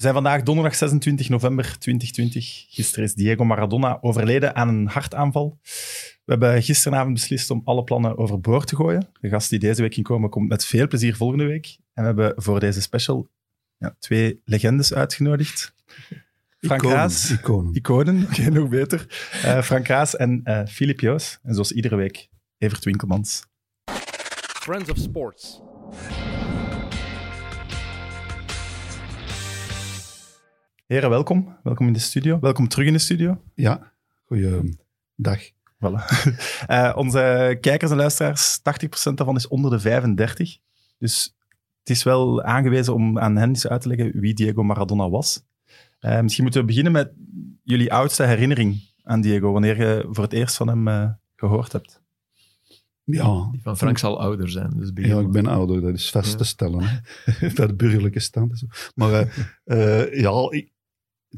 We zijn vandaag donderdag 26 november 2020. Gisteren is Diego Maradona overleden aan een hartaanval. We hebben gisteravond beslist om alle plannen overboord te gooien. De gast die deze week inkomen komt met veel plezier volgende week. En we hebben voor deze special ja, twee legendes uitgenodigd. Frank Iconen, Raas. iconen. Iconen, oké, nog beter. Eh, Frank Raas en eh Filip Joos. En zoals iedere week, Evert Winkelmans. Friends of Sports. Heren, welkom. Welkom in de studio. Welkom terug in de studio. Ja, goeiedag. Voilà. Eh, onze kijkers en luisteraars, 80% daarvan is onder de 35. Dus het is wel aangewezen om aan hen eens uit te leggen wie Diego Maradona was. Eh, misschien moeten we beginnen met jullie oudste herinnering aan Diego, wanneer je voor het eerst van hem eh, gehoord hebt. Ja, Die van Frank zal ouder zijn. Dus ja, ik ben ouder, dat is vast Ja. te stellen. Hè. Bij de burgerlijke stand. en zo. Maar eh, eh, ja, ik-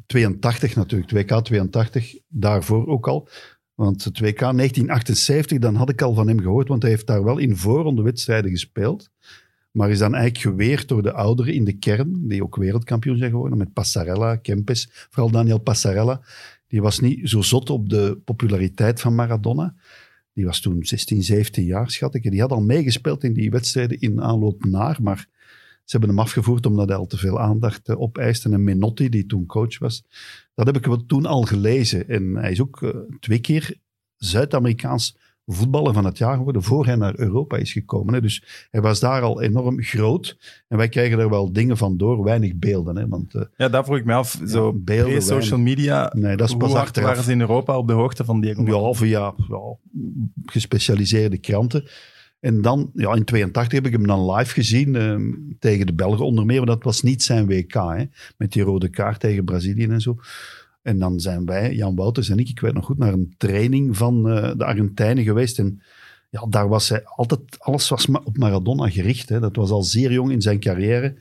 82 natuurlijk, 2K 82, daarvoor ook al. Want het 2K 1978, dan had ik al van hem gehoord, want hij heeft daar wel in voorronde wedstrijden gespeeld. Maar is dan eigenlijk geweerd door de ouderen in de kern, die ook wereldkampioen zijn geworden, met Passarella, Kempes, vooral Daniel Passarella. Die was niet zo zot op de populariteit van Maradona. Die was toen 16, 17 jaar, schat ik. Die had al meegespeeld in die wedstrijden in aanloop naar, maar ze hebben hem afgevoerd omdat hij al te veel aandacht eh, opeiste. En Menotti, die toen coach was, dat heb ik wel toen al gelezen. En hij is ook eh, twee keer Zuid-Amerikaans voetballer van het jaar geworden, voor hij naar Europa is gekomen. Hè. Dus hij was daar al enorm groot. En wij krijgen er wel dingen van door, weinig beelden. Hè. Want eh, Ja, daar vroeg ik me af. Zo beelden, pre-social media, nee, dat is pas achteraf. waren ze in Europa op de hoogte van Diego Maradona? Ja, via ja, gespecialiseerde kranten. En dan, ja, in 82 heb ik hem dan live gezien ehm, tegen de Belgen onder meer, maar dat was niet zijn WK, hè, met die rode kaart tegen Brazilië en zo. En dan zijn wij, Jan Wouters en ik, ik weet nog goed, naar een training van eh, de Argentijnen geweest. En ja, daar was hij altijd, alles was op Maradona gericht. Hè. Dat was al zeer jong in zijn carrière,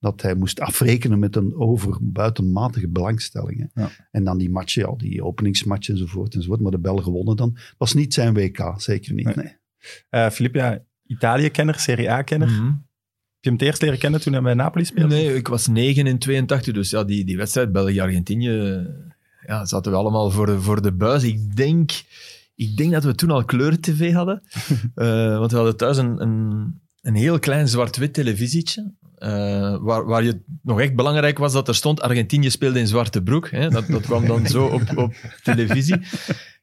dat hij moest afrekenen met een over buitenmatige belangstelling. Hè. Ja. En dan die matchen, ja, die openingsmatchen enzovoort enzovoort. Maar de Belgen wonnen dan. Was niet zijn WK, zeker niet. Nee. Nee. Eh, Filip, ja, Italië-kenner, Serie A-kenner. Mhm. Heb je hem het eerst leren kennen toen hij bij Napoli speelde? Nee, ik was 9 in 82, dus ja, die, die wedstrijd België-Argentinië ja, zaten we allemaal voor de, voor de buis. Ik denk, ik denk dat we toen al kleur-tv hadden, Eh, want we hadden thuis een, een, een heel klein zwart-wit televisietje, eh, waar, waar je nog echt belangrijk was dat er stond Argentinië speelde in zwarte broek. Hè? Dat, dat kwam dan zo op, op televisie.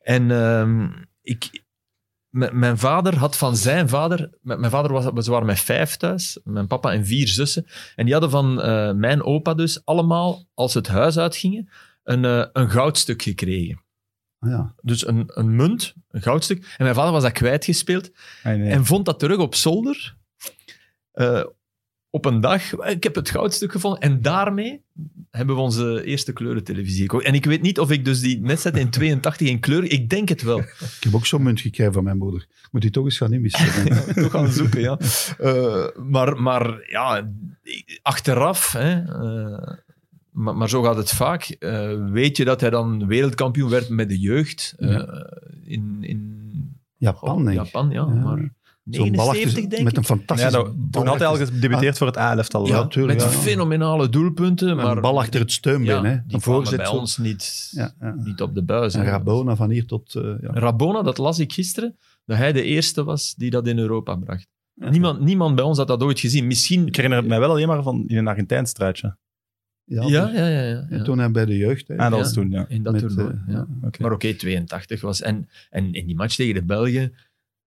En ehm, ik, mijn vader had van zijn vader... Mijn vader was, ze waren met vijf thuis, mijn papa en vier zussen. En die hadden van eh, mijn opa dus allemaal, als ze het huis uitgingen, een, eh, een goudstuk gekregen. Ah, ja. Dus een, een munt, een goudstuk. En mijn vader was dat kwijtgespeeld nee. en vond dat terug op zolder. Eh, op een dag, ik heb het goudstuk gevonden. En daarmee hebben we onze eerste kleurentelevisie gekocht. En ik weet niet of ik dus die wedstrijd in 82 in kleur... Ik denk het wel. Ik heb ook zo'n munt gekregen van mijn moeder. Moet die toch eens gaan inwisselen. Toch gaan zoeken, ja. Eh, maar, maar ja, achteraf... Hè, eh, maar, maar zo gaat het vaak. eh, weet je dat hij dan wereldkampioen werd met de jeugd Ja. in, in Japan. Japan, ja. Ja. Maar Zo'n bal 79, achter, denk met een fantastische ja, toen had hij al gedebuteerd voor het A-elftal. Ja, tuurlijk. Met ja. fenomenale doelpunten. Een Maar bal achter het steunbeen. ja, hè. die Een voorzet bij ons niet, Ja, ja. niet op de buis. En hè. Rabona van hier tot... eh, ja. Rabona, dat las ik gisteren, dat hij de eerste was die dat in Europa bracht. Ja. Niemand, niemand bij ons had dat ooit gezien. Misschien... Ik herinner het mij wel alleen maar van in een Argentijns truitje. Ja, Ja, ja, ja. ja, en toen hij bij de jeugd. Hè. Ah, dat Ja. was toen, ja. In dat Met, toernooi, eh, ja. Maar oké, 82 was... En, en in die match tegen de Belgen,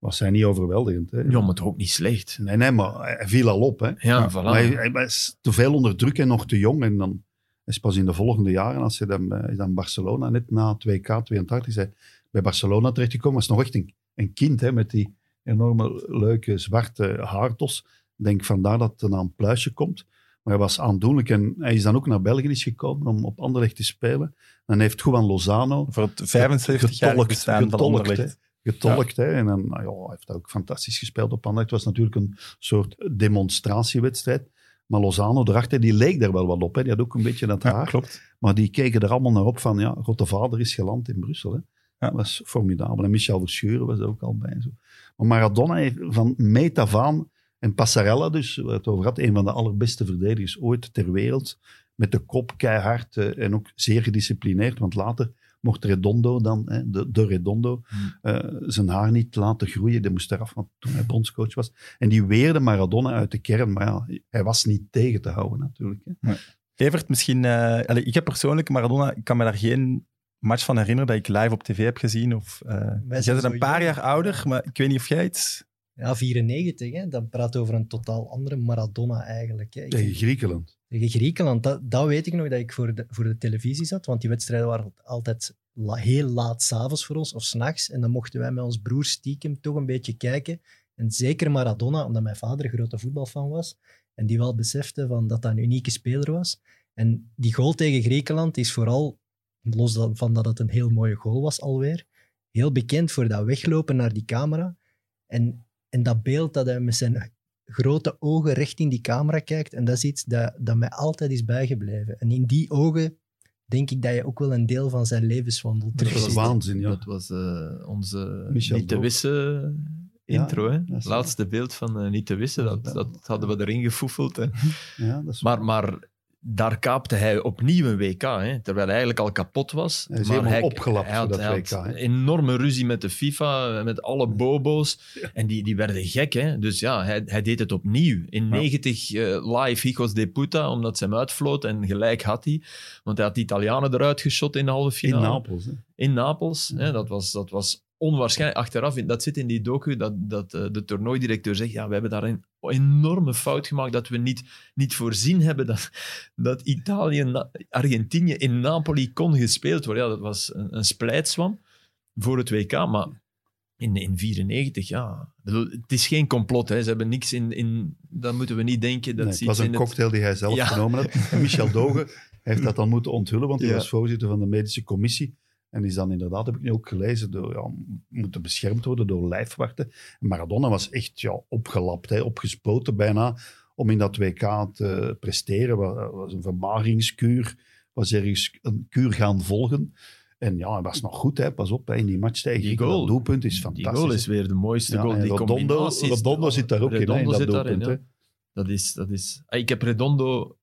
Was hij niet overweldigend. Hè. ja, maar toch ook niet slecht. Nee, nee, maar hij viel al op. Hè. Ja, voilà. Maar hij, hij was te veel onder druk en nog te jong. En dan is pas in de volgende jaren, als hij dan, eh, is dan Barcelona, net na 2K 82, is hij bij Barcelona terechtgekomen. Was nog echt een, een kind hè, met die enorme leuke zwarte haartos. Ik denk vandaar dat er naar een pluisje komt. Maar hij was aandoenlijk en hij is dan ook naar België is gekomen om op Anderlecht te spelen. En heeft Juan Lozano Voor het 75 jaar Getolkt, bestaan van getolkt, Anderlecht. Getolkt. Hè. En dan, nou ja, hij heeft ook fantastisch gespeeld op Anderlecht. Het was natuurlijk een soort demonstratiewedstrijd. Maar Lozano erachter, die leek daar wel wat op. Hè. Die had ook een beetje dat Ja, haar. klopt. Maar die keken er allemaal naar op van, ja, God de Vader is geland in Brussel. Hè. Ja. Dat was formidabel. En Michel Verschuren was er ook al bij. Zo. Maar Maradona heeft van meet af aan, en Passarella dus, waar het over had, een van de allerbeste verdedigers ooit ter wereld, met de kop keihard eh, en ook zeer gedisciplineerd. Want later mocht Redondo dan, hè, de, de Redondo, Hmm. eh, zijn haar niet laten groeien. Die moest eraf, want toen hij bondscoach was. En die weerde Maradona uit de kern. Maar ja, hij was niet tegen te houden natuurlijk. Hè. Evert, misschien... eh, allee, ik heb persoonlijk Maradona... Ik kan me daar geen match van herinneren dat ik live op tv heb gezien. Of, eh jij zijn bent een paar jaar ouder, maar ik weet niet of jij iets... Ja, 94, hè. dan praat over een totaal andere Maradona eigenlijk. Hè. Tegen Griekenland. Tegen Griekenland, dat, dat weet ik nog dat ik voor de, voor de televisie zat, want die wedstrijden waren altijd heel laat s'avonds voor ons, of s'nachts. En dan mochten wij met ons broer stiekem toch een beetje kijken. En zeker Maradona, omdat mijn vader een grote voetbalfan was. En die wel besefte van dat dat een unieke speler was. En die goal tegen Griekenland is vooral, los van dat het een heel mooie goal was alweer, heel bekend voor dat weglopen naar die camera. En, en dat beeld dat hij met zijn grote ogen recht in die camera kijkt. En dat is iets dat, dat mij altijd is bijgebleven. En in die ogen denk ik dat je ook wel een deel van zijn levenswandel Dat was waanzin, ja. Dat was eh, onze Michel Niet te wissen intro. hè? Laatste beeld van eh, Niet te wissen. Dat, dat hadden we erin gefoefeld. Hè? ja dat is Maar, maar daar kaapte hij opnieuw een WK, hè, terwijl hij eigenlijk al kapot was. Hij is maar helemaal opgelapt hij had, dat hij WK, enorme ruzie met de FIFA, met alle bobo's. En die, die werden gek. Hè? Dus ja, hij, hij deed het opnieuw. In Ja. 90 eh, live Hijos de Puta, omdat ze hem uitvloot. En gelijk had hij. Want hij had de Italianen eruit geschot in de halve in finale. Napels. Hè. In Napels. Ja. Hè, dat, was, dat was onwaarschijnlijk. Achteraf, dat zit in die docu, dat, dat eh, de toernooidirecteur zegt, ja, we hebben daar een enorme fout gemaakt dat we niet, niet voorzien hebben dat, dat Italië, Argentinië in Napoli kon gespeeld worden. Ja, dat was een, een splijtswam voor het WK, maar in, in 94, ja. Het is geen complot, hè. ze hebben niks in... in dat moeten we niet denken. Dat Nee, het was een in het- cocktail die hij zelf Ja. genomen had. En Michel Dogen heeft dat dan moeten onthullen, want hij Ja. was voorzitter van de medische commissie. En is dan inderdaad, heb ik nu ook gelezen, door, ja, moeten beschermd worden door lijfwachten. En Maradona was echt ja, opgelapt, hè, opgespoten bijna, om in dat WK te presteren. Was, was een vermageringskuur, was ergens een kuur gaan volgen. En ja, hij was nog goed, hè. pas op, hè, in die match tegen Die goal. Dat doelpunt is Die fantastisch. goal is weer de mooiste Ja, goal. Die Redondo, zit daar ook in, hè, in Redondo dat daarin, doelpunt. ja. Dat is, dat is... Ah, Ik heb Redondo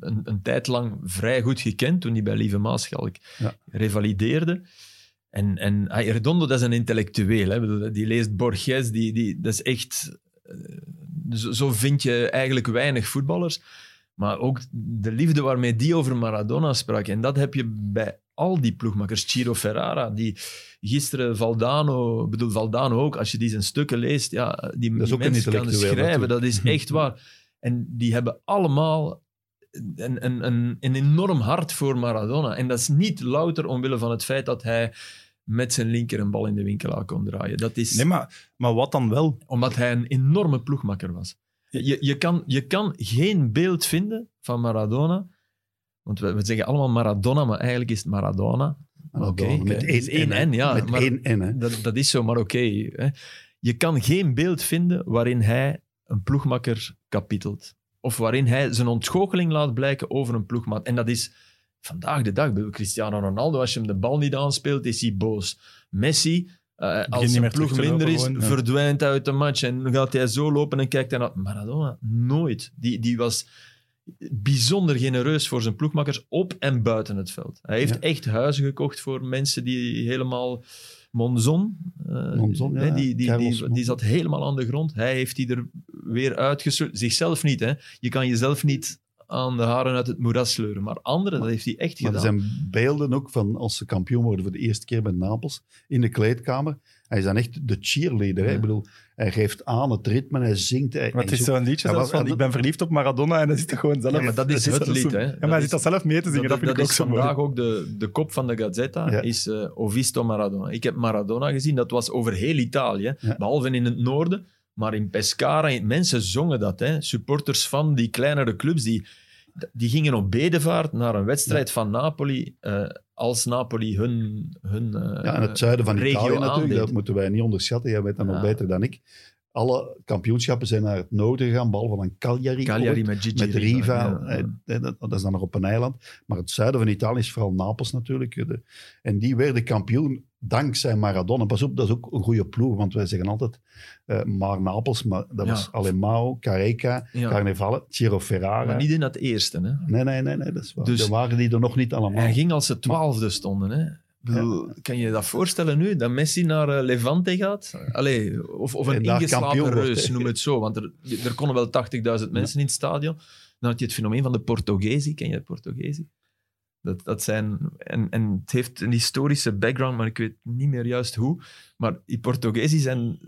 een, een tijd lang vrij goed gekend toen hij bij Lieve Maaschalk Ja. revalideerde. En, en ah, Redondo, dat is een intellectueel. Hè. Die leest Borges, die, die, dat is echt... eh, Zo, zo vind je eigenlijk weinig voetballers. Maar ook de liefde waarmee die over Maradona sprak. En dat heb je bij al die ploegmakers. Ciro Ferrara, die gisteren Valdano... Ik bedoel, Valdano ook, als je die zijn stukken leest, ja, die, Dat is die ook mensen kan schrijven. Dat is echt waar. En die hebben allemaal een, een, een, een enorm hart voor Maradona. En dat is niet louter omwille van het feit dat hij met zijn linker een bal in de winkelaar kon draaien. Dat is Nee, maar, maar wat dan wel? omdat hij een enorme ploegmakker was. Je, je, kan, je kan geen beeld vinden van Maradona. Want we, we zeggen allemaal Maradona, maar eigenlijk is het Maradona. Maradona, Oké, met één N, ja, Met maar- één N, hè. Dat, dat is zo, maar oké. je kan geen beeld vinden waarin hij een ploegmakker kapitelt. Of waarin hij zijn ontgoocheling laat blijken over een ploegmaat. En dat is vandaag de dag. Cristiano Ronaldo, als je hem de bal niet aanspeelt, is hij boos. Messi, eh, als terug ploeg minder is, gewoon, ja. verdwijnt uit de match en dan gaat hij zo lopen en kijkt hij naar... Maradona, nooit. Die, die was bijzonder genereus voor zijn ploegmakkers op en buiten het veld. Hij heeft Ja. echt huizen gekocht voor mensen die helemaal... Monzon, eh, Monzon, ja, hè, die, die, die, die zat helemaal aan de grond. Hij heeft die er weer uitgesleurd. Zichzelf niet, hè. Je kan jezelf niet aan de haren uit het moeras sleuren. Maar anderen, dat heeft hij echt Maar er gedaan. zijn beelden ook van als ze kampioen worden voor de eerste keer met Napels in de kleedkamer. Hij is dan echt de cheerleader. Hè? Ik bedoel, hij geeft aan het ritme, hij zingt. Hij, Maar het is zo'n liedje zelfs van ik ben verliefd op Maradona en hij zit er gewoon zelf... Ja, maar dat is het lied, hè. Ja, maar hij zit dat zelf mee te zingen, dat, vind ik ook is zo mooi. vandaag ook de, de kop van de Gazzetta, Ja. is eh Ovisto Maradona. Ik heb Maradona gezien, dat was over heel Italië, Ja. behalve in het noorden, maar in Pescara, mensen zongen dat. Hè. Supporters van die kleinere clubs, die, die gingen op bedevaart naar een wedstrijd van Napoli, eh, als Napoli hun, hun eh, ja, en het zuiden van Italië natuurlijk, aandeed. dat moeten wij niet onderschatten. Jij weet dat nog beter dan ik. alle kampioenschappen zijn naar het noorden gegaan, behalve van Cagliari. Cagliari met Gigi met Riva. ja. eh, dat, is dan nog op een eiland. Maar het zuiden van Italië is vooral Napels natuurlijk. en die werden kampioen dankzij Maradona. Pas op, dat is ook een goede ploeg, want wij zeggen altijd eh, maar Napels, maar dat Ja. was Alemão, Careca, Ja. Carnevale, Ciro Ferrara. Maar niet in dat eerste. Hè. Nee, nee, nee, nee, dat is waar. Dus- er waren die er nog niet allemaal. Hij ging als ze twaalfde stonden. Hè. Ik bedoel, Kan je je dat voorstellen nu? Dat Messi naar eh, Levante gaat? Allee, of, of En een ingeslapen reus, noem het zo. Want er, er konden wel 80.000 mensen in het stadion. Dan had je het fenomeen van de Portugesi. Ken je de Portugesi? Dat, dat zijn, en, en het heeft een historische background, maar ik weet niet meer juist hoe. Maar die Portugesi zijn,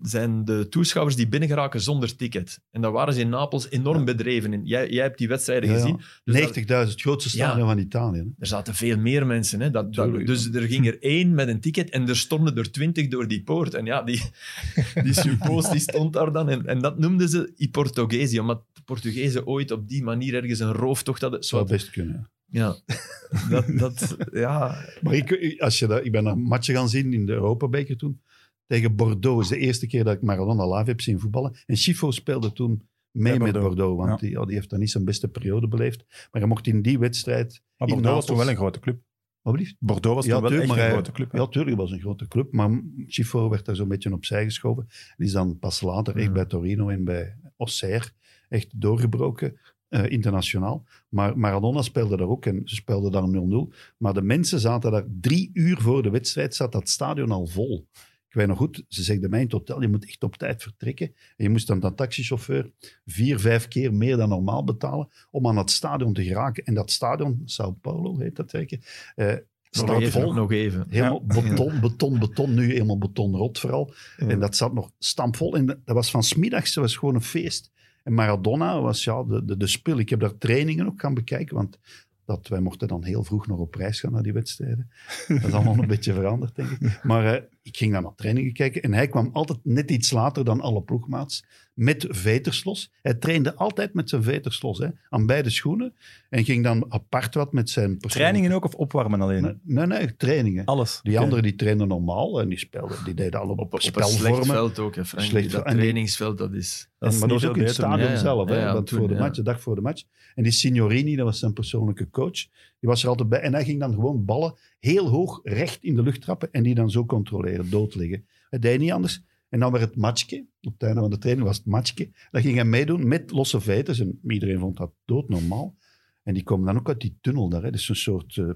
zijn de toeschouwers die binnen geraken zonder ticket. En daar waren ze in Napels enorm Ja. bedreven in. Jij, jij hebt die wedstrijden Ja, gezien. Dus daar- 90.000, het grootste stadion Ja. van Italië. hè. er zaten veel meer mensen. Hè? Dat, dus er ging er één met een ticket en er stonden er twintig door die poort. En ja, die, die suppost die stond daar dan. En, en dat noemden ze I Portugesi, omdat de Portugezen ooit op die manier ergens een rooftocht hadden. Dat zou best kunnen. Ja. Dat, dat, ja. Maar ik, als je dat, ik ben een matchen gaan zien in de Europabeker toen. Tegen Bordeaux. is de eerste keer dat ik Maradona live heb zien voetballen. En Schifo speelde toen mee met Bordeaux. Want Ja. Die, heeft dan niet zijn beste periode beleefd. Maar hij mocht in die wedstrijd... Maar in Bordeaux was toch Napels- wel een grote club. Bordeaux was Ja, toch wel tuurlijk, echt maar een hij- grote club. hè? Ja, tuurlijk, het was een grote club. Maar Schifo werd daar zo'n beetje opzij geschoven. Die is dan pas later echt bij Torino en bij Auxerre echt doorgebroken. Eh, internationaal. Maar Maradona speelde daar ook en ze speelden daar 0-0. Maar de mensen zaten daar drie uur voor de wedstrijd, zat dat stadion al vol. Ik weet nog goed, ze zegden mij in het hotel, je moet echt op tijd vertrekken. En je moest dan dat taxichauffeur vier, vijf keer meer dan normaal betalen om aan het stadion te geraken. En dat stadion, Sao Paulo heet dat zeker, Nog staat even, vol. nog even. Helemaal beton, beton, beton. Nu helemaal betonrot vooral. Ja. En dat zat nog stampvol. En dat dat was van smiddags, dat was gewoon een feest. En Maradona was ja, de, de, de spil. Ik heb daar trainingen ook gaan bekijken, want dat, wij mochten dan heel vroeg nog op reis gaan naar die wedstrijden. Dat is allemaal een beetje veranderd, denk ik. Maar eh, ik ging dan naar trainingen kijken en hij kwam altijd net iets later dan alle ploegmaats met veterslos. Hij trainde altijd met zijn veterslos, hè, aan beide schoenen. En ging dan apart wat met zijn... Trainingen ook of opwarmen alleen? Nee, nee, nee, trainingen. Alles. Die anderen die trainden normaal en die, speelden, die deden alle Op, op een spelvormen. slecht veld ook, hè, Frank. Slecht dat trainingsveld, dat is... Dat is maar dat niet was ook in het stadion Ja, ja. zelf, hè, Ja, ja, want toen, voor de ja. match, de dag voor de match. En die Signorini, dat was zijn persoonlijke coach, die was er altijd bij. En hij ging dan gewoon ballen heel hoog recht in de lucht trappen en die dan zo controleren, doodliggen. Hij deed niet anders. En dan werd het matchje, op het einde van de training was het matchje. Dan ging hij meedoen met losse veters en iedereen vond dat doodnormaal. En die komen dan ook uit die tunnel daar, hè. dat is een soort, eh,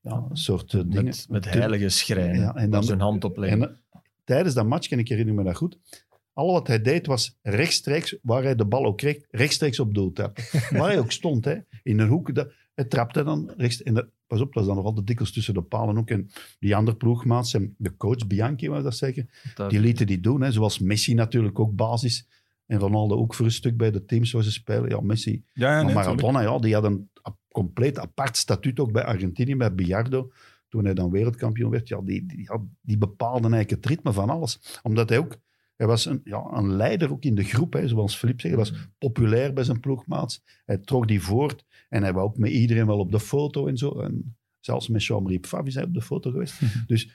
ja, een soort eh, dingen. Met, heilige schrijnen. Ja, en dan- zijn hand opleggen. En eh, tijdens dat match, en ik herinner me dat goed, al wat hij deed was rechtstreeks, waar hij de bal ook kreeg, rechtstreeks op doel trappen. waar hij ook stond, hè, in een hoek, dat, hij trapte dan rechts. En dat, pas op, dat was dan nog altijd dikwijls tussen de palen ook. En die andere ploegmaats, en de coach Bianchi was dat Dat- die lieten die doen. Hè, zoals Messi natuurlijk ook basis. En Ronaldo ook voor een stuk bij de teams waar ze spelen. Ja, Messi Ja, ja, maar nee. Maradona, ja, die had een compleet apart statuut ook bij Argentinië, bij Biardo. Toen hij dan wereldkampioen werd, ja, die, die, ja, die bepaalde eigenlijk het ritme van alles. Omdat hij ook, hij was een, ja, een leider ook in de groep, hè, zoals Filip zegt. Hij was populair bij zijn ploegmaats. Hij trok die voort en hij wou ook met iedereen wel op de foto en zo. En zelfs met Jean-Marie Pfaff is hij op de foto geweest. dus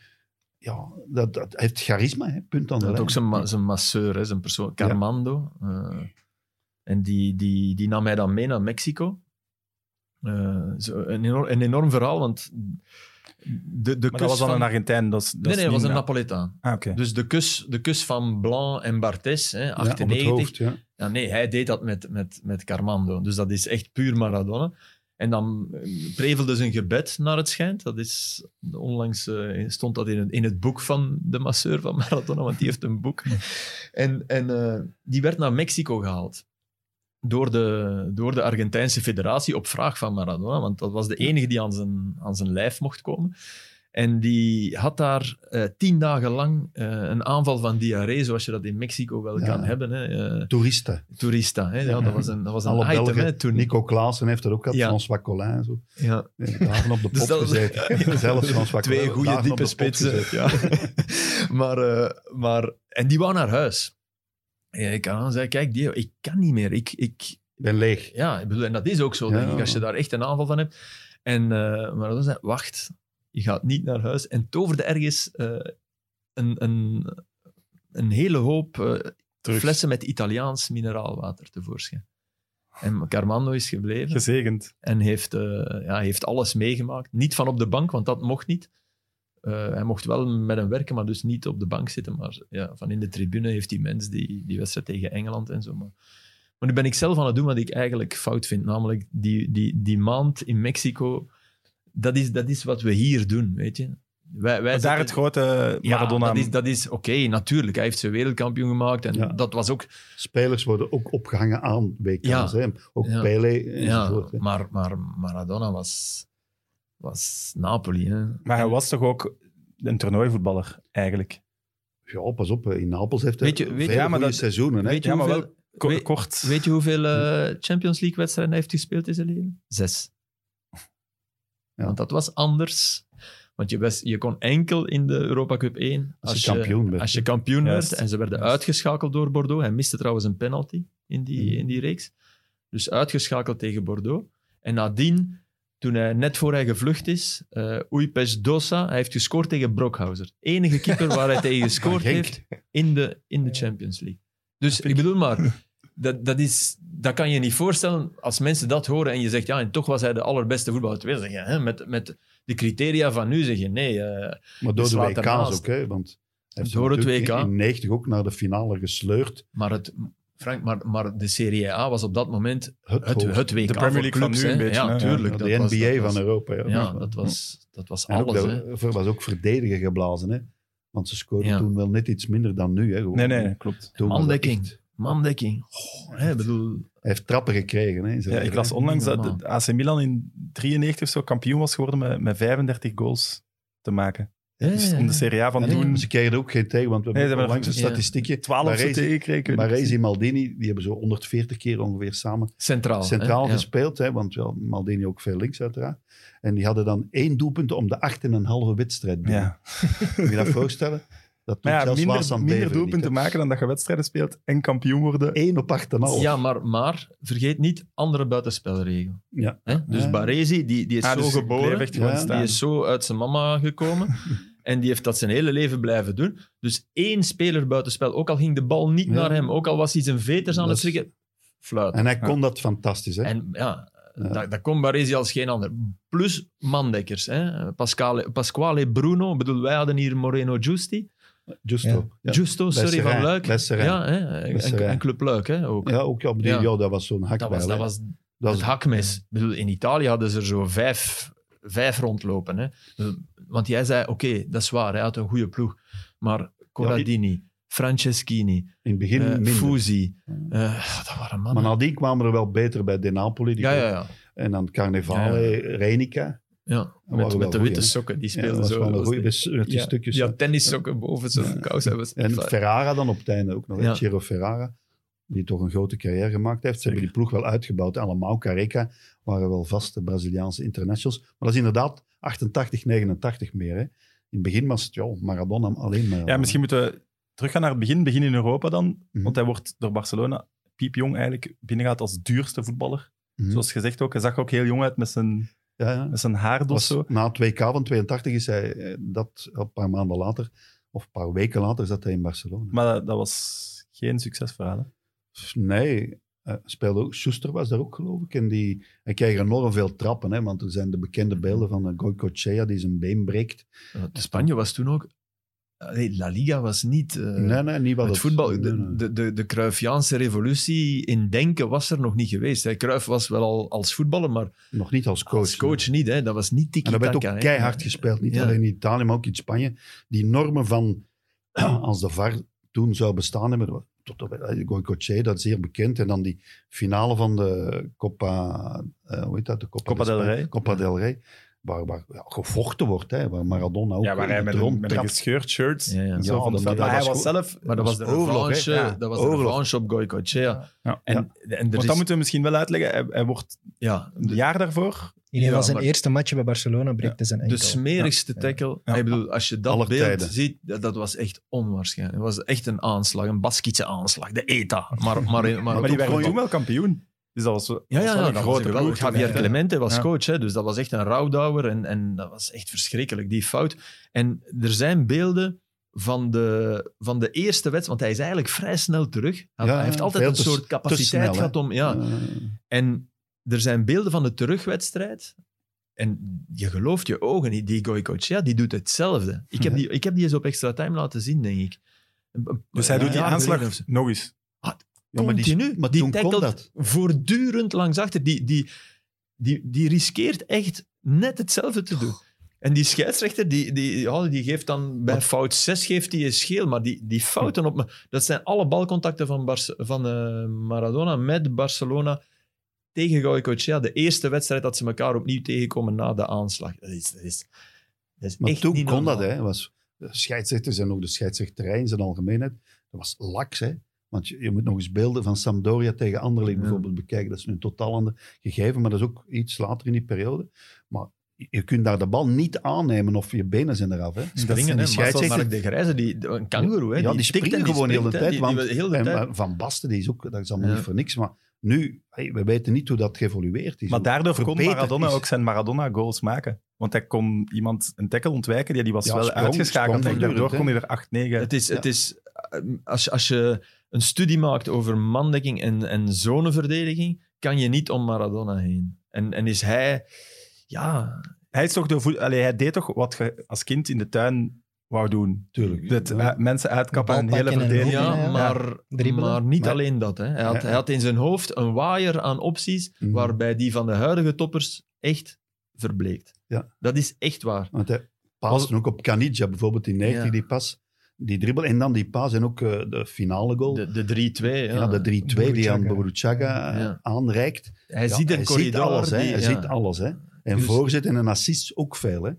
ja, dat, dat hij heeft charisma, hè, punt aan de Hij lijn. ook zijn, ma- zijn masseur, hè, zijn persoon, Carmando. eh, en die, die, die nam mij dan mee naar Mexico. Eh, zo een, enorm, een enorm verhaal, want de, de Maar kus dat was dan van... een Argentijn. Dat is, dat nee, nee, dat was een Napoletaan. Ah, oké. Dus de kus, de kus van Blanc en Barthes, hè, Ja, op het 98. hoofd, ja. Ja, nee, hij deed dat met, met, met Carmando. Dus dat is echt puur Maradona. En dan eh, prevelde zijn gebed naar het schijnt. Dat is, onlangs eh, stond dat in het, in het boek van de masseur van Maradona, want die heeft een boek. En, en eh, die werd naar Mexico gehaald. Door de, door de Argentijnse federatie op vraag van Maradona, want dat was de enige die aan zijn, aan zijn lijf mocht komen. En die had daar eh, tien dagen lang eh, een aanval van diarree, zoals je dat in Mexico wel Ja. kan hebben. Hè. Toeristen. Toerista, hè? Ja, dat was een, dat was een Alle item Belgen. hè, toen. Nico Klaassen heeft er ook gehad, Ja. François Collin en zo. Ja, dagen op de Dus pop dat gezeten. Zelfs François twee goede diepe spitsen. Ja. maar, maar, en die wou naar huis. Ik aan zei, kijk, die, ik kan niet meer. Ik, ik, ben leeg. ja, ik bedoel, en dat is ook zo, Ja. denk ik, als je daar echt een aanval van hebt. En, eh, maar dan zei wacht, je gaat niet naar huis. En toverde ergens eh, een, een, een hele hoop eh, flessen met Italiaans mineraalwater tevoorschijn. En Carmando is gebleven Gezegend. en heeft, eh, ja, heeft alles meegemaakt. Niet van op de bank, want dat mocht niet. Eh, hij mocht wel met hem werken, maar dus niet op de bank zitten. Maar ja, van in de tribune heeft die mens die, die wedstrijd tegen Engeland en zo. Maar, maar nu ben ik zelf aan het doen wat ik eigenlijk fout vind. Namelijk die, die, die maand in Mexico. Dat is, dat is wat we hier doen, weet je. Wij, wij daar het grote Maradona... ja, dat is, dat is oké, natuurlijk. Hij heeft zijn wereldkampioen gemaakt. En Ja. dat was ook... Spelers worden ook opgehangen aan WK's. Ja. Hè? Ook Ja. Pele Ja, enzovoort. hè. maar, maar Maradona was, was Napoli. Hè. Maar hij was toch ook een toernooivoetballer, eigenlijk? Ja, pas op. In Napels heeft hij Weet je- weet je- vele ja, maar goede dat- seizoenen. Hè? Weet je Ja, maar hoeveel, wel Ko- weet- kort. weet je hoeveel eh, Champions League wedstrijden hij heeft gespeeld in zijn leven? Zes. Ja. Want dat was anders. Want je, was, je kon enkel in de Europa Cup 1 Als je kampioen werd, Als je kampioen Juist. werd. En ze werden Juist. uitgeschakeld door Bordeaux. Hij miste trouwens een penalty in die, Mhm. in die reeks. Dus uitgeschakeld tegen Bordeaux. En nadien, toen hij net voor hij gevlucht is, eh Uipes Dosa, hij heeft gescoord tegen Brockhauser. Enige keeper waar hij tegen gescoord heeft in de, in de Champions League. Dus ik bedoel maar, dat, dat, is, dat kan je niet voorstellen als mensen dat horen en je zegt, ja, en toch was hij de allerbeste voetballer ter wereld. Zeg je, hè, met, met de criteria van nu zeg je, nee. eh, Maar door de WK's ook. Hè? Want hij heeft Door het natuurlijk WK. in 90 ook naar de finale gesleurd. maar, het, Frank, maar, maar de Serie A was op dat moment Het, het, hoogste. het WK De Premier League van nu een beetje, Ja, tuurlijk. Ja, dat de was- NBA was- van Europa. Ja, Ja, dat was, dat was En alles. er was ook verdediger geblazen. Hè? Want ze scoorden Ja. toen wel net iets minder dan nu. Hè? Gewoon. Nee, nee, klopt. Mandekking. echt- Mandekking. Goh, hè, bedoel, Hij heeft trappen gekregen. Hè, Ja, ik las onlangs dat AC Milan in 93 of zo kampioen was geworden met, met 35 goals te maken. Dus om de Serie A van En toen Ze kregen er ook geen tegen, want we Nee, hebben hebben langs een statistiekje. 12 of zo Baresi- tegengekregen. Baresi en Maldini, die hebben zo 140 keer ongeveer samen Centraal. centraal hè, ja. gespeeld. Hè, want wel, Maldini ook veel links uiteraard. En die hadden dan één doelpunt om de acht en een halve wedstrijd. binnen. Ja. Moet je dat voorstellen? Dat doet Maar ja, zelfs minder, minder doelpunten maken dan dat je wedstrijden speelt en kampioen worden. Eén op acht en een half. Ja, maar, maar vergeet niet andere buitenspelregel. Ja. Hè? Dus Ja. Baresi, die, die is Ah, zo dus geboren, die is zo uit zijn mama gekomen. en die heeft dat zijn hele leven blijven doen. Dus één speler buitenspel, ook al ging de bal niet Ja. naar hem, ook al was hij zijn veters aan Dat het strikken, fluit. En hij kon dat fantastisch. Hè? En ja, Ja. Dat, dat kon Baresi als geen ander. Plus mandekkers. Hè? Pasquale, Pasquale Bruno, bedoel, wij hadden hier Moreno Giusti. Justo. Ja. Justo, sorry, van Luik. Ja, hè? En, en Club Luik hè, ook. Ja, ook op die, Ja. ja. dat was zo'n hakbijl. dat was, dat was Dat het is- hakmes. Bedoel, in Italië hadden ze er zo vijf, vijf rondlopen. Hè? Want jij zei, oké, dat is waar, hij had een goede ploeg. Maar Corradini, Franceschini, In het begin eh minder. Fusi, eh, dat waren mannen. Maar nadien kwamen er wel beter bij De Napoli. Die ja, ja, ja. En dan Carnevale, Reinica. ja. waren Met, met de goeie, witte sokken, die Ja, speelden zo. een goeie, met die ja, stukjes. Ja, tennissokken boven zijn kous hebben. En Ferrara dan op het einde ook nog. Ja. Ciro Ferrara, die toch een grote carrière gemaakt heeft. Ze hebben die ploeg wel uitgebouwd. Allemaal Careca waren wel vaste Braziliaanse internationals. Maar dat is inderdaad 88, 89 meer. Hè. In het begin was het ja, Maradona alleen maar. Ja, misschien moeten we teruggaan naar het begin. Begin in Europa dan. Mhm. Want hij wordt door Barcelona piepjong eigenlijk binnengaat als duurste voetballer. Mhm. Zoals gezegd ook, hij zag ook heel jong uit met zijn, ja, ja. met zijn haardos Was, zo. na het WK van 82 is hij eh, dat een paar maanden later, of een paar weken later, zat hij in Barcelona. Maar dat, dat was geen succesverhaal. hè. Nee, eh, speelde ook, Schuster was daar ook, geloof ik. En die, hij kreeg enorm veel trappen, hè, want er zijn de bekende beelden van uh, Goycochea die zijn been breekt. De Spanje was toen ook... Nee, La Liga was niet... eh, nee, nee, niet wat het voetbal, nee, nee. de, de, de, Cruyffiaanse revolutie in denken was er nog niet geweest. Hè. Cruyff was wel al als voetballer, maar Nog niet als coach. als coach niet. Hè. Dat was niet En dat werd ook hè. keihard gespeeld. Niet Ja. alleen in Italië, maar ook in Spanje. Die normen van, als de VAR toen zou bestaan hebben, tot op eh, Goycochea, dat is zeer bekend. En dan die finale van de Copa, eh, hoe heet dat? De Copa, Copa del Rey. Copa del Rey. Waar, waar ja, gevochten wordt, hè, waar Maradona ook Ja, waar hij met het een, rond met een gescheurd shirt. Ja, zo Ja, van dat- maar hij was zelf... Maar dat was de revanche, Ja, dat was de revanche op Goycochea. Ja. En, Ja. en Want is, dat moeten we misschien wel uitleggen. Hij, hij wordt ja, een de, jaar daarvoor... In een Ja, van zijn maar- eerste matchen bij Barcelona breekt hij zijn de enkel. smerigste Ja. tackle. Ja. Ik bedoel, als je dat beeld tijden. ziet, dat, dat was echt onwaarschijnlijk. Het was echt een aanslag, een Baskische aanslag, de ETA. Maar, maar, maar, Maar die werden kon je- toen wel kampioen. Dus dat was, Ja, was ja, wel ja een dat grote was ploeg. Javier. Clemente was Ja. coach, hè, dus dat was echt een rouwdouwer. En, en dat was echt verschrikkelijk, die fout. En er zijn beelden van de, van de eerste wedstrijd, want hij is eigenlijk vrij snel terug. Hij, Ja, hij heeft altijd een soort te capaciteit snel, gehad om... Ja, en er zijn beelden van de terugwedstrijd. En je gelooft je ogen niet. Die Goicoechea, die doet hetzelfde. Ik heb, die, ik heb die eens op extra time laten zien, denk ik. Dus hij doet die aanslag nog eens. Ja, maar die, Continu. maar die toen kon dat. voortdurend langs achter. Die, die, die, die riskeert echt net hetzelfde te doen. En die scheidsrechter, die, die, ja, die geeft dan bij fout 6 geeft hij een scheel. Maar die, die fouten op me, dat zijn alle balcontacten van, Barce- van eh, Maradona met Barcelona tegen Goicoechea. De eerste wedstrijd dat ze elkaar opnieuw tegenkomen na de aanslag. Dat is, dat is, dat is Maar echt toen niet kon normaal. dat, hè. Was, de scheidsrechters en ook de scheidsrechterij in zijn algemeenheid, dat was laks, hè. Want je, je moet nog eens beelden van Sampdoria tegen Anderlecht Ja. bijvoorbeeld bekijken. Dat is nu een totaal ander gegeven, maar dat is ook iets later in die periode. Maar je- kunt daar de bal niet aannemen of je benen zijn eraf, hè. Springen, die Mark de Grijze, die, een kangoeroe, hè. Ja, die tikt springen en die gewoon de hele tijd, Die- die- want- heel de En, tijd. maar Van Basten, die is ook, dat is allemaal Ja. niet voor niks. Maar nu, hey, we weten niet hoe dat geëvolueerd is. Maar daardoor kon Maradona is. ook zijn Maradona-goals maken. Want hij kon iemand een tackle ontwijken, die, die was Ja, wel sprong- uitgeschakeld. sprong En daardoor kon hij er 8, 9... Het is, Ja. het is eh, als, je- als je een studie maakt over mandekking en, en zoneverdediging, kan je niet om Maradona heen. En, en is hij, ja, Hij, is toch de voet... Allee, hij deed toch wat je als kind in de tuin wou doen. Tuurlijk. Dat, Ja. eh, mensen uitkappen en hele verdediging. ja, ja. maar, Dribbelen. maar niet Maar- alleen dat. Hè. Hij, had, Ja. hij had in zijn hoofd een waaier aan opties, Mhm. waarbij die van de huidige toppers echt verbleekt. Ja. Dat is echt waar. Want hij paaste ook op Caniggia bijvoorbeeld in 90, Ja. die pas. Die dribbel en dan die paas en ook eh, de finale goal. De, de 3-2. Ja. ja, de 3-2 die aan Boruchaga. Boruchaga Ja. aanreikt. Hij Ja, ziet een hij corridor. ziet alles, hè. hij ja. ziet alles. Hè. En Dus- voorzet en een assist ook veel. Hè.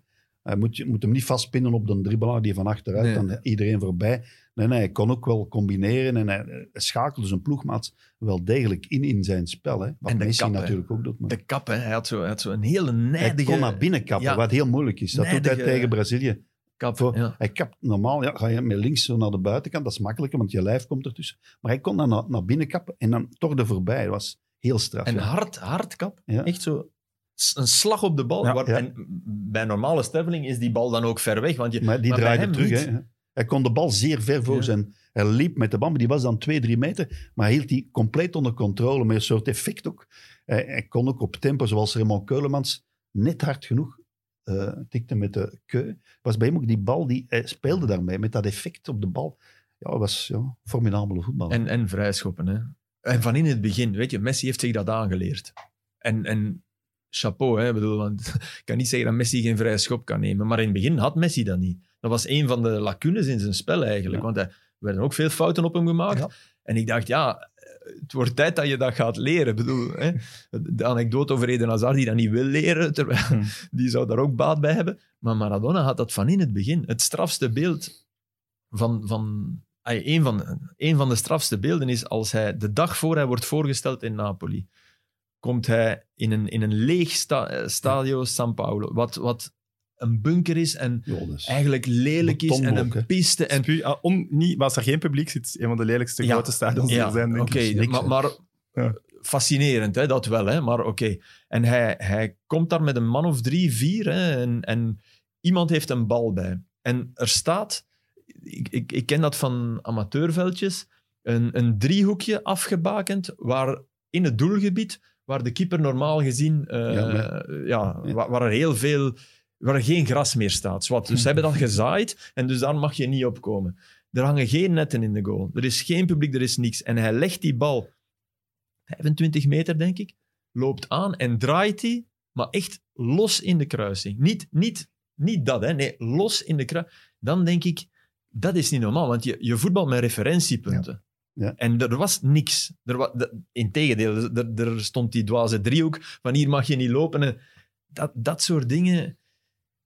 Hij moet, je moet hem niet vastpinnen op de dribbelaar die van achteruit, Nee. dan iedereen voorbij. Nee, nee, hij kon ook wel combineren en hij, hij schakelde zijn ploegmaat wel degelijk in in zijn spel. Hè. Wat En de Messi kap, natuurlijk ook doet. Maar De kap, hè. Hij had zo, hij had zo een hele hij nijdige kon naar binnen kappen, Ja. wat heel moeilijk is. Dat doet hij Nijdige- tegen Brazilië. Kap. Voor- ja. Hij kapt normaal, ja, ga je met links zo naar de buitenkant, dat is makkelijker, want je lijf komt ertussen. Maar hij kon dan naar, naar binnen kappen en dan toch er voorbij. Dat was heel straf. En ja. hard, hard kap. Echt zo een slag op de bal. Waar-. En bij normale sterveling is die bal dan ook ver weg. Want je, Maar die maar draaide terug. niet. Hè. Hij kon de bal zeer ver voor zijn... Hij liep met de bal, maar die was dan twee, drie meter. Maar hij hield die compleet onder controle, met een soort effect ook. Hij, hij kon ook op tempo, zoals Raymond Keulemans, net hard genoeg eh tikte met de keu. Was bij hem ook die bal, die, hij speelde daarmee, met dat effect op de bal. Ja, was ja, formidabele voetballer. En, en vrijschoppen. Hè. En van in het begin, weet je, Messi heeft zich dat aangeleerd. En, en chapeau, hè, ik bedoel, want ik kan niet zeggen dat Messi geen vrije schop kan nemen. Maar in het begin had Messi dat niet. Dat was een van de lacunes in zijn spel eigenlijk. Ja. Want er werden ook veel fouten op hem gemaakt. Ja. En ik dacht, ja, het wordt tijd dat je dat gaat leren. Ik bedoel, hè, de anekdote over Eden Hazard die dat niet wil leren, terwijl Hmm. die zou daar ook baat bij hebben. Maar Maradona had dat van in het begin. Het strafste beeld van... van ay, een, van, een van de strafste beelden is als hij de dag voor hij wordt voorgesteld in Napoli, komt hij in een, in een leeg sta, eh, stadio San Paolo, wat, wat een bunker is en Ja, is- eigenlijk lelijk is en een piste. En, ah, on, niet, maar als er geen publiek zit, een van de lelijkste Ja. grote stadions die ja, er zijn, denk oké, ik. niks, maar, hè. maar Ja. fascinerend, hè, dat wel, hè, maar oké. En hij, hij komt daar met een man of drie, vier hè, en, en iemand heeft een bal bij. En er staat, ik, ik, ik ken dat van amateurveldjes, een, een driehoekje afgebakend waar in het doelgebied, waar de keeper normaal gezien, eh, Ja, ja, Ja. Waar, waar er heel veel, waar er geen gras meer staat. Dus ze hebben dat gezaaid en dus daar mag je niet op komen. Er hangen geen netten in de goal. Er is geen publiek, er is niks. En hij legt die bal 25 meter, denk ik, loopt aan en draait die, maar echt los in de kruising. Niet, niet, niet dat, hè. nee, los in de kruising. Dan denk ik, dat is niet normaal, want je, je voetbal met referentiepunten. Ja. Ja. En er was niks. Er wa, de, integendeel, er, er stond die dwaze driehoek van hier mag je niet lopen. En dat, dat soort dingen,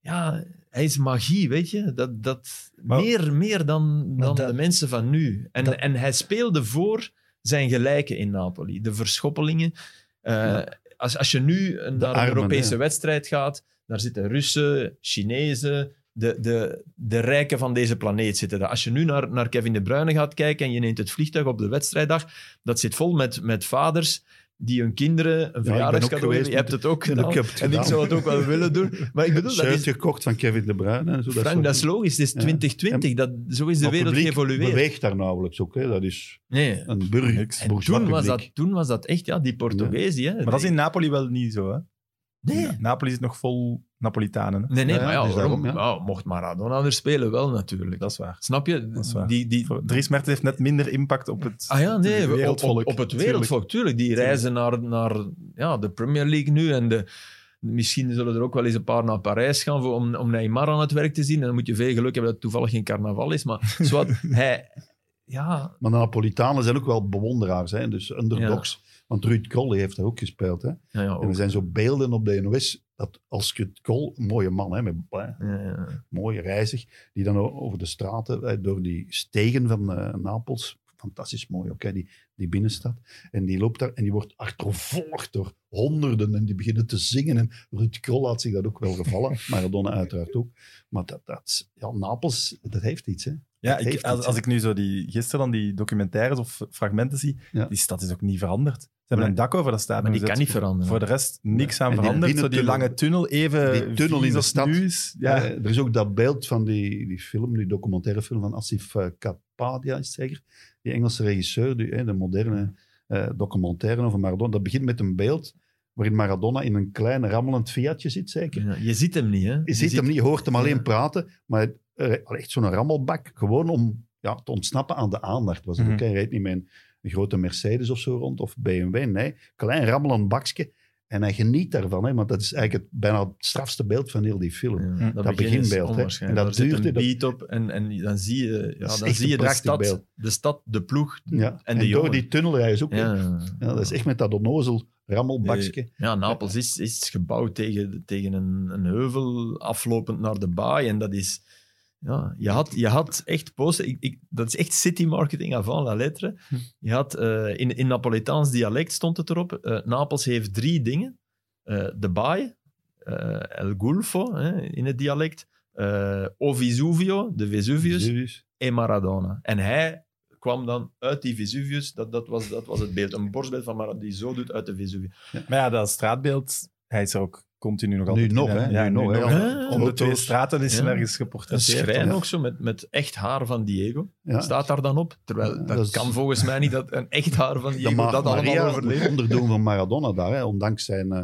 ja, hij is magie, weet je. Dat, dat, Maar- meer, meer dan, dan dat- de mensen van nu. En, dat- en hij speelde voor zijn gelijken in Napoli. De verschoppelingen. Eh, Ja. als, als je nu naar een armen, Europese wedstrijd gaat, daar zitten Russen, Chinezen, de, de, de rijken van deze planeet zitten daar. Als je nu naar, naar Kevin De Bruyne gaat kijken en je neemt het vliegtuig op de wedstrijddag, dat zit vol met, met vaders die hun kinderen een ook verjaardagscadeau geweest geven. Je hebt het ook Ja, gedaan. ik heb het en ik zou het ook wel willen doen. Maar ik bedoel, dat is, gekocht van Kevin De Bruyne. En zo, Frank, soort dat is logisch. Het is Ja. 2020. Dat, zo is de wereld geëvolueerd. beweegt daar nauwelijks ook. Hè. Dat is Nee. een burger. En toen was, dat, toen was dat echt, ja, die Portugezen. Hè. Maar dat is in Napoli wel niet zo, hè? Nee. Napoli zit nog vol Napolitanen. hè? Nee, nee, maar ja, dus daarom, ja. Mocht Maradona er spelen, wel natuurlijk. Dat is waar. Snap je? Dat is waar. Die, die, Dries Mertens heeft net minder impact op het ah ja, nee, het op, op, wereldvolk. op het Tuurlijk. wereldvolk, tuurlijk. Die reizen naar, naar ja, de Premier League nu en de, misschien zullen er ook wel eens een paar naar Parijs gaan voor, om, om Neymar aan het werk te zien. En dan moet je veel geluk hebben dat het toevallig geen carnaval is. Maar zwart, hij... Ja, Maar de Napolitanen zijn ook wel bewonderaars, hè? dus underdogs. Want Ruud Krol heeft daar ook gespeeld. Hè? ja, ja, En er zijn zo beelden op de NOS dat als Ruud Krol, een mooie man, hè, met Ja, ja. mooi reizig, die dan over de straten, eh, door die stegen van eh, Napels, fantastisch mooi ook, hè, die, die binnenstad. En die loopt daar en die wordt achtervolgd door honderden en die beginnen te zingen. En Ruud Krol laat zich dat ook wel gevallen, Maradona uiteraard ook. Maar dat, dat, ja, Napels, dat heeft iets. Hè. Ja, Dat ik, als, iets, als ik nu zo die, gisteren dan die documentaires of fragmenten zie, Ja. die stad is ook niet veranderd. Ze hebben Nee. een dak over de stad. Maar die kan niet veranderen. Voor de rest niks aan En die veranderd. Zo die lange tunnel even Die tunnel in de stad. is. Ja. Eh, er is ook dat beeld van die, die film, die documentaire film van Asif eh, Kapadia, is het zeker? Die Engelse regisseur, die, de moderne eh, documentaire over Maradona. Dat begint met een beeld waarin Maradona in een klein rammelend Fiatje zit, zeker. Ja, je ziet hem niet, hè? Je, ziet hem niet, je hoort hem alleen Ja. praten, maar echt zo'n rammelbak, gewoon om ja, te ontsnappen aan de aandacht. Was het Mhm. ook, hij reed niet met een, een grote Mercedes of zo rond, of BMW, nee. Klein rammelend bakje. En hij geniet daarvan, hè, want dat is eigenlijk het, bijna het strafste beeld van heel die film. Ja, Dat beginbeeld, hè. En dat duurde- een beat op en, en dan zie je, ja, dan zie je de stad, beeld. de stad, de ploeg Ja. en En, de door die tunnel rijden ze ook. Ja, Ja. Ja, dat is echt met dat onnozel rammelbakje. Ja, Napels is, is gebouwd tegen, tegen een, een heuvel aflopend naar de baai. En dat is... Ja, je had, je had echt posten... Ik, ik, dat is echt city marketing avant la lettre. Je had... eh, in, in Napolitaans dialect stond het erop. eh, Napels heeft drie dingen. Eh, de baai, El Gulfo hè, in het dialect, O Vesuvio, de Vesuvius, Vesuvius. en Maradona. En hij kwam dan uit die Vesuvius, dat, dat, was, dat was het beeld. Een borstbeeld van Maradona die zo doet uit de Vesuvius. Maar ja, dat straatbeeld, hij is er ook continu nog Nu altijd nog, in, hè. Ja, Nu nu nog, hè. nog. Om de twee straten is hij ergens Een geportretteerd. schrijn Ja. ook zo, met, met echt haar van Diego. Ja. Staat daar dan op? Terwijl, Ja, dat, dat is- kan volgens mij niet dat een echt haar van Diego dat allemaal overleeft. onderdoen van Maradona daar, hè, ondanks zijn eh,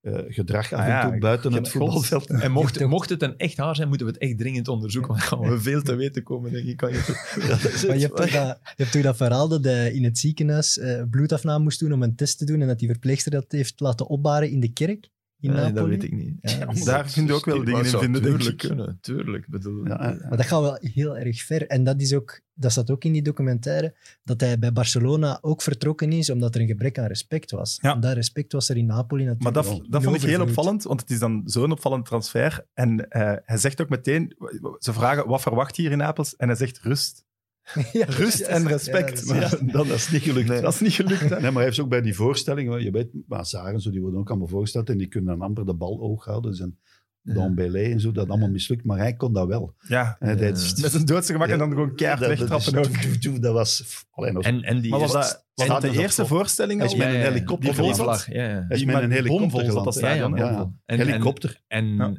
eh, gedrag af Ah en ja, toe buiten het voetbalveld. En mocht, mocht het een echt haar zijn, moeten we het echt dringend onderzoeken. Want dan gaan we veel te weten komen, denk ik. Kan je... Maar je hebt, toch dat, je hebt toch dat verhaal dat hij in het ziekenhuis eh, bloedafname moest doen om een test te doen en dat die verpleegster dat heeft laten opbaren in de kerk in Nee, Napoli? dat weet ik niet. Ja, maar Daar vind je ook wel dingen in vinden, denk tuurlijk ik. kunnen, tuurlijk. Bedoel, Ja, eh, Maar dat gaat wel heel erg ver. En dat, is ook, dat staat ook in die documentaire, dat hij bij Barcelona ook vertrokken is omdat er een gebrek aan respect was. Ja. En dat respect was er in Napoli natuurlijk Maar dat, wel dat vond ik heel opvallend, want het is dan zo'n opvallend transfer. En eh, hij zegt ook meteen, ze vragen wat verwacht je hier in Napels? En hij zegt rust. Ja, Rust en ja, respect. ja, Maar dat is niet gelukt. Dat is niet gelukt, hè? Nee, maar hij heeft ook bij die voorstellingen, je weet, Mazar en zo, die worden ook allemaal voorgesteld en die kunnen dan amper de bal oog houden. Dus en Don Belé en zo, dat allemaal mislukt, maar hij kon dat wel. Ja, En hij deed- met een doodse gemak en dan gewoon keihard dat, dat, wegtrappen is- ook. dat was... Alleen, dat was En, en die Maar was dat, was en dat de dat is eerste voorstelling Hij al? is met een Ja, ja, ja. helikopter geland. Hij is met een helikopter zat geland. dat Ja, ja, Helikopter. En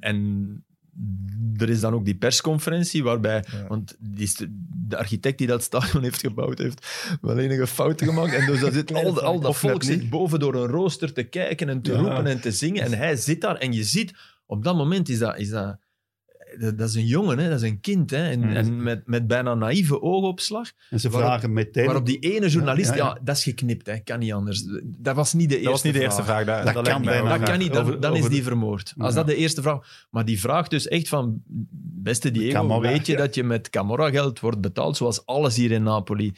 er is dan ook die persconferentie waarbij, Ja. want die, de architect die dat stadion heeft gebouwd, heeft wel enige fouten gemaakt. En dus dat zit, al, al dat volk zit boven door een rooster te kijken en te Ja. roepen en te zingen. En hij zit daar en je ziet, op dat moment is dat... Is dat dat dat is een jongen, hè? dat is een kind. Hè? En, Mm. en met, met bijna naïeve oogopslag. En ze Waarop- vragen meteen... Waarop die ene journalist, ja, Ja, ja, ja. dat is geknipt, hè? kan niet anders. Dat was niet de eerste Dat was niet de eerste vraag. Dat, kan bijna. dat kan niet, dan, Over- dan is die vermoord. Als Ja. dat de eerste vraag... Maar die vraagt dus echt van... Beste Diego, Camorra, weet je ja. dat je met Camorra-geld wordt betaald zoals alles hier in Napoli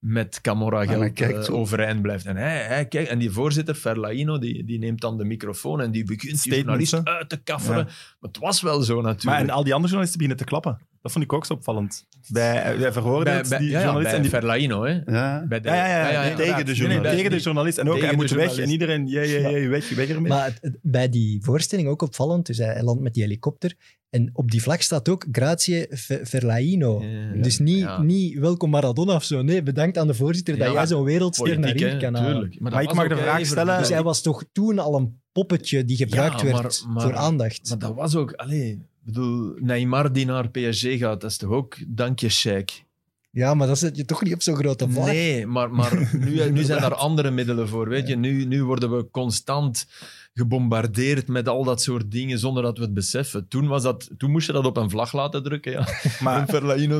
met hij Camorra-geld kijkt eh, overeind blijft? En, hij, hij kijkt, en die voorzitter, Ferlaino, die, die neemt dan de microfoon en die begint die Statements, journalist uit te kafferen. Ja. Maar het was wel zo natuurlijk. Maar en al die andere journalisten beginnen te klappen. Dat vond ik ook zo opvallend. Bij, bij veroordeeld, bij, bij, die ja, bij en die, Ferlaino, hè. Ja. Bij de- ja, ja, ja, tegen de inderdaad. Nee, nee, journalist. tegen de journalist. En ook, Tegen hij de moet weg. En journalist. iedereen, jee, jee, jee, weg, weg ermee. Maar het- bij die voorstelling ook opvallend, dus hij, hij landt met die helikopter En op die vlag staat ook Grazie. Ja. Dus niet, Ja. niet welkom Maradona of zo. Nee, bedankt aan de voorzitter dat jij zo'n wereldster naar hier kan halen. tuurlijk. Maar dat ik mag de vraag stellen- Dus hij was toch toen al een poppetje die gebruikt Ja, maar- werd maar- voor aandacht. Maar dat was ook... Allee, ik bedoel, Neymar die naar PSG gaat, dat is toch ook dankje Sheik? Ja, maar dat zet je toch niet op zo'n grote vlag. Nee, maar, maar nu, nu zijn daar andere middelen voor. Weet je? Nu, nu worden we constant gebombardeerd met al dat soort dingen zonder dat we het beseffen. Toen, was dat, toen moest je dat op een vlag laten drukken. Ja. Maar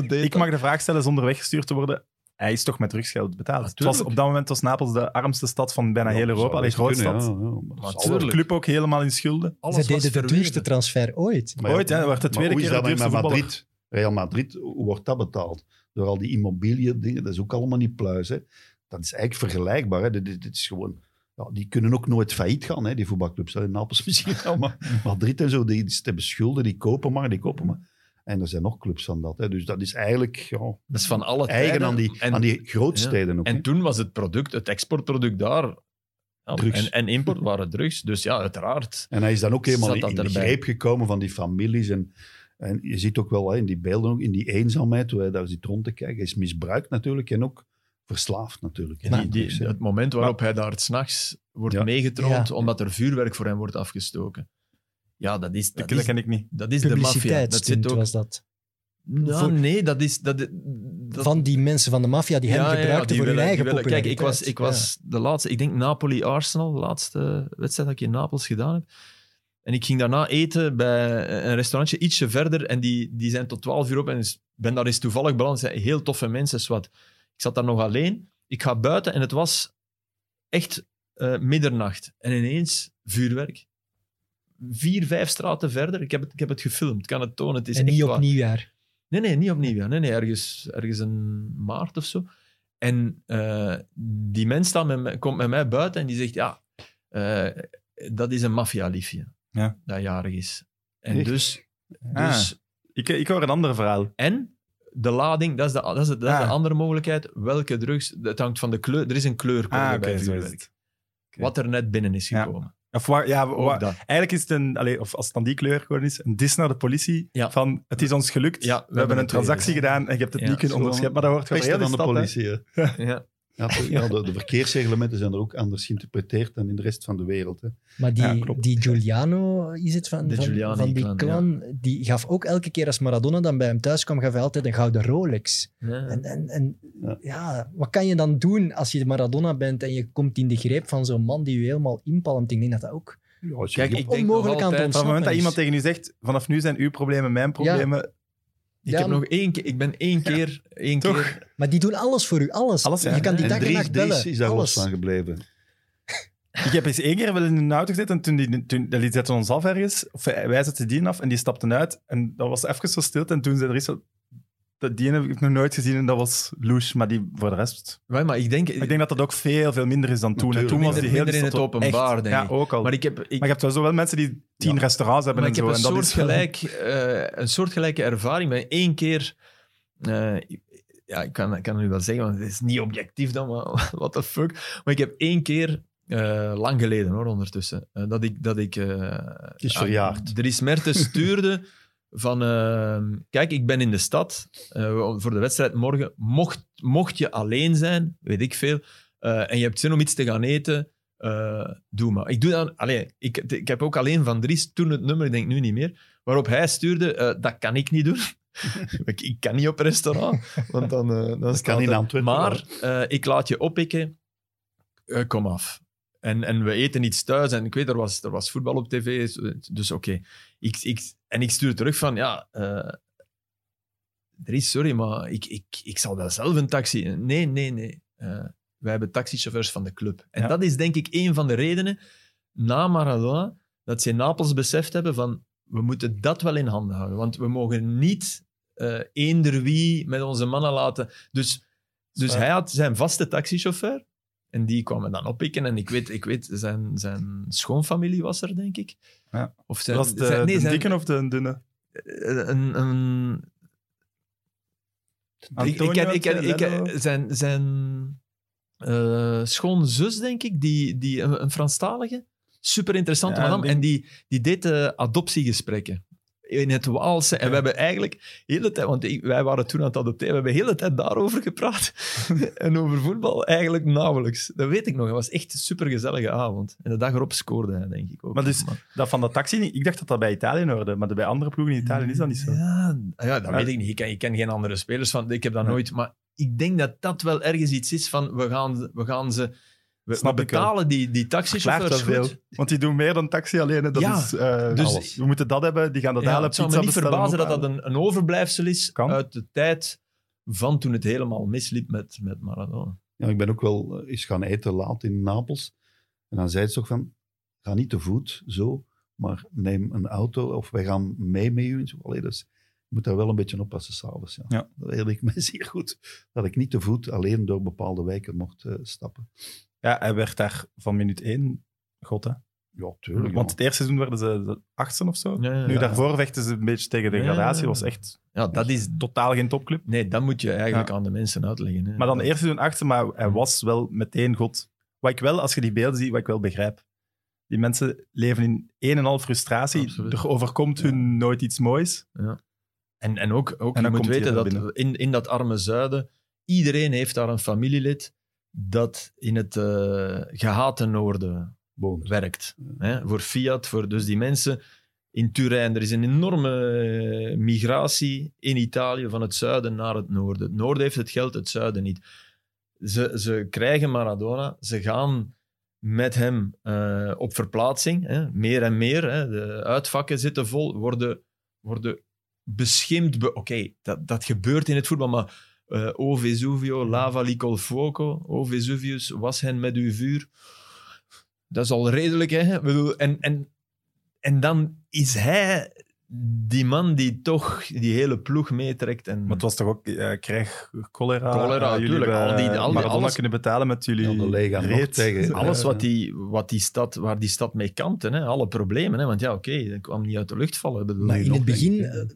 ik mag de vraag stellen zonder weggestuurd te worden. Hij is toch met drugsgeld betaald. Het was, op dat moment was Napels de armste stad van bijna heel Europa. Alleen grootste stad. Maar De tuurlijk. club ook helemaal in schulden. Alles Ze was deden de duurste transfer ooit. Ooit, hè, werd de tweede hoe is keer dat de duurste. Madrid? Real Madrid, hoe wordt dat betaald? Door al die immobiliën dingen, dat is ook allemaal niet pluis. Hè? Dat is eigenlijk vergelijkbaar. Hè? Dit, dit- dit is gewoon, ja, die kunnen ook nooit failliet gaan, hè, die voetbalclubs. In Napels misschien wel, maar Madrid en zo, die, die hebben schulden, die kopen maar, die kopen maar. En er zijn nog clubs van dat. Hè? Dus dat is eigenlijk ja, Dat is van alle eigen tijden. aan die, En- aan die grootsteden ook. hè. En toen was het product, het exportproduct daar. ja. En, en import waren drugs. Dus ja, uiteraard. En hij is dan ook helemaal in, de greep gekomen van die families. En, en je ziet ook wel hè, in die beelden, ook, in die eenzaamheid, hoe hij daar zit rond te kijken. Is misbruikt natuurlijk en ook verslaafd natuurlijk. Die, die- het moment waarop hij daar s'nachts wordt Ja. meegetroond Ja. omdat er vuurwerk voor hem wordt afgestoken. Ja, dat is, dat Dat is, ken ik niet. dat is de maffia. Dat zit ook... was dat. Nou, voor- nee, dat is... Dat, dat, Van die mensen van de maffia die hem Ja, gebruikten die voor hun eigen willen- Kijk, ik was, populariteit. ik was de laatste, ik denk Napoli-Arsenal, de laatste wedstrijd dat ik in Napels gedaan heb. En ik ging daarna eten bij een restaurantje ietsje verder en die, die zijn tot 12 uur op en ben daar eens toevallig beland. Zijn heel toffe mensen, zwart. Ik zat daar nog alleen. Ik ga buiten en het was echt eh, middernacht. En ineens vuurwerk. Vier, vijf straten verder. Ik heb het, ik heb het gefilmd, ik kan het tonen. Het is En niet op waar. nieuwjaar. Nee, nee, niet opnieuw. Ja. Nee, nee, ergens, ergens in maart of zo. En eh, die mens staat met komt met mij buiten en die zegt, ja, eh, dat is een maffialiefje Ja. dat jarig is. En Echt? dus... Ah. dus Ik, ik hoor een ander verhaal. En de lading, dat is de, dat is de, dat is de Ah. andere mogelijkheid. Welke drugs? Het hangt van de kleur. Er is een kleurcode Ah, oké, bij vuurwerk. Wat er net binnen is Ja. gekomen. Of waar, ja, waar- dat. eigenlijk is het een, allee, of als het dan die kleur gewoon is, een dis naar de politie Ja. van het is ons gelukt, Ja, we, we hebben een transactie gedaan en je hebt het Ja. niet kunnen onderscheppen. Maar dat wordt gewoon Pesten heel van de de politie. Ja. Ja, de, de verkeersreglementen zijn er ook anders geïnterpreteerd dan in de rest van de wereld. Hè. Maar die, Ja, die Giuliano, is het van, De van, Giuliani van die clan, clan, die gaf ook elke keer als Maradona dan bij hem thuis kwam, gaf hij altijd een gouden Rolex. Ja. En, en, en Ja. ja. wat kan je dan doen als je Maradona bent en je komt in de greep van zo'n man die je helemaal inpalmt? Ik denk dat dat ook... Kijk, ik denk Onmogelijk nog aan altijd- Van het moment dat iemand tegen u zegt, vanaf nu zijn uw problemen mijn problemen, Ik, Ja, heb nog één keer, ik ben één keer, één Toch? keer Maar die doen alles voor u, alles. Alles, ja. Je kan die en dag en nacht bellen. Is daar alles. los van gebleven. Ik heb eens één keer wel in een auto gezeten en toen die, toen, die zetten ons af ergens, of wij zetten die af en die stapten uit en dat was even zo stilte en toen zei er iets dat die heb ik nog nooit gezien en dat was louche, maar die voor de rest. Maar, maar ik denk, Ik denk dat dat ook veel, veel minder is dan toen. En toen was die heel in het openbaar, echt- denk Ja, ik. ook al. maar Maar, ik heb, ik, je hebt wel zo wel mensen die tien Ja. restaurants hebben maar ik en heb zo. een en dat is wel- soortgelijk, eh een soortgelijke ervaring bij één keer. eh, ja, ik kan, ik kan het nu wel zeggen, want het is niet objectief dan, maar what the fuck. Maar ik heb één keer, eh, lang geleden hoor, ondertussen, dat ik. Dat ik eh, is verjaard. Dries Mertens stuurde van. eh, kijk, ik ben in de stad eh, voor de wedstrijd morgen. Mocht, mocht je alleen zijn, weet ik veel, eh, en je hebt zin om iets te gaan eten. eh, doe maar. Ik, doe dan, allee, ik, ik heb ook alleen van Dries toen het nummer, ik denk nu niet meer, waarop hij stuurde, dat kan ik niet doen. ik, ik kan niet op restaurant, want dan, dan Dat kan er- Antwerpen. Maar ik laat je oppikken, kom af. En, en we eten iets thuis en ik weet, er was, er was voetbal op tv, dus oké. Ik, ik, en ik stuur terug van, ja, eh Dries, sorry, maar ik, ik, ik zal wel zelf een taxi... Nee, nee, nee. Eh, wij hebben taxichauffeurs van de club. En Ja. dat is denk ik een van de redenen, na Maradona, dat ze in Napels beseft hebben van, we moeten dat wel in handen houden. Want we mogen niet eh eender wie met onze mannen laten... Dus, dus hij had zijn vaste taxichauffeur. En die kwamen dan oppikken. En ik weet, ik weet zijn, zijn schoonfamilie was er, denk ik. Ja. Of zijn, Was het de, zijn- nee, de zijn- dikke of de dunne? eh, een, een, ik, Antonio, ik, ken- ik, ken- ik, Lello? ken- zijn, zijn eh, schoonzus, denk ik, die, die, een, een Franstalige. Super interessante Ja, madame. die- En die, die deed eh, adoptiegesprekken. In het Waalse. En we hebben eigenlijk de hele tijd, want wij waren toen aan het adopteren, we hebben de hele tijd daarover gepraat. en over voetbal eigenlijk nauwelijks. Dat weet ik nog. Het was echt een supergezellige avond. En de dag erop scoorde hij, denk ik ook. Maar dus- Dat van de taxi, ik dacht dat dat bij Italië hoorde, maar bij andere ploegen in Italië is dat niet zo. Ja, ja dat Ja. weet ik niet. Ik ken, ik ken geen andere spelers van. Ik heb dat nooit. Maar ik denk dat dat wel ergens iets is van we gaan, we gaan ze. We, Snap we ik wel. betalen die, die taxichauffeurs veel. Want die doen meer dan taxi alleen. Dat Ja, is, eh, dus- alles. We moeten dat hebben, die gaan dat Ja, halen. het zou me niet verbazen dat dat een, een overblijfsel is Kan. uit de tijd van toen het helemaal misliep met, met Maradona. Ja, ik ben ook wel eh, eens gaan eten laat in Napels. En dan zei ze toch van, ga niet te voet, zo, maar neem een auto of wij gaan mee met u. Allee, dus je moet daar wel een beetje oppassen s'avonds. Ja. Ja. Dat herinner ik me zeer goed. Dat ik niet te voet alleen door bepaalde wijken mocht eh, stappen. Ja, hij werd daar van minuut één god, hè. Ja, tuurlijk. Want het eerste seizoen werden ze de achtste of zo. Ja, ja, Nu, ja. daarvoor vechten ze een beetje tegen degradatie. Ja. Dat was echt Ja, dat is. totaal geen topclub. Nee, dat moet je eigenlijk Ja. aan de mensen uitleggen. Hè. Maar dan eerste seizoen achtste, maar hij was wel meteen god. Wat ik wel, als je die beelden ziet, wat ik wel begrijp. Die mensen leven in een en al frustratie. Absoluut. Er overkomt hun nooit iets moois. En, en ook, ook En je dan moet weten dat binnen. in, in dat arme zuiden, iedereen heeft daar een familielid dat in het eh, gehate noorden Woont. werkt. Hè? Voor Fiat, voor dus die mensen in Turijn. Er is een enorme eh, migratie in Italië van het zuiden naar het noorden. Het noorden heeft het geld, het zuiden niet. Ze, ze krijgen Maradona, ze gaan met hem eh, op verplaatsing, hè? meer en meer. Hè? De uitvakken zitten vol, worden, worden beschimd. Be Oké, dat, dat gebeurt in het voetbal, maar eh O Vesuvio, lava li col fuoco, O Vesuvius, was hen met uw vuur. Dat is al redelijk, hè? Ik bedoel, en, en, en dan is hij die man die toch die hele ploeg meetrekt. En, Maar het was toch ook eh, krijg, cholera. Cholera, eh, jullie hebben Al die- al die- alles- kunnen betalen met jullie de Lega reet. tegen- alles Eh, wat die, wat die stad, waar die stad mee kampte, hè? alle problemen. Hè? Want ja, oké, dat kwam niet uit de lucht vallen. Maar in nog, het begin ik.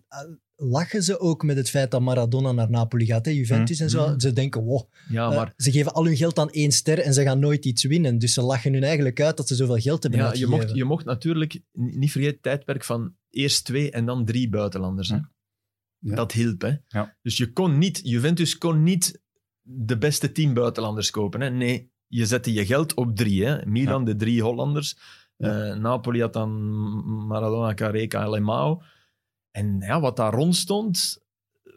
Lachen ze ook met het feit dat Maradona naar Napoli gaat. Hè? Juventus en zo. Mhm. Ze denken, wow, Ja, eh, maar ze geven al hun geld aan één ster en ze gaan nooit iets winnen. Dus ze lachen hun eigenlijk uit dat ze zoveel geld hebben ja, je, mocht, je mocht natuurlijk niet vergeten het tijdperk van eerst twee en dan drie buitenlanders. Hè? Ja. Dat hielp. Hè? Ja. Dus je kon niet, Juventus kon niet de beste tien buitenlanders kopen. Hè? Nee, je zette je geld op drie. Hè? Milan, de drie Hollanders. Ja. Eh, Napoli had dan Maradona, Careca en Lemao. En ja, wat daar rond stond,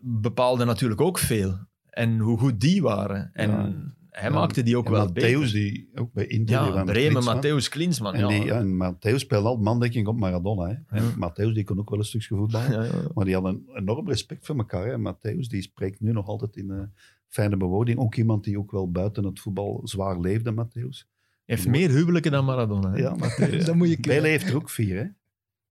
bepaalde natuurlijk ook veel. En hoe goed die waren. En Ja. hij Ja, maakte die ook En wel Matthäus, beter. die ook bij Inter... Ja, Bremen. Matthäus, Klinsmann. En, ja. die, en Matthäus speelde al mandekking op Maradona. Hè. Matthäus die kon ook wel een stukje voetballen. Ja, ja. Maar die hadden enorm respect voor elkaar. Hè. Matthäus die spreekt nu nog altijd in eh, fijne bewoording. Ook iemand die ook wel buiten het voetbal zwaar leefde, Matthäus. Heeft meer huwelijken dan Maradona. hè? Ja, Matthäus. Dat moet je heeft er ook vier, hè?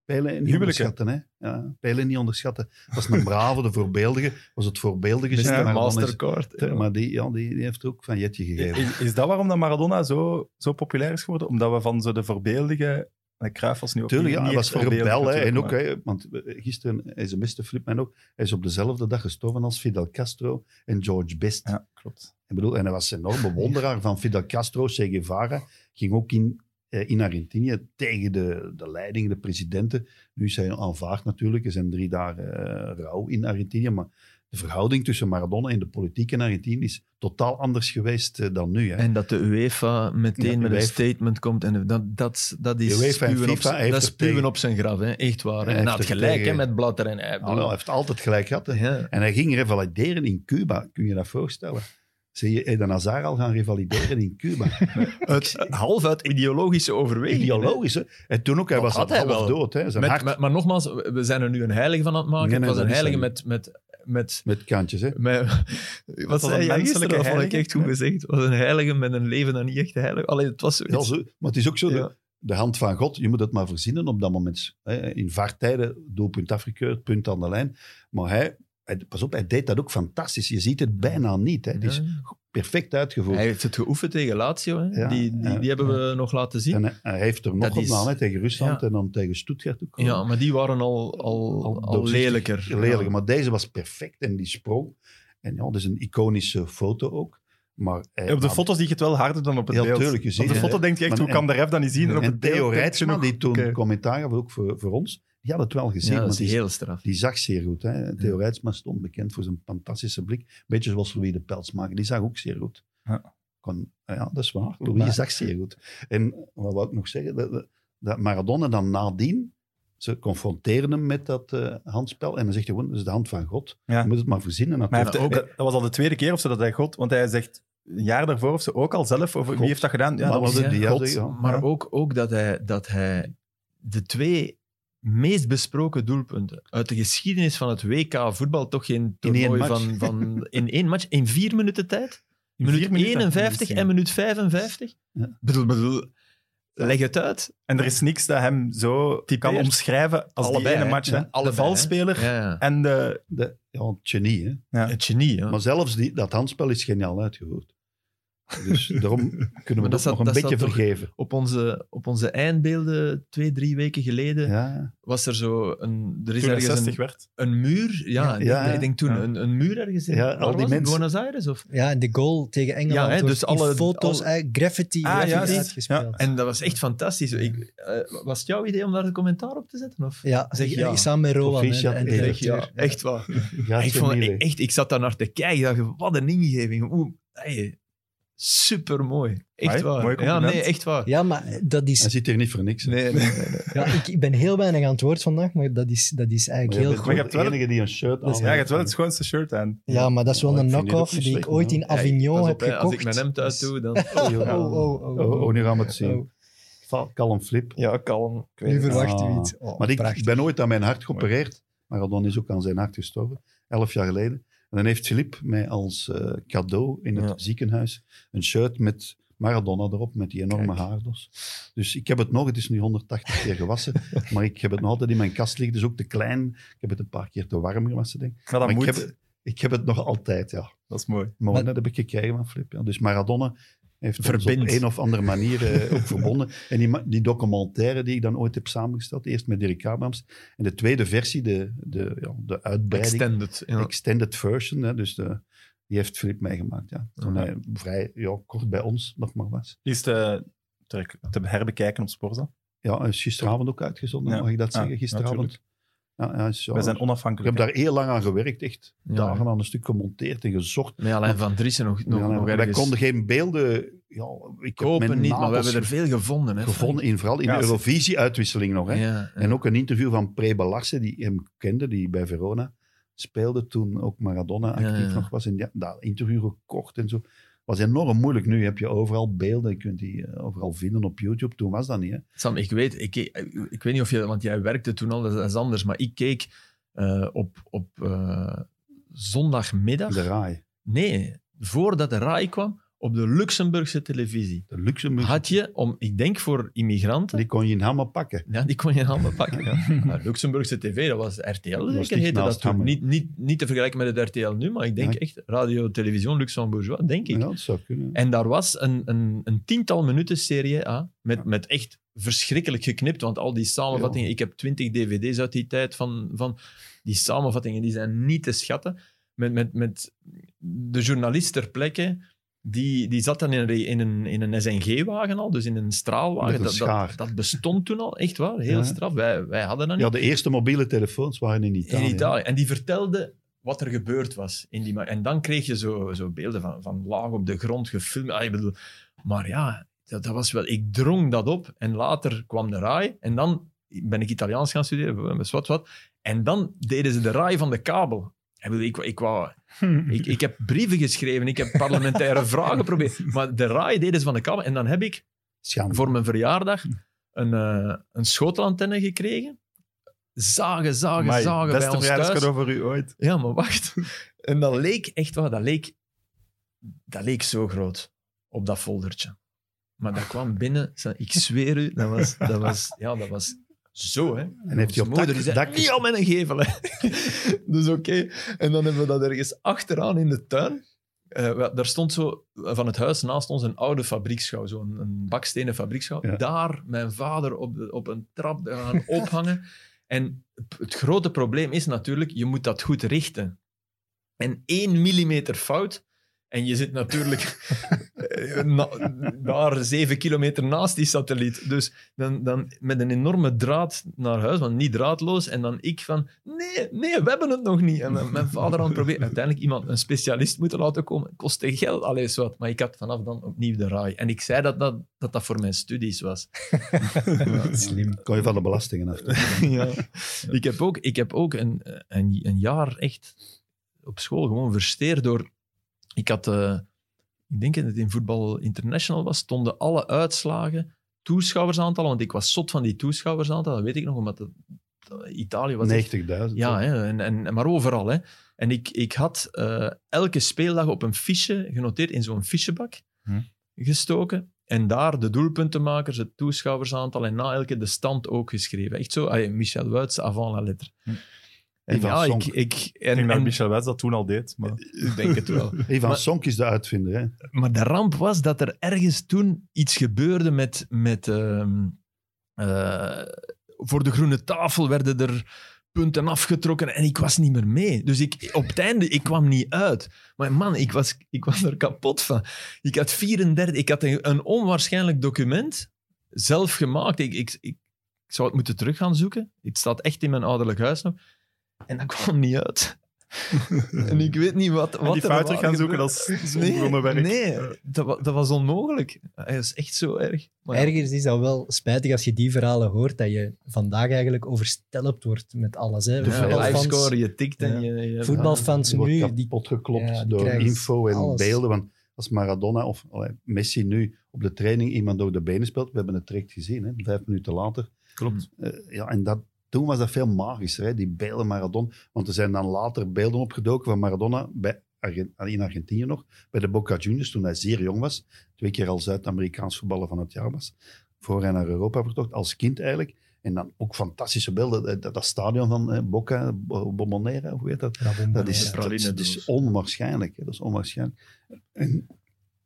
Pele niet onderschatten, hè? Ja, Pele niet onderschatten. Was een brave, de voorbeeldige. Was het voorbeeldige. Is- Mastercard. ja. Maar die, ja, die, die heeft ook van Jetje gegeven. Is, is dat waarom dat Maradona zo, zo populair is geworden? Omdat we van zo de voorbeeldige... Cruijff was nu ook Tuurlijk, niet, ja, hij was rebel. Hè, en ook, hè, want eh, gisteren, hij is een beste flip mij ook. Hij is op dezelfde dag gestorven als Fidel Castro en George Best. Ja, klopt. Ik bedoel, en hij was een enorm bewonderaar van Fidel Castro, Che Guevara. Ging ook in, in Argentinië tegen de, de leiding, de presidenten. Nu is hij aanvaard natuurlijk. Er zijn drie dagen eh, rouw in Argentinië. Maar de verhouding tussen Maradona en de politiek in Argentinië is totaal anders geweest eh, dan nu. Hè. En dat de UEFA meteen Ja, met een statement komt. En dat, dat, dat is UEFA en spuwen, op, FIFA zijn- heeft dat is spuwen tegen- op zijn graf. Hè? Echt waar. Hij En hij had gelijk tegen- hè, met Blatter. En, hij, Nou, hij heeft altijd gelijk gehad. Ja. En hij ging revalideren in Cuba. Kun je dat voorstellen? Zie je Eden Hazard al gaan revalideren in Cuba? Het, half uit ideologische overweging. Ideologisch, hè? En toen ook, hij Dat was had al hij half dood. Hè? Zijn Met, hart maar, maar nogmaals, we zijn er nu een heilige van aan het maken. Nee, nee, het was een heilige met... met, met met kantjes. Hè? met, wat een zei jij menselijke gisteren? Dat vond ik heilige? echt goed gezegd. Het was een heilige met een leven dat niet echt heilig Alleen het was Ja, zo, maar het is ook zo, Ja. de, de hand van God, je moet het maar verzinnen op dat moment. Hè? In vaartijden, doelpunt afgekeurd, punt aan de lijn. Maar hij, pas op, hij deed dat ook fantastisch. Je ziet het bijna niet. Hè? Het is perfect uitgevoerd. Hij heeft het geoefend tegen Lazio. Hè? Ja, die, die, ja, die hebben we nog laten zien. En hij, hij heeft er nog Dat op is- tegen Rusland Ja. en dan tegen Stuttgart ook. Ja, maar die waren al, al, al, lelijker. Lelijker, Ja. maar deze was perfect en die sprong. En ja, dat is een iconische foto ook. Maar, eh, Op de foto's zie je het wel harder dan op het Ja, beeld. tuurlijk, je ziet op de foto hè. denk je echt, Maar- hoe kan de ref dat niet zien? En op En het beeld Theo Rijtsman, die toen commentaar gaf, ook voor, voor ons, Je had het wel gezien, Ja, dat is die, heel straf. die zag zeer goed. Hè. Theo Rijtsma stond bekend voor zijn fantastische blik. Beetje zoals Louis de Pelsmaker, die zag ook zeer goed. Ja. Kon, ja, dat is waar. Louis Maar- zag zeer goed. En wat wou ik nog zeggen? Dat, dat- Maradona dan nadien, ze confronteren hem met dat eh, handspel en dan zegt hij gewoon, dat is de hand van God. Ja. Je moet het maar verzinnen Maar hij heeft, dat, dat was al de tweede keer of zo dat hij God... Want hij zegt een jaar daarvoor of zo ook al zelf, God. wie heeft dat gedaan? Ja, Maar dat was het ja, God. ja. Maar ook, ook dat, hij, dat hij de twee meest besproken doelpunten uit de geschiedenis van het WK voetbal, toch geen toernooi van, van in één match, in vier minuten tijd? In Minuut vier minuten. 51 en minuut 55? Ja. Bedoel, bedoel, leg het uit. En er is niks dat hem zo Typeert. kan omschrijven als Allebei, die ene match. Ja, hè. de allebei, valspeler Ja, ja. en de... De, ja, het genie, hè. Ja. Het genie, hè. Maar zelfs die, dat handspel is geniaal uitgevoerd. Dus daarom kunnen we dat dat zat- nog een dat beetje vergeven. Op onze, op onze eindbeelden, twee, drie weken geleden, Ja, was er zo een... Er is Toen ergens 60 een, werd. een muur. Ja, Ja, ik- ja, ik denk toen ja. een, een muur ergens in Ja, al die mensen. Buenos Aires? Of? Ja, en de goal tegen Engeland Ja, hè, dus alle- foto's, alle- eh, graffiti, Ah, graffiti uitgespeeld. En dat was echt fantastisch. Ik, eh, was het jouw idee om daar een commentaar op te zetten? Of? Ja, Zeg ja. samen met hè, eh, eindredacteur. Zeg ja, echt waar. ja ik, vond, ik, echt, ik zat daar naar te kijken. Ik dacht, wat een ingeving. Oeh, hey, super mooi. Echt waar. mooi ja, nee, echt waar. Ja, maar dat Hij is... zit hier niet voor niks. Nee, nee, nee, nee. Ja, ik, ik ben heel weinig aan het woord vandaag, maar dat is, dat is eigenlijk heel bent goed. Maar je wel hebt wel enige die een shirt aan Ja, je hebt wel het schoonste shirt aan. Ja, maar dat is wel Ja, een die knock-off die ik ooit in Avignon heb gekocht. Als ik mijn hemd uit doe, dan... Oh, oh, oh, oh, Oh, oh, nu gaan we het Oh. zien. Kalm flip. Ja, kalm. Ik weet Nu verwacht Ah. u iets. Oh, Maar ik, ben ooit aan mijn hart geopereerd. Maradona is ook aan zijn hart gestorven. Elf jaar geleden. En dan heeft Filip mij als eh, cadeau in het Ja. ziekenhuis een shirt met Maradona erop, met die enorme Kijk. haardos. Dus ik heb het nog, het is nu 180 keer gewassen, maar ik heb het nog altijd in mijn kast liggen. Dus ook te klein. Ik heb het een paar keer te warm gewassen, denk ik. Maar dat Maar ik moet. heb, ik heb het nog altijd, ja. Dat is mooi. Maar, Maar- dat heb ik gekregen van Flip. Ja. Dus Maradona heeft ons op een of andere manier eh, ook verbonden. En die, die documentaire die ik dan ooit heb samengesteld, eerst met Dirk Abrams, en de tweede versie, de, de, ja, de uitbreiding, Extended. Ja. extended version, hè, dus de, die heeft Flip meegemaakt. Ja. Toen Ja. hij vrij ja, kort bij ons nog maar was. Die is te, te, te herbekijken op Sporza. Ja, hij is gisteravond ook uitgezonden, Ja. mag ik dat Ah, zeggen? Gisteravond. Ja, is, Wij zijn ik onafhankelijk. heb daar heel lang aan gewerkt, echt Ja, dagen aan een stuk gemonteerd en gezocht. Met Alain van Driessen nog, nog, Ja, nog wij ergens konden geen beelden ja, ik heb kopen, niet, maar we hebben er veel gevonden. Hè, gevonden, in, vooral in Ja, de Eurovisie-uitwisseling nog. Hè. Ja, ja. En ook een interview van Preba Larsen, die hem kende, die bij Verona speelde toen ook Maradona actief Ja, ja. nog was. En ja, dat interview gekocht en zo. Was enorm moeilijk. Nu heb je overal beelden, je kunt die eh, overal vinden op YouTube. Toen was dat niet. Hè. Sam, ik weet, ik, ik weet niet of je, want jij werkte toen al, dat is anders, maar ik keek eh, op, op eh, zondagmiddag. De RAI. Nee, voordat de RAI kwam, op de Luxemburgse televisie. De Luxemburg, Had je, om, ik denk voor immigranten, die kon je in Hammer pakken. ja, die kon je in handen pakken. Ja. Maar Luxemburgse tv, dat was RTL, was zeker heette dat toen. Niet, niet, niet te vergelijken met het RTL nu, maar ik denk Ja. echt Radio Television Luxembourgeois, denk ik. Ja, dat zou kunnen. En daar was een, een, een tiental minuten serie A, met, met echt verschrikkelijk geknipt, want al die samenvattingen, ik heb twintig dvd's uit die tijd van, van die samenvattingen, die zijn niet te schatten. Met, met, met de journalist ter plekke, die, die zat dan in een, in een, in een SNG-wagen al, dus in een straalwagen. Dat, dat, dat bestond toen al, echt waar, heel Ja. straf. Wij, wij hadden dat niet Ja, de eerste mobiele telefoons waren in Italië. in Italië. En die vertelde wat er gebeurd was. In die en dan kreeg je zo, zo beelden van, van laag op de grond gefilmd. Ah, ik bedoel, maar ja, dat, dat was wel... Ik drong dat op en later kwam de RAI. En dan ben ik Italiaans gaan studeren, wat wat. En dan deden ze de RAI van de kabel. Ik, bedoel, ik, ik, wou, ik, ik heb brieven geschreven, ik heb parlementaire vragen geprobeerd. Maar de RAI deden ze van de kabel. En dan heb ik Schande. voor mijn verjaardag een, eh, een schotelantenne gekregen. Zagen, zagen, Amai, zagen bij ons thuis. voor u ooit. Ja, maar wacht. En dat leek echt waar, dat leek, dat leek zo groot op dat foldertje. Maar dat kwam binnen, ik zweer u, dat was, dat was, ja, dat was zo, hè. En heeft hij op moeder dak, dak niet al met een gevel, hè. dus oké. En dan hebben we dat ergens achteraan in de tuin. Wel, daar stond zo eh, van het huis naast ons een oude fabrieksschouw, zo'n een bakstenen fabrieksschouw. Ja. Daar mijn vader op, de, op een trap gaan ophangen. En het grote probleem is natuurlijk, je moet dat goed richten. En één millimeter fout En je zit natuurlijk eh, na- daar zeven kilometer naast die satelliet. Dus dan, dan met een enorme draad naar huis, want niet draadloos. En dan ik van, nee, nee, we hebben het nog niet. En mijn, mijn vader aan het proberen. Uiteindelijk iemand, een specialist moeten laten komen. Kostte geld, alles wat. Maar ik had vanaf dan opnieuw de raai. En ik zei dat dat, dat, dat voor mijn studies was. Slim. Kon je van de belastingen af. ja. Ik heb ook, ik heb ook een, een, een jaar echt op school gewoon versteerd door... Ik had, eh, ik denk dat het in Voetbal International was, stonden alle uitslagen, toeschouwersaantallen, want ik was zot van die toeschouwersaantallen, dat weet ik nog, omdat het, dat Italië was... echt- 90.000. ja, hè, en, en, maar overal. Hè. En ik, ik had eh, elke speeldag op een fiche genoteerd, in zo'n fichebak Hm. gestoken. En daar de doelpuntenmakers, het toeschouwersaantal en na elke de stand ook geschreven. Echt zo, Michel Wuits, avant la lettre. Hm. Ivan ja, ik, Sonk. ik, Ik en, denk dat en- Michel Wets dat toen al deed. Maar... ik denk het wel. Ivan Maar- Sonk is de uitvinder. Hè? Maar de ramp was dat er ergens toen iets gebeurde met... met ehm, eh, voor de groene tafel werden er punten afgetrokken en ik was niet meer mee. Dus ik, op het einde, ik kwam niet uit. Maar man, ik was, ik was er kapot van. Ik had 34... Ik had een, een onwaarschijnlijk document zelf gemaakt. Ik, ik, ik, ik zou het moeten terug gaan zoeken. Het staat echt in mijn ouderlijk huis nog. En dat kwam niet uit. en ik weet niet wat, En wat die er fout terug waar gaan zoeken, gebeurde. dat is Nee, werk. nee dat, dat was onmogelijk. Hij is echt zo erg. Maar ja, Ergens is dat wel spijtig als je die verhalen hoort, dat je vandaag eigenlijk overstelpt wordt met alles. Hè. ja, Voetbalfans- livescore, je tikt en Ja. je... je Voetbalfans Die wordt nu, die, kapot geklopt ja, die door info en alles. beelden. Want als Maradona of allee, Messi nu op de training iemand door de benen speelt, we hebben het direct gezien, hè, vijf minuten later. Klopt. Eh, ja, en dat, toen was dat veel magischer, hè, die beelden Maradona. Want er zijn dan later beelden opgedoken van Maradona bij Argen- in Argentinië nog, bij de Boca Juniors, toen hij zeer jong was. Twee keer al Zuid-Amerikaans voetballer van het jaar was. Voor hij naar Europa vertocht, als kind eigenlijk. En dan ook fantastische beelden. Dat, dat, stadion van eh, Boca, Bo- Bombonera, hoe heet dat? Ja. Dat is, dat, is- dat is onwaarschijnlijk. Hè? Dat is onwaarschijnlijk. En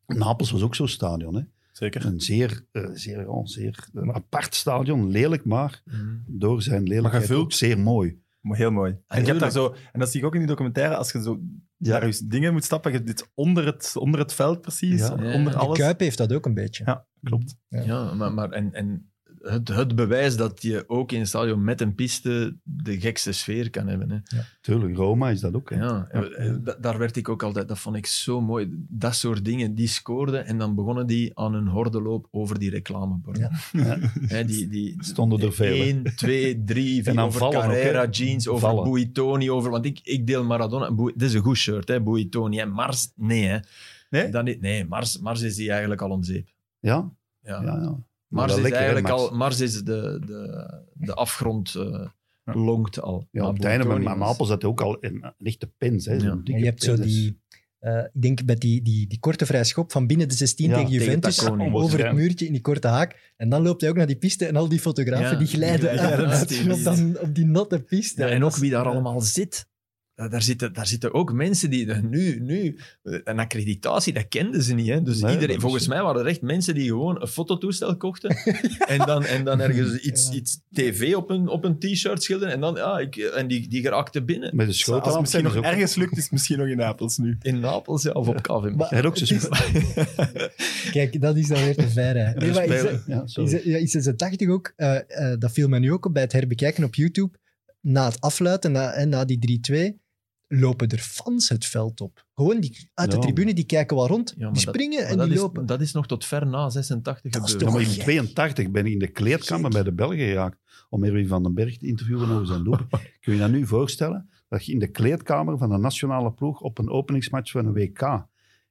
Napels was ook zo'n stadion. Hè? Zeker. Een zeer, eh, zeer, oh, zeer een apart stadion. Lelijk, maar Mm. door zijn lelijkheid gevuld. ook zeer mooi. Maar heel mooi. En je hebt daar zo, en dat zie ik ook in die documentaire, als je zo Ja. naar je dingen moet stappen, je hebt dit onder het, onder het veld precies, Ja. Ja. onder De alles. Kuip heeft dat ook een beetje. Ja, klopt. Ja, maar, maar en, en het, het bewijs dat je ook in een stadion met een piste de gekste sfeer kan hebben. Hè. Tuurlijk, Roma is dat ook. Hè? Ja, eh, da- daar werd ik ook altijd, dat vond ik zo mooi. Dat soort dingen, die scoorden en dan begonnen die aan hun hordenloop over die reclameborden. Ja. Hè, die, die, Stonden er veel, hè. 1, 2, 3, En dan over ook. Carrera jeans, over Vallen. Buitoni, over... Want ik, ik deel Maradona... Dit is een goed shirt, hè, Buitoni. En Mars, nee, hè. Nee? Dan nee, Mars, Mars is die eigenlijk al om zeep. Ja, Ja. ja, ja. Maar Mars is lekker, hè, eigenlijk al... Mars is de, de, de afgrond eh, longt al. Ja, Maar op het einde, maar, maar Napels had ook al een, een echte pens. Hè, Ja. je hebt zo die, eh, ik denk met die, die, die korte vrije schop van binnen de 16 Ja, tegen Juventus, Tacconi. over het muurtje in die korte haak. En dan loopt hij ook naar die piste en al die fotografen Ja, die glijden die glijden uit, uit die op, dan, op die natte piste. Ja, en ook wie daar allemaal zit. Daar zitten, daar zitten ook mensen die nu, nu een accreditatie, dat kenden ze niet. Hè? Dus Nee, iedereen, is- volgens mij waren er echt mensen die gewoon een fototoestel kochten en, dan, en dan ergens iets, Ja. iets tv op een, op een t-shirt schilderen en, dan, ja, ik, en die, die geraakten binnen. Met de Als schoot het misschien nog ook. ergens lukt, is het misschien nog in Napels nu. In Napels ja, of op KVM. Maar- ook zijn Kijk, dat is dan weer te ver. Hè. Nee, maar is, is, ja, is het 80 ook, eh, eh, dat viel mij nu ook op bij het herbekijken op YouTube. Na het afluiten, na, en na die 3-2, lopen er fans het veld op. Gewoon die, uit de Ja. tribune, die kijken wel rond, Ja, maar die dat- springen Maar en dat, die is, lopen. dat is nog tot ver na 86 Dat is gebeurd. Ja, maar in gek. 82 ben ik in de kleedkamer bij de Belgen geraakt om Erwin van den Berg te interviewen over zijn doel. Kun je je dat nu voorstellen? Dat je in de kleedkamer van de nationale ploeg op een openingsmatch van een WK...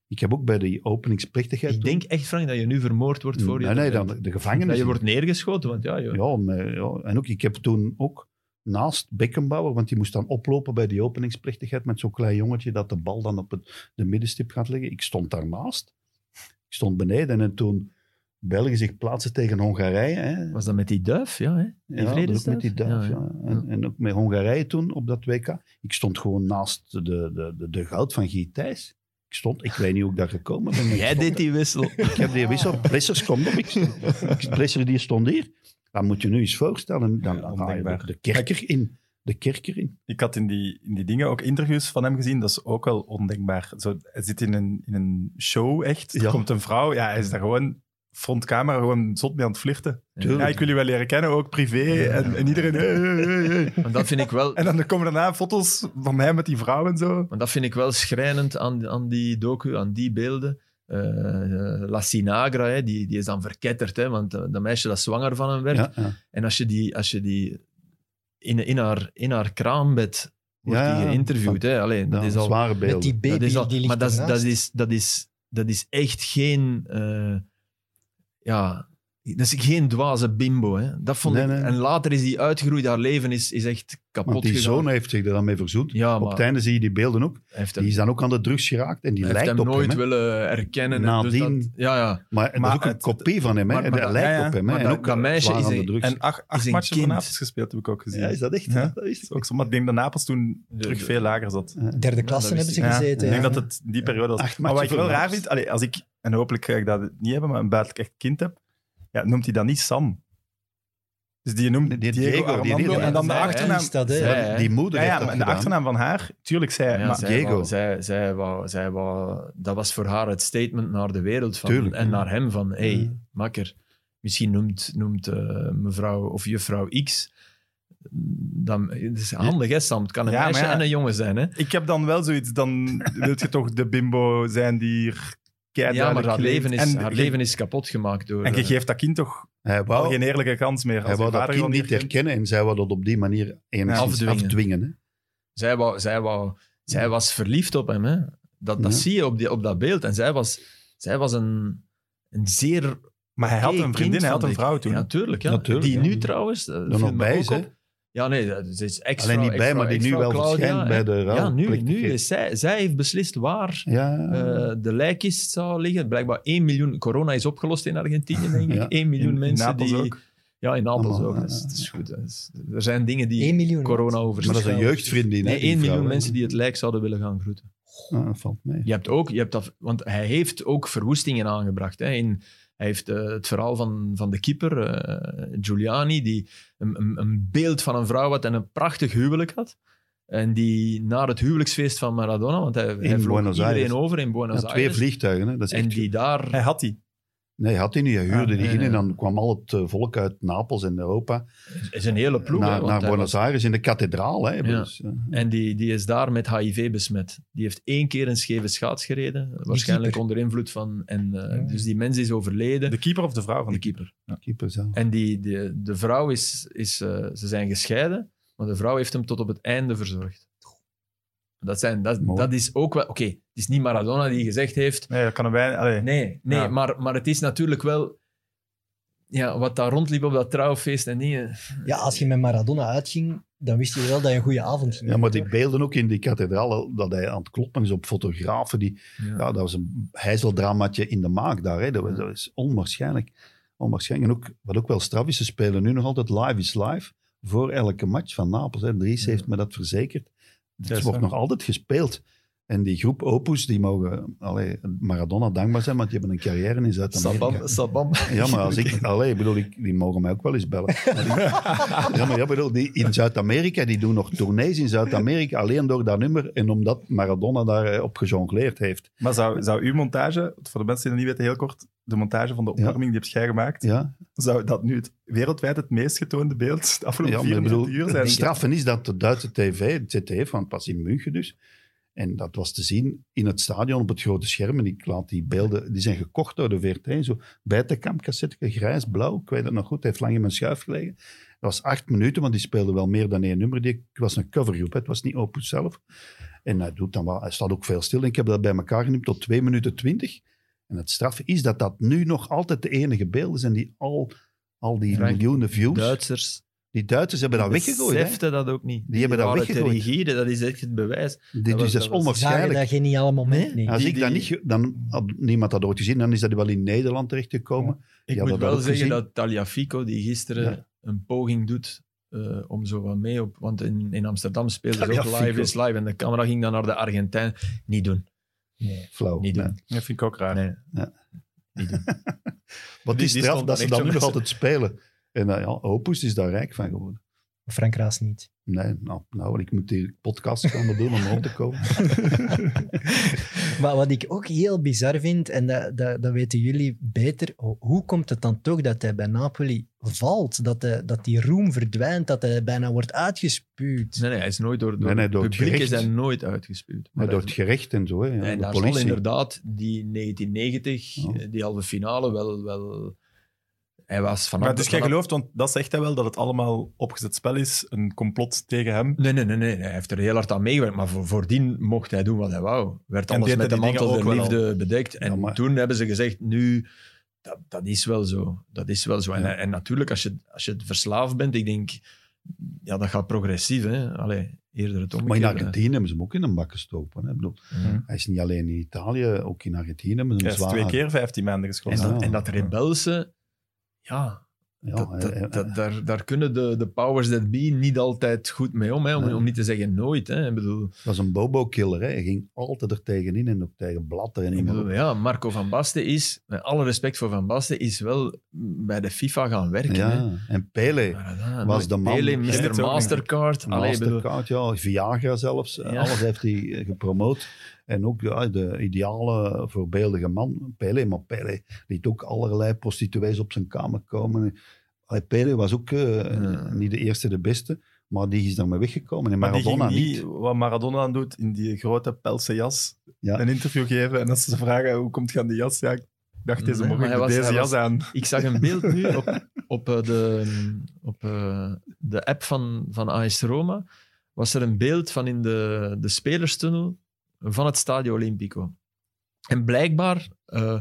Ik heb ook bij die openingsplechtigheid... Ik denk echt, Frank, dat je nu vermoord wordt voor je. Nee, nee, dan de gevangenis. Dat je wordt neergeschoten, want ja, Ja, maar, ja, en ook, ik heb toen ook naast Beckenbauer, want die moest dan oplopen bij die openingsplechtigheid met zo'n klein jongetje dat de bal dan op het, de middenstip gaat leggen. Ik stond daarnaast. Ik stond beneden en toen België zich plaatsen tegen Hongarije. Hè. was dat met die duif, ja, hè? Ja, dat ook met die duif. Ja. En, en ook met Hongarije toen op dat WK. Ik stond gewoon naast de, de, de, de goud van Guy Thijs. Ik stond, ik weet niet hoe ik daar gekomen ben. Jij stond deed die wissel. ik heb die wissel. Plessers komt op. Ik, Plesser die stond hier. Dan moet je nu eens voorstellen. Dan, dan ga je ondenkbaar. de, de kerker in. de kerker in. Ik had in die, in die dingen ook interviews van hem gezien. Dat is ook wel ondenkbaar. Zo, hij zit in een, in een show, echt. Er Ja. komt een vrouw. Ja, hij is daar gewoon frontcamera gewoon zot mee aan het flirten. Tuurlijk. Ja, ik wil je wel leren kennen, ook privé. En, en iedereen... hey, hey, hey, hey. Want dat vind ik wel... En dan komen daarna foto's van mij met die vrouw en zo. Maar dat vind ik wel schrijnend aan, aan die docu, aan die beelden. Eh, La Sinagra, hè, die, die is dan verketterd, hè, want dat meisje dat zwanger van hem werd. Ja, ja. En als je die, als je die in, in, haar, in haar kraambed wordt Ja, die geïnterviewd, hè. Allee, dat Ja, is al... zware beelden. Met die baby dat is al- die ligt maar dat dat, is, dat, is, dat is echt geen... eh, ja, dat is geen dwaze bimbo. Hè. Dat vond Nee, ik, nee. En later is die uitgegroeid. Haar leven is, is echt kapot Want die gegaan. zoon heeft zich er dan mee verzoend. Ja, Op het einde zie je die beelden ook. hij heeft Die hem, is dan ook aan de drugs geraakt en die lijkt hem op nooit hem. hè. willen erkennen. en Nadien- Dus dat, ja, ja. Maar, dat Maar is ook een het- kopie van hem. Hè. maar- maar Hij dat- lijkt ja, op hem. Hè. Maar En dat- ook dat meisje zwaar is een- drugs. En acht, acht matchen van Napels gespeeld, heb ik ook gezien. ja, is dat echt? Ja. Dat is Dat ook zo, maar ik denk dat Napels toen terug veel lager zat. Derde klasse dat hebben ze gezeten. ik denk dat het die periode was. Maar wat ik wel raar vind, als ik, en hopelijk ga ik dat niet hebben, maar een buitenlijk echt kind heb, ja, noemt hij dan niet Sam. Dus die noemt die Diego, Diego, die en dan de achternaam. Dat? Zij, die moeder Ja, ja, heeft dat maar de achternaam van haar, tuurlijk, zij, Ja, maar zij Diego. wou- zij, zij wou, zij wou, dat was voor haar het statement naar de wereld van, Tuurlijk, en ja. naar hem van, hey, Ja. makker, misschien noemt, noemt eh, mevrouw of juffrouw X, dan, het is handig hè Sam, het kan een meisje ja. en een jongen zijn hè. ik heb dan wel zoiets, dan wil je toch de bimbo zijn die er Ja, maar haar, leven is, en, haar je- leven is kapot gemaakt door... En je eh, geeft dat kind toch Hij wel wou, geen eerlijke kans meer. hij wou dat kind niet herkent. herkennen en zij wou dat op die manier enigszins Afdwingen. afdwingen. hè. zij, wou, zij, wou, zij was verliefd op hem hè. Dat, dat Ja. zie je op, die, op dat beeld. En zij was, zij was een, een zeer Maar hij had een vriendin, hij had een vrouw toen. Ja, tuurlijk. Ja. Natuurlijk, die ja. nu trouwens... eh, Er viel nog me bij ook is, hè. op. Ja, nee, dat is- extra. Alleen niet bij, maar die nu wel verschijnt bij de Ja, nu, nu is zij, zij heeft beslist waar Ja, eh, de lijkkist zou liggen. Blijkbaar 1 miljoen... Corona is opgelost in Argentinië, denk ik. Ja. 1 miljoen In- mensen die... ook. Ja, in Napels Allemaal, ook. Dat is, ja, dat is goed. Dat is- er zijn dingen die 1 miljoen. corona wat? maar dat is een jeugdvriendin. hè, Nee, die 1 vrouw, miljoen mensen die het lijk zouden willen gaan groeten. Ah, dat valt mee. Je hebt ook, je hebt dat, want hij heeft ook verwoestingen aangebracht. Hè. In, hij heeft eh, het verhaal van, van de keeper, eh, Giuliani, die een, beeld van een vrouw had en een prachtig huwelijk had. En die naar het huwelijksfeest van Maradona, want hij, hij vloog Buenos iedereen Aires. over in Buenos Ja, twee Aires. vliegtuigen. Hè. Dat is En echt- die daar... Hij had die. Nee, had hij niet. Hij huurde Ah, die nee, in en dan kwam al het eh, volk uit Napels en Europa is een hele ploeg. naar, naar Buenos was- Aires in de kathedraal. Hè. Ja. Dus, eh, En die, die is daar met HIV besmet. Die heeft één keer een scheve schaats gereden. Waarschijnlijk keeper. onder invloed van... En, eh, Ja. Dus die mens is overleden. De keeper of de vrouw van de de keeper? keeper. keeper zelf. En die, die, de vrouw is... is ze zijn gescheiden, maar de vrouw heeft hem tot op het einde verzorgd. Dat, zijn, dat, Mooi. dat is ook wel... Oké, het is niet Maradona die gezegd heeft... Nee, dat kan wij. Allee. Nee, nee Ja. maar, maar het is natuurlijk wel... Ja, wat daar rondliep op dat trouwfeest en dingen... Ja, als je met Maradona uitging, dan wist je wel dat je een goede avond ging Ja, maar die beelden ook in die kathedraal, dat hij aan het kloppen is op fotografen. Die, ja, dat was een heizeldramatje in de maak daar. Hè. Dat, was, dat is onwaarschijnlijk. onwaarschijnlijk. En ook, wat ook wel straf is, ze spelen nu nog altijd Live is Live voor elke match van Napels. Hè. Dries heeft me dat verzekerd. Is wordt nog altijd gespeeld. En die groep Opus, die mogen allee, Maradona dankbaar zijn, want die hebben een carrière in Zuid-Amerika. Sabam, sabam. Ja, maar als ik... Allee, bedoel, ik, die mogen mij ook wel eens bellen. Maar die- ja, maar ja, bedoel, die in Zuid-Amerika, die doen nog tournees in Zuid-Amerika alleen door dat nummer en omdat Maradona daar op gejongleerd heeft. Maar zou, zou uw montage, voor de mensen die dat niet weten, heel kort, de montage van de opwarming, die heb jij gemaakt, Ja, zou dat nu het, wereldwijd het meest getoonde beeld de afgelopen ja maar ik 24 bedoel, uur zijn? het straffen is dat de Duitse tv, het ZDF, want het was in München dus, en dat was te zien in het stadion op het grote scherm. En ik laat die beelden, die zijn gekocht door de VRT. Zo bijtekampcassette, grijs, blauw. Ik weet het nog goed, het heeft lang in mijn schuif gelegen. Dat was acht minuten, want die speelde wel meer dan één nummer. Die, het was een covergroep, het was niet Opus zelf. En hij, doet dan wel, hij staat ook veel stil. En ik heb dat bij elkaar genoemd tot 2 minuten 20. En het straf is dat dat nu nog altijd de enige beelden zijn die al, al die miljoenen views... Duitsers. Die Duitsers hebben dat weggegooid. hè. beseften dat ook niet. Die hebben dat weggegooid. rigide, dat is echt het bewijs. Dit Dat was- is dus dat Zagen onwaarschijnlijk. dat geniale moment Nee? niet. Als Die- ik dat die- niet, dan had niemand dat ooit gezien, dan is dat wel in Nederland terechtgekomen. Ik Ja, moet dat wel ik zeggen gezien. dat Taliafico, die gisteren Ja. een poging doet eh, om zo wat mee op... Want in, in Amsterdam speelden ze ook live is live en de camera ging dan naar de Argentijn. Niet doen. Nee. Flauw. Niet doen. Nee. Dat vind ik ook raar. Nee. Ja. Niet doen. Wat Die- is die straf dat dan ze dat nu nog altijd spelen. En uh, ja, Opus is daar rijk van geworden. Frank Raas niet. Nee, nou, nou, ik moet die podcast gaan doen om op te komen. Maar wat ik ook heel bizar vind, en dat, dat, dat weten jullie beter, ho- hoe komt het dan toch dat hij bij Napoli valt? Dat, hij, dat die roem verdwijnt, dat hij bijna wordt uitgespuwd? Nee, nee, hij is nooit door, door Nee, nee, door het publiek is gerecht. hij nooit uitgespuwd. Maar door is- het gerecht en zo. Hè, ja, en de daar zal inderdaad die 1990, Ja. eh, die halve finale, wel... wel hij was vanaf... Maar dus jij gelooft, want dat zegt hij wel, dat het allemaal opgezet spel is, een complot tegen hem. Nee, nee, nee, nee, hij heeft er heel hard aan meegewerkt, maar voor, voordien mocht hij doen wat hij wou. Werd En alles met de hij die mantel der liefde bedekt. En Ja, toen hebben ze gezegd, nu, dat, dat is wel zo. Dat is wel zo. En, Ja. en natuurlijk, als je, als je verslaafd bent, ik denk, ja, dat gaat progressief. Hè? Allee, eerder het Maar in. Argentinië hebben ze hem ook in een bak gestoken. Hè. Bedoel, Ja. hij is niet alleen in Italië, ook in Argentinië hebben ze Hij is zwaar... twee keer 15 maanden En geschorst. Ja. dat, en dat rebelse, ja, Ja, dat, dat, hij- dat- daar, daar kunnen de, de powers that be niet altijd goed mee om. Hè? Om, Nee. om niet te zeggen nooit. Hè? Ik bedoel, Dat was een bobo-killer. hè. Hij ging altijd er tegenin en ook tegen Blatter. En bedoel, ja, Marco van Basten is, met alle respect voor Van Basten, is wel bij de FIFA gaan werken. hè. ja. En Pele, Was de man- Pele, Mr. niet. Mastercard. Allee, bedoel, Mastercard, ja, Viagra zelfs. Ja. Alles heeft hij eh, gepromoot. En ook ja, de ideale, voorbeeldige man, Pele. Maar Pele liet ook allerlei prostituees op zijn kamer komen. Allee, Pele was ook eh, Ja. niet de eerste, de beste. Maar die is daarmee weggekomen. En maar die Maradona ging niet. niet, wat Maradona aan doet, in die grote pelse jas, Ja. een interview geven. En als ze vragen, hoe komt je aan die jas? Ja, ik dacht deze Nee, morgen, was- deze jas was- aan. ik zag een beeld nu op, op, eh, de, op eh, de app van, van AS Roma. Was er een beeld van in de, de spelerstunnel van het Stadio Olimpico. En blijkbaar eh,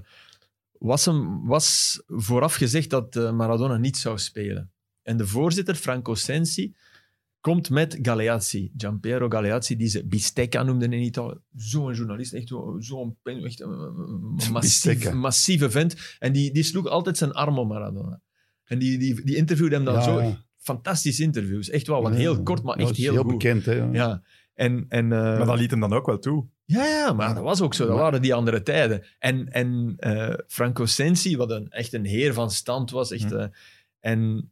was, hem, was vooraf gezegd dat eh, Maradona niet zou spelen. En de voorzitter, Franco Sensi, komt met Galeazzi, Giampiero Galeazzi, die ze Bistecca noemden in Italië. Zo'n journalist, echt zo- zo'n echt een- massief, massieve vent. En die, die sloeg altijd zijn arm om Maradona. En die, die, die interviewde hem dan Ja, zo. ja. Fantastische interviews. Echt wel, want Ja, heel kort, maar echt heel, heel goed. bekend. Hè, ja. En, en, eh, Maar dat liet hem dan ook wel toe. ja, ja, maar dat was ook zo. Dat waren die andere tijden. En, en eh, Franco Sensi, wat een, echt een heer van stand was. Echt, Hm. eh, en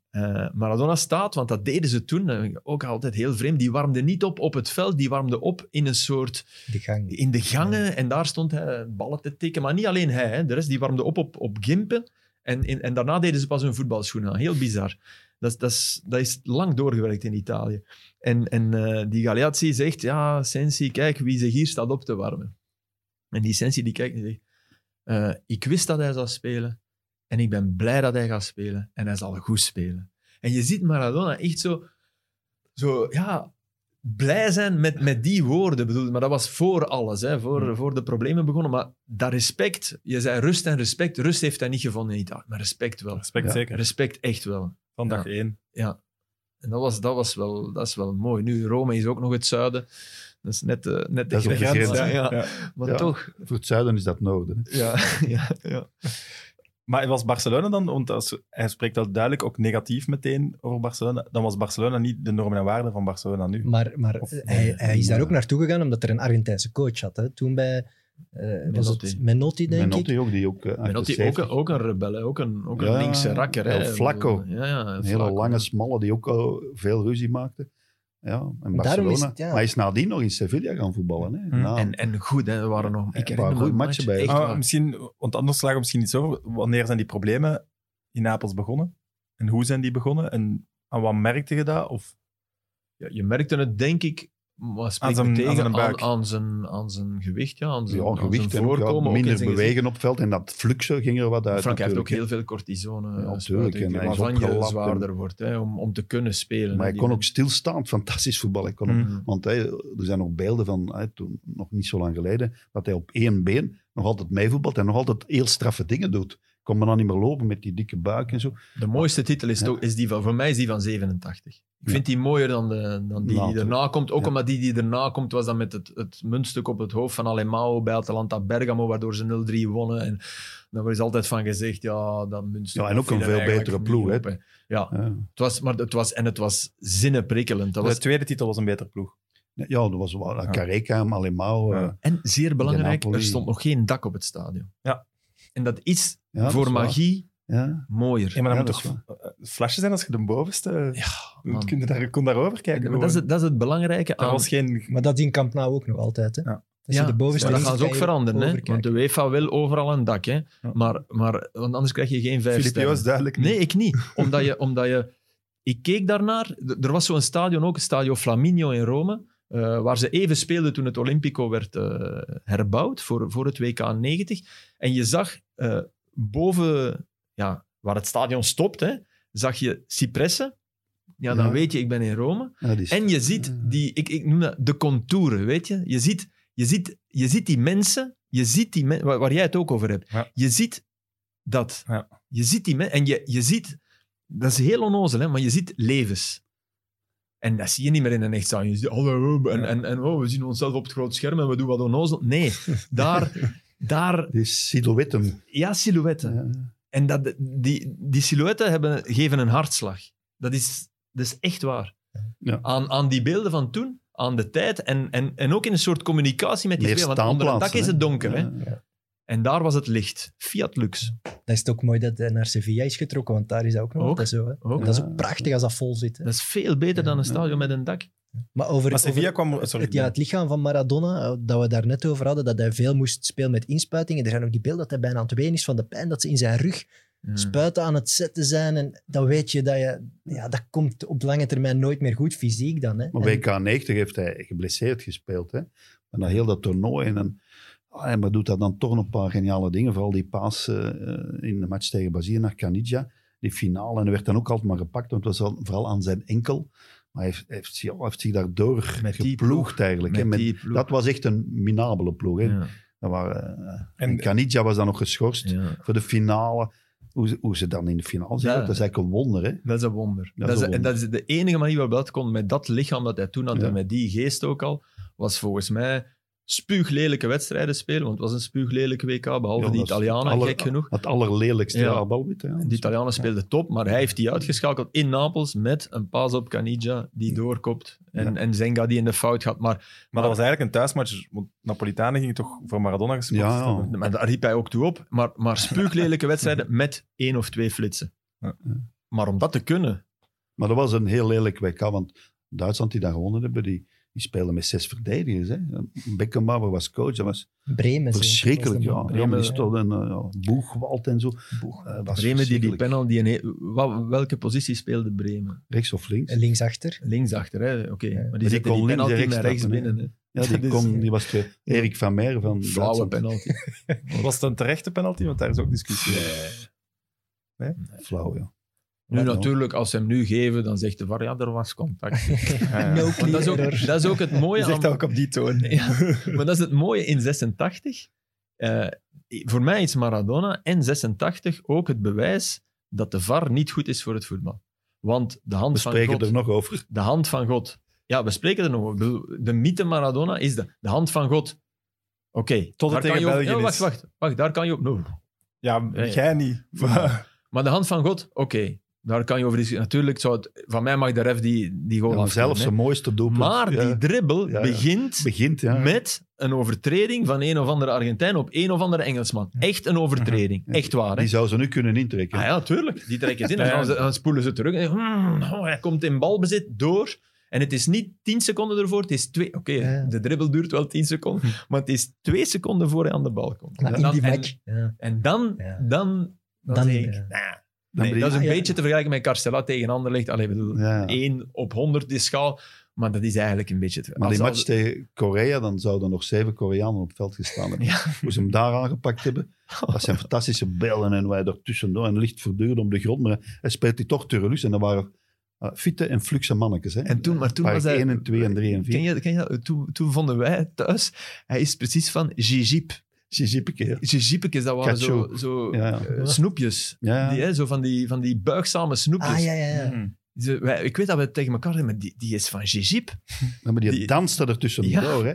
Maradona staat, want dat deden ze toen, ook altijd heel vreemd. Die warmde niet op op het veld, die warmde op in een soort... De gang. In de gangen. En daar stond hij ballen te tikken. Maar niet alleen hij, hè. de rest die warmde op op, op gimpen. En, in- en daarna deden ze pas hun voetbalschoenen aan. Heel bizar. Dat, is- dat, is, dat is lang doorgewerkt in Italië. En, en eh, die Galeazzi zegt, ja, Sensi, kijk wie zich hier staat op te warmen. En die Sensi die kijkt en zegt, eh, ik wist dat hij zou spelen en ik ben blij dat hij gaat spelen en hij zal goed spelen. En je ziet Maradona echt zo, zo ja, blij zijn met, met die woorden. Bedoel, maar dat was voor alles, hè, voor, voor de problemen begonnen. Maar dat respect, je zei rust en respect, rust heeft hij niet gevonden in Italië, maar respect wel. Respect Ja. zeker. Respect echt wel. Van dag Ja. één. Ja. En dat, was, dat, was wel, dat is wel mooi. Nu, Rome is ook nog het zuiden. Dat is net, eh, net de Dat de grens. grens, Ja, hè? ja. Ja. Maar Ja. toch. Voor het zuiden is dat noorden. Hè. Ja, ja, ja. Maar was Barcelona dan, want als, hij spreekt al duidelijk ook negatief meteen over Barcelona, dan was Barcelona niet de normen en waarden van Barcelona nu. Maar, maar Of- hij, hij is daar ook naartoe gegaan omdat er een Argentijnse coach had. Hè. Toen bij eh, was het Menotti. Menotti, denk ik. Menotti ook, die ook uh, Menotti ook, een- ook een rebel, hè. ook een, ook een Ja, linkse rakker. Hè. Flaco. Ja, ja, Een hele lange, smalle, die ook al veel ruzie maakte. Ja, en Barcelona. is het, ja. Maar hij is nadien nog in Sevilla gaan voetballen. Hè. Hm. Na- En, en goed, hè. er waren nog... Ik Er herinner goede een matchen match, bij. Ah, misschien, want anders slagen we misschien iets over. Wanneer zijn die problemen in Napels begonnen? En hoe zijn die begonnen? En aan wat merkte je dat? Of, Ja, je merkte het, denk ik, maar spreekt zijn- me aan tegen, zijn aan, buik. aan zijn, aan zijn gewicht, ja, aan zijn, ja, aan gewicht zijn en ook, ja, voorkomen. minder zijn bewegen op het veld. En dat fluxen ging er wat uit. Frank heeft ook heel veel cortisone, Ja, natuurlijk. En hij waarvan je zwaarder wordt hè, om, om te kunnen spelen. Maar hij kon ook stilstaand fantastisch voetballen. Hij kon ook- Hm. Want hè, er zijn nog beelden van, hè, toen, nog niet zo lang geleden, dat hij op één been nog altijd meevoetbalt en nog altijd heel straffe dingen doet. Kon maar dan niet meer lopen met die dikke buik en zo. De mooiste titel is, Ja. toch, is die van, voor mij is die van 87. Ik Ja. vind die mooier dan, de, dan die die erna komt. Ook Ja. omdat die die erna komt, was dan met het, het muntstuk op het hoofd van Alemao bij Atalanta Bergamo, waardoor ze 0-3 wonnen. En daar is altijd van gezegd, ja, dat muntstuk... Ja, en ook een veel betere ploeg, hè. Ja, Ja, het was, maar het was, en het was zinnenprikkelend. Dat de was, tweede titel was een betere ploeg. ja dat was wel Ja. Careca, Alemao. Ja. eh, en zeer belangrijk, er stond nog geen dak op het stadion. Ja. En dat is ja, voor is magie Ja. Mooier. Ja, maar dan Ja, moet toch eh, flasje zijn als je de bovenste... Ja, Je man. kunt daar, kon daarover kijken. Maar dat, is het, dat is het belangrijke Dat aan... was geen... Maar dat in Camp Nou ook nog altijd. Hè? Ja. Als je de bovenste maar dat gaan ze ook je veranderen, hè? want de UEFA wil overal een dak. Hè? Maar, maar, want anders krijg je geen vijf Filip sterren. Joos duidelijk Nee, niet. ik niet. Omdat je, omdat je... Ik keek daarnaar. Er was zo'n stadion ook, het Stadio Flaminio in Rome, eh, waar ze even speelden toen het Olympico werd eh, herbouwd voor, voor het WK 90. En je zag eh, boven, ja, waar het stadion stopt, hè, zag je cipressen. Ja, dan Ja. weet je, ik ben in Rome. Ja, die is- En je ziet die, ik, ik noem dat de contouren, weet je? Je ziet, je ziet, je ziet die mensen, je ziet die men, waar, waar jij het ook over hebt. Ja. Je ziet dat. Ja. Je ziet die mensen, en je, je ziet, dat is heel onnozel, hè, maar je ziet levens. En dat zie je niet meer in een echt stadion. Je ziet, oh, en, en, en oh, we zien onszelf op het groot scherm en we doen wat onnozel. Nee, daar, daar Die silhouetten. ja, silhouetten. Ja. En dat, die, die silhouetten hebben, geven een hartslag. Dat is, dat is echt waar. Ja. Aan, aan die beelden van toen, aan de tijd en, en, en ook in een soort communicatie met die Meer spelers. Want onder een dak is het donker. Hè? Ja. En daar was het licht. Fiat Lux. Dat is het ook mooi dat hij naar Sevilla is getrokken, want daar is dat ook nog Ook. altijd zo. Hè? Ook. Dat is ook prachtig als dat vol zit. Hè? Dat is veel beter dan een Ja. stadion met een dak. Maar over, Maar Sevilla over kwam... Sorry, het, ja, het lichaam van Maradona, eh, dat we daar net over hadden, dat hij veel moest spelen met inspuitingen. Er zijn ook die beelden dat hij bijna aan het ween is van de pijn, dat ze in zijn rug Ja. spuiten aan het zetten zijn. En dan weet je dat je... Ja, dat komt op lange termijn nooit meer goed, fysiek dan. Hè? Maar En- WK 90 heeft hij geblesseerd gespeeld. Hè? Maar dan heel dat toernooi. En dan, ah, maar doet dat dan toch nog een paar geniale dingen. Vooral die paas eh, in de match tegen Brazilië naar Caniggia. Die finale. En hij werd dan ook altijd maar gepakt. Want het was al- vooral aan zijn enkel. Maar hij heeft, zich daardoor Met die geploegd eigenlijk. hè. Met Met- die ploeg. dat was echt een minabele ploeg. Hè? Ja, Dat waren, eh, En- Caniggia was dan nog geschorst ja. voor de finale. Hoe, ze- hoe ze dan in de finale zijn, Ja. dat is eigenlijk een wonder. Hè? Dat is een wonder. Dat Dat is en dat is de enige manier waarop dat kon met dat lichaam dat hij toen had Ja. en met die geest ook al, was volgens mij spuuglelijke wedstrijden spelen. Want het was een spuuglelijke WK, behalve Ja, die Italianen, aller- gek genoeg. Het allerlelijkste Ja. ja. balwit. Hè? De Italianen speelden top, maar hij heeft die uitgeschakeld in Napels met een paas op Caniggia die doorkopt. En, Ja. en Zenga die in de fout gaat. Maar, Maar dat was eigenlijk een thuismatch. Want Napolitanen gingen toch voor Maradona gespeeld Ja, ja. maar daar riep hij ook toe op. Maar, maar spuuglelijke wedstrijden met één of twee flitsen. Ja. Maar om dat te kunnen, Maar dat was een heel lelijk WK, want Duitsland die dat gewonnen hebben, die, die speelden met zes verdedigers. Hè. Beckenbauer was coach, dat was Bremen. verschrikkelijk. Ja. de- Ja, maar die stond een uh, Boegwald en zo. Eh, was Bremen die die verschrikkelijk. panel, die een, wa- welke positie speelde Bremen? Rechts of links. Linksachter. Linksachter, hè? Oké. Ja. Maar die die zette kon die links en penalty rechts rechts binnen. Hè? Ja, die, kon, die was twee. Erik van Meer van Flauwe penalty. Was het een terechte penalty? Want daar is ook discussie over. Flauw, ja. Nu Ja, natuurlijk, als ze hem nu geven, dan zegt de VAR, ja, er was contact. Ja. No dat, is ook, dat is ook het mooie Je zegt aan... dat ook op die toon. Ja, maar dat is het mooie in 86. Eh, voor mij is Maradona en 86 ook het bewijs dat de VAR niet goed is voor het voetbal. Want de hand We van spreken God... er nog over. De hand van God. Ja, we spreken er nog over. De mythe Maradona is de, de hand van God. Oké. Tot het tegen je België ja, wacht, wacht, wacht. Daar kan je op... No. Ja, Nee. jij niet. Maar de hand van God, oké. Daar kan je over discussiëren. Natuurlijk, zou het, van mij mag de ref die, die goal Ja, zijn mooiste doelpunt. Maar ja, die dribbel Ja, ja. begint begint, ja. met een overtreding van een of andere Argentijn op een of andere Engelsman. Echt een overtreding. Ja. Echt waar, hè? Die zou ze nu kunnen intrekken. Ah ja, tuurlijk. Die trekken het in en Ja, ja. dan, ze- dan spoelen ze terug. En, hmm, oh, hij komt in balbezit door. En het is niet tien seconden ervoor, het is twee... Oké, Ja. de dribbel duurt wel tien seconden, maar het is twee seconden voor hij aan de bal komt. Maar En in dan- die en- match. Ja. En dan, Ja. dan, dan, Dan, zeg ik, ja. nah, Dan nee, dat is een ja. beetje te vergelijken met Carcella tegen Anderlecht. Allee, ik bedoel, Ja. 1 op 100 die schaal, maar dat is eigenlijk een beetje te Maar die als- match tegen Korea, dan zouden er nog zeven Koreanen op het veld gestaan hebben. Ja. Hoe ze hem daar aangepakt hebben. Dat zijn fantastische beelden en wij er tussendoor. En licht voortdurend om de grond. Maar hij speelt die toch Turelus. En dat waren uh, fitte en fluxe mannetjes. Hè. En toen, maar toen Park was hij... 1 en 2 en 3 en 4. Ken je, ken je, dat? toen, toen vonden wij thuis, hij is precies van Gigip. Gigipeke. Gigipekes, dat waren zo, Cacho. zo Ja, ja. eh, snoepjes. Ja, Die, hè, zo van die, van die buigzame snoepjes. Ah, ja, ja, wij- ik weet dat we tegen elkaar zeggen, maar die, die is van. Ja, maar die, Die- danste er tussendoor. Hè.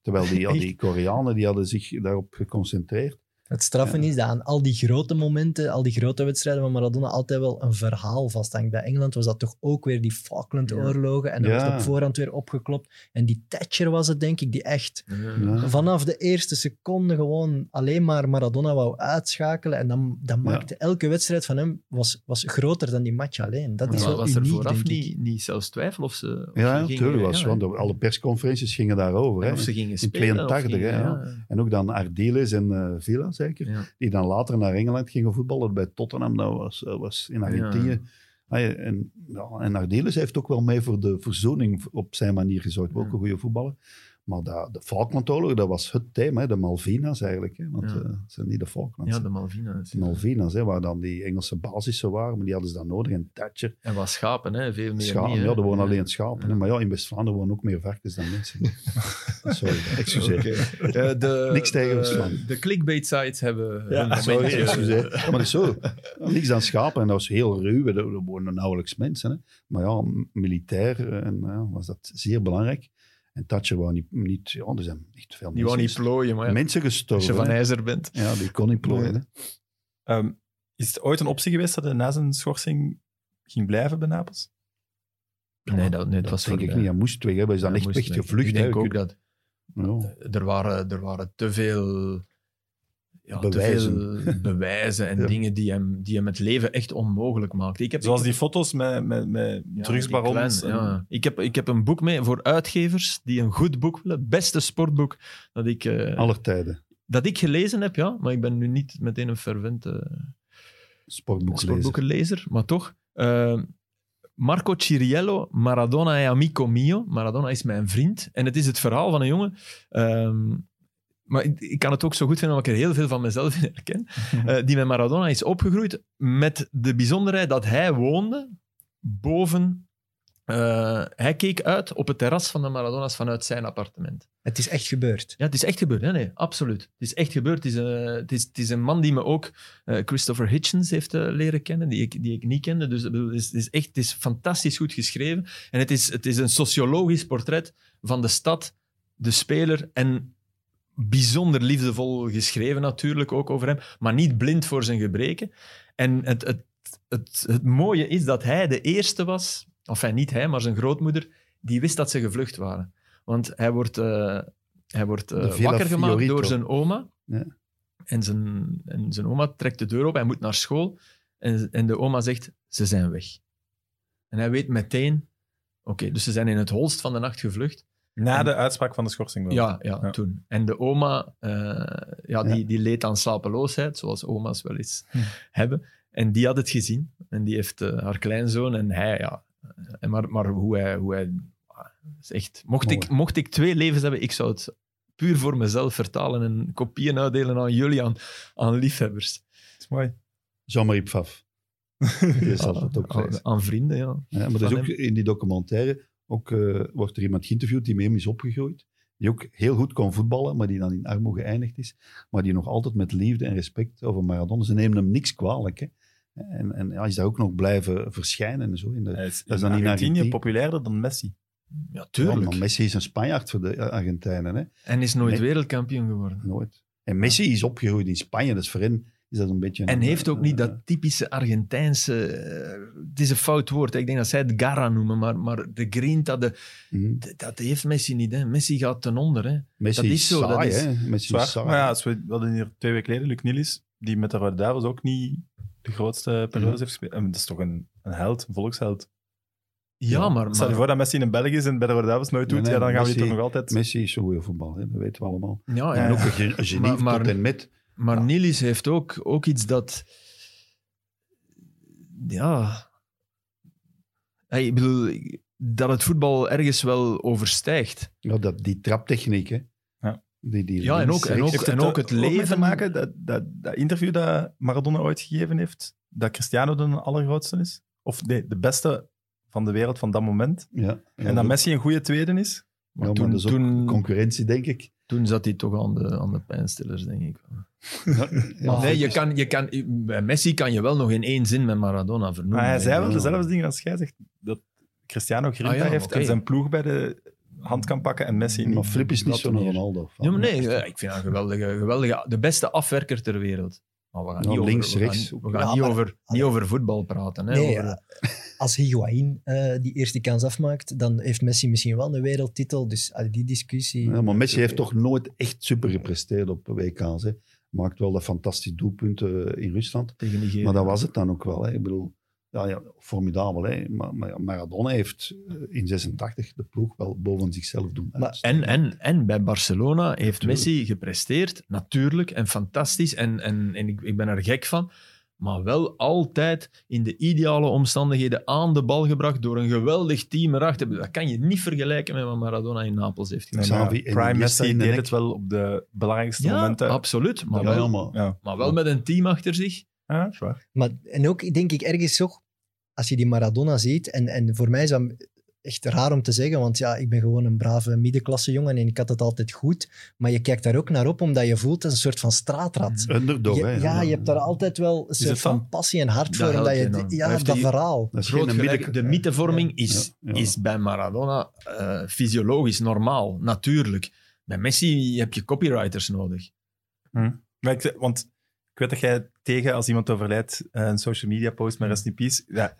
Terwijl die, die Koreanen die hadden zich daarop geconcentreerd. Het straffen is dat aan al die grote momenten, al die grote wedstrijden van Maradona, altijd wel een verhaal vasthangt. Bij Engeland was dat toch ook weer die Falklandoorlogen. En dat Ja. werd op voorhand weer opgeklopt. En die Thatcher was het, denk ik, die echt Ja. vanaf de eerste seconde gewoon alleen maar Maradona wou uitschakelen. En dan, dan maakte elke wedstrijd van hem was, was groter dan die match alleen. Dat is Maar wel was er vooraf denk ik. niet, niet zelfs twijfel of ze. Of Ja, natuurlijk was ja, want alle persconferenties gingen daarover. en Hè. Of ze gingen In spelen. of 82, hè, gingen- ja. En ook dan Ardiles en eh Villa, zeker. Ja. Die dan later naar Engeland gingen voetballen bij Tottenham. Dat was, dat was in Argentinië. Ah, ja, en, ja, en heeft ook wel mee voor de verzoening op zijn manier gezorgd. Ook een goede voetballer. Maar dat, de Falklandoorlog, dat was het thema, hè, de Malvinas eigenlijk. Hè, want Ja. eh, het zijn niet de Falklands. ja, de Malvina's. de Malvinas, hè, waar dan die Engelse basissen waren, maar die hadden ze dan nodig. En Thatcher, En wat schapen, hè? veel meer. schapen, niet, ja, er wonen alleen schapen. Hè. Maar ja, in West-Vlaanderen wonen ook meer varkens dan mensen. Sorry, excuseer. Eh, de, Niks tegen de- West-Vlaanderen. De clickbait sites hebben. Ja, Sorry, excuseer. Maar dat is zo. Niks aan schapen. En dat was heel ruw. Er wonen nauwelijks mensen. Hè. Maar ja, militair eh, en, ja, was dat zeer belangrijk. En Thatcher wou niet... niet ja, er zijn echt veel Die wou mensen, niet plooien, maar ja, mensen als je gestorven. van ijzer bent. Ja, die kon niet plooien. hè. Ehm, is het ooit een optie geweest dat hij na zijn schorsing ging blijven bij Napels? Nee, dat, nee, dat Dat was denk ik niet. Hij moest weg. Hij is dan Ja, echt, echt weg. gevlucht. Ik denk Je ook kunt- dat ja. er waren, er waren te veel, ja, Bewijzen. Te veel bewijzen en Ja. dingen die hem, die hem het leven echt onmogelijk maakten. Ik heb, Zoals ik die foto's met, met, met ja, drugsbarons. klein, ja. ik, heb, ik heb een boek mee voor uitgevers die een goed boek willen. Beste sportboek dat ik, eh, Aller tijden. dat ik gelezen heb, ja. Maar ik ben nu niet meteen een fervente Sportboek lezen. sportboekenlezer, maar toch. Eh, Marco Ciriello, Maradona e amico mio. Maradona is mijn vriend. En het is het verhaal van een jongen. ehm, maar ik, ik kan het ook zo goed vinden, omdat ik er heel veel van mezelf in herken. eh, die met Maradona is opgegroeid met de bijzonderheid dat hij woonde boven... eh, hij keek uit op het terras van de Maradona's vanuit zijn appartement. Het is echt gebeurd. Ja, het is echt gebeurd. Nee, nee, absoluut. Het is echt gebeurd. Het is, een- het is, het is een man die me ook eh, Christopher Hitchens heeft eh, leren kennen, die ik, die ik niet kende. Dus bedoel, het is, het is echt het is fantastisch goed geschreven. En het is, het is een sociologisch portret van de stad, de speler en bijzonder liefdevol geschreven natuurlijk ook over hem, maar niet blind voor zijn gebreken. En het, het, het, het mooie is dat hij de eerste was, enfin niet hij, maar zijn grootmoeder, die wist dat ze gevlucht waren. Want hij wordt, eh, hij wordt eh, wakker gemaakt Fiorito. door zijn oma. Ja. En, zijn, en zijn oma trekt de deur op, hij moet naar school. En, en de oma zegt, ze zijn weg. En hij weet meteen, oké, dus ze zijn in het holst van de nacht gevlucht. Na de uitspraak van de schorsing. wel. Ja, ja, Ja. toen. En de oma, eh, ja, die, Ja. die leed aan slapeloosheid, zoals oma's wel eens Hm. hebben. En die had het gezien. En die heeft eh, haar kleinzoon en hij, ja. En maar, maar hoe hij... Hoe hij ah, is echt, mocht, ik, mocht ik twee levens hebben, ik zou het puur voor mezelf vertalen en kopieën uitdelen aan jullie, aan, aan liefhebbers. Dat is mooi. Jean-Marie Pfaff. Die is altijd ook aan, aan vrienden, ja. Ja, maar dat is ook in die documentaire ook, eh, wordt er iemand geïnterviewd die met hem is opgegroeid. Die ook heel goed kon voetballen, maar die dan in armoede geëindigd is. Maar die nog altijd met liefde en respect over Maradona. Ze nemen hem niks kwalijk. Hè. En, en hij is daar ook nog blijven verschijnen en zo. In de, Hij is, Dat is dan in Argentinië populairder dan Messi. Ja, Ja, tuurlijk. maar Messi is een Spanjaard voor de eh, Argentijnen. Hè. En is nooit wereldkampioen geworden. Nooit. En Messi is opgegroeid in Spanje, dus voor hen is dat een beetje... En een, heeft ook eh, niet dat typische Argentijnse... eh, het is een fout woord, hè. ik denk dat zij het Garra noemen, maar, maar de grinta, de, mhm. de- dat heeft Messi niet. Hè. Messi gaat ten onder. Hè. Messi dat is is zo, dat saai, is- hè. Messi Zwaar. is saai. Maar ja, als we, we hadden hier twee weken geleden Luc Nielis, die met de Rode Duivels ook niet de grootste periodes heeft gespeeld. En dat is toch een, een held, een volksheld. Ja, maar, Stel je maar voor dat Messi in België is en bij de Rode nooit doet, Nee, nee, ja, dan gaan we toch nog altijd... Messi is een goede voetbal, hè. dat weten we allemaal. ja, En ja. ook een genie Maar- maar- tot en met. Maar Ja. Nilis heeft ook, ook iets dat... Ja... Hey, ik bedoel, dat het voetbal ergens wel overstijgt. Ja, dat, die traptechniek, hè. Ja. Die, die Ja, en ook- en ook- Heeft het, en ook het mee leven- te maken, dat, dat, dat interview dat Maradona ooit gegeven heeft, dat Cristiano de allergrootste is? Of nee, de beste van de wereld van dat moment. Ja, ja, en dat dat- Messi een goede tweede is? ja, maar toen- dat is ook toen- concurrentie, denk ik. Toen zat hij toch aan de, aan de pijnstillers, denk ik. Ja, ja, nee, je kan, je kan, bij Messi kan je wel nog in één zin met Maradona vernoemen. Maar hij zei wel dezelfde dingen als jij zegt, dat Cristiano grinta Ah ja, heeft en zijn ploeg bij de, hand kan pakken en Messi niet. Maar Flip is niet zo'n. Ronaldo. Ja, maar nee, ik vind hem een geweldige, geweldige, de beste afwerker ter wereld. Maar we gaan niet over, links, we gaan- rechts. We gaan, Ja, niet, maar- over, niet over voetbal praten. Hè, Nee, over- als Higuain eh, die eerste kans afmaakt, dan heeft Messi misschien wel een wereldtitel. Dus die discussie... Ja, maar Messi heeft toch nooit echt super gepresteerd op WK's. Hè. Maakt wel dat fantastisch doelpunten in Rusland. tegen Nigeria. Maar dat was het dan ook wel. Hè. Ik bedoel, ja, ja, formidabel. Hè. Maar, Maradona heeft eh, in 86 de ploeg wel boven zichzelf doen. Maar-. En, en, en bij Barcelona heeft. Messi gepresteerd, natuurlijk, en fantastisch. En, en, en ik, ik ben er gek van. Maar wel altijd in de ideale omstandigheden aan de bal gebracht door een geweldig team erachter. Dat kan je niet vergelijken met wat Maradona in Napels heeft gedaan. Nee, Xavi Prime Messi deed het wel op de belangrijkste Ja, momenten. absoluut. Maar, Ja, wel, ja, maar- Ja, maar wel met een team achter zich. ja dat is waar. Maar, en ook denk ik ergens toch, als je die Maradona ziet, en, en voor mij is dat echt raar om te zeggen, want ja, ik ben gewoon een brave middenklasse jongen en ik had het altijd goed. Maar je kijkt daar ook naar op, omdat je voelt een soort van straatrat. Underdog, Je- hè. ja, je hebt daar altijd wel een soort van dat? passie en hart Dat voor. Omdat je, ja, dat die- verhaal. Dat is Groot geen gelijk. midden... De mythevorming is, is bij Maradona eh, fysiologisch normaal, natuurlijk. Bij Messi heb je copywriters nodig. Ik, want ik weet dat jij tegen, als iemand overlijdt, eh, een social media post met rest in peace. Ja,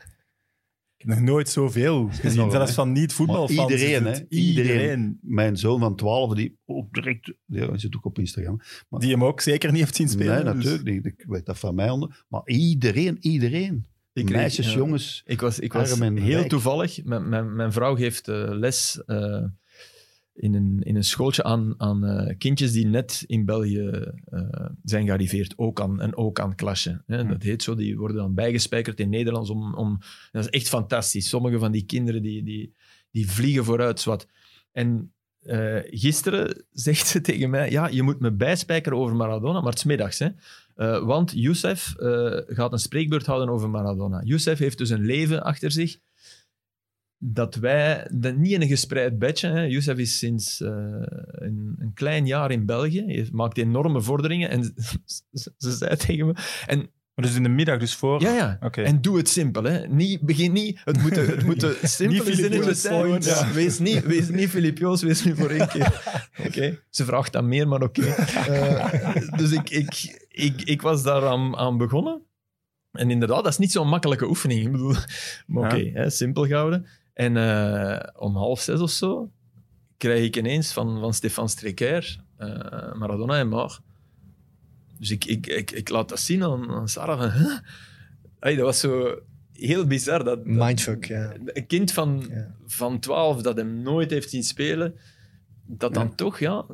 nog nooit zoveel gezien. Zelfs van niet-voetbalfans. Iedereen, hè? Iedereen. Iedereen. Mijn zoon van 12, die ook direct... Ja, hij zit ook op Instagram. Maar, Die hem ook zeker niet heeft zien spelen. nee, dus- natuurlijk niet. Ik weet dat van mij. onder- Maar iedereen, iedereen. Ik Meisjes, jongens. Ik was, ik was heel rijk. toevallig. Mijn, mijn, mijn vrouw geeft eh, les eh, in, een, in een schooltje aan, aan eh, kindjes die net in België eh, zijn gearriveerd. Ook aan, een ook aan klasje. Hè. Hm. Dat heet zo. Die worden dan bijgespijkerd in Nederlands. Om, om, dat is echt fantastisch. Sommige van die kinderen die, die, die vliegen vooruit. Zwat. En eh, gisteren zegt ze tegen mij: Ja, je moet me bijspijkeren over Maradona, maar het is middags. Hè. Want Youssef gaat een spreekbeurt houden over Maradona. Youssef heeft dus een leven achter zich dat wij, dat niet in een gespreid bedje, hè. Youssef is sinds eh, een, een klein jaar in België, hij maakt enorme vorderingen en ze, ze zei tegen me, en Maar dus in de middag, dus voor... ja, ja, Oké. en doe het simpel. Hè. Niet, begin niet, het moeten, het moeten simpele Filip zinnetjes Joos zijn. Ja, Wees niet, wees niet Filip Joos, wees nu voor één keer. Oké, Ze vraagt dan meer, maar oké. Eh, dus ik, ik, ik, ik was daar aan, aan begonnen. En inderdaad, dat is niet zo'n makkelijke oefening. Ik bedoel, maar oké, simpel gehouden. En eh, om half zes of zo krijg ik ineens van, van Stefan Strecker eh, Maradona en mort. Dus ik, ik, ik, ik laat dat zien aan, aan Sarah. Van, huh? Hey, dat was zo heel bizar. Dat, dat- Mindfuck, ja. Een kind van, Ja. van 12 dat hem nooit heeft zien spelen, dat dan Ja. toch, ja.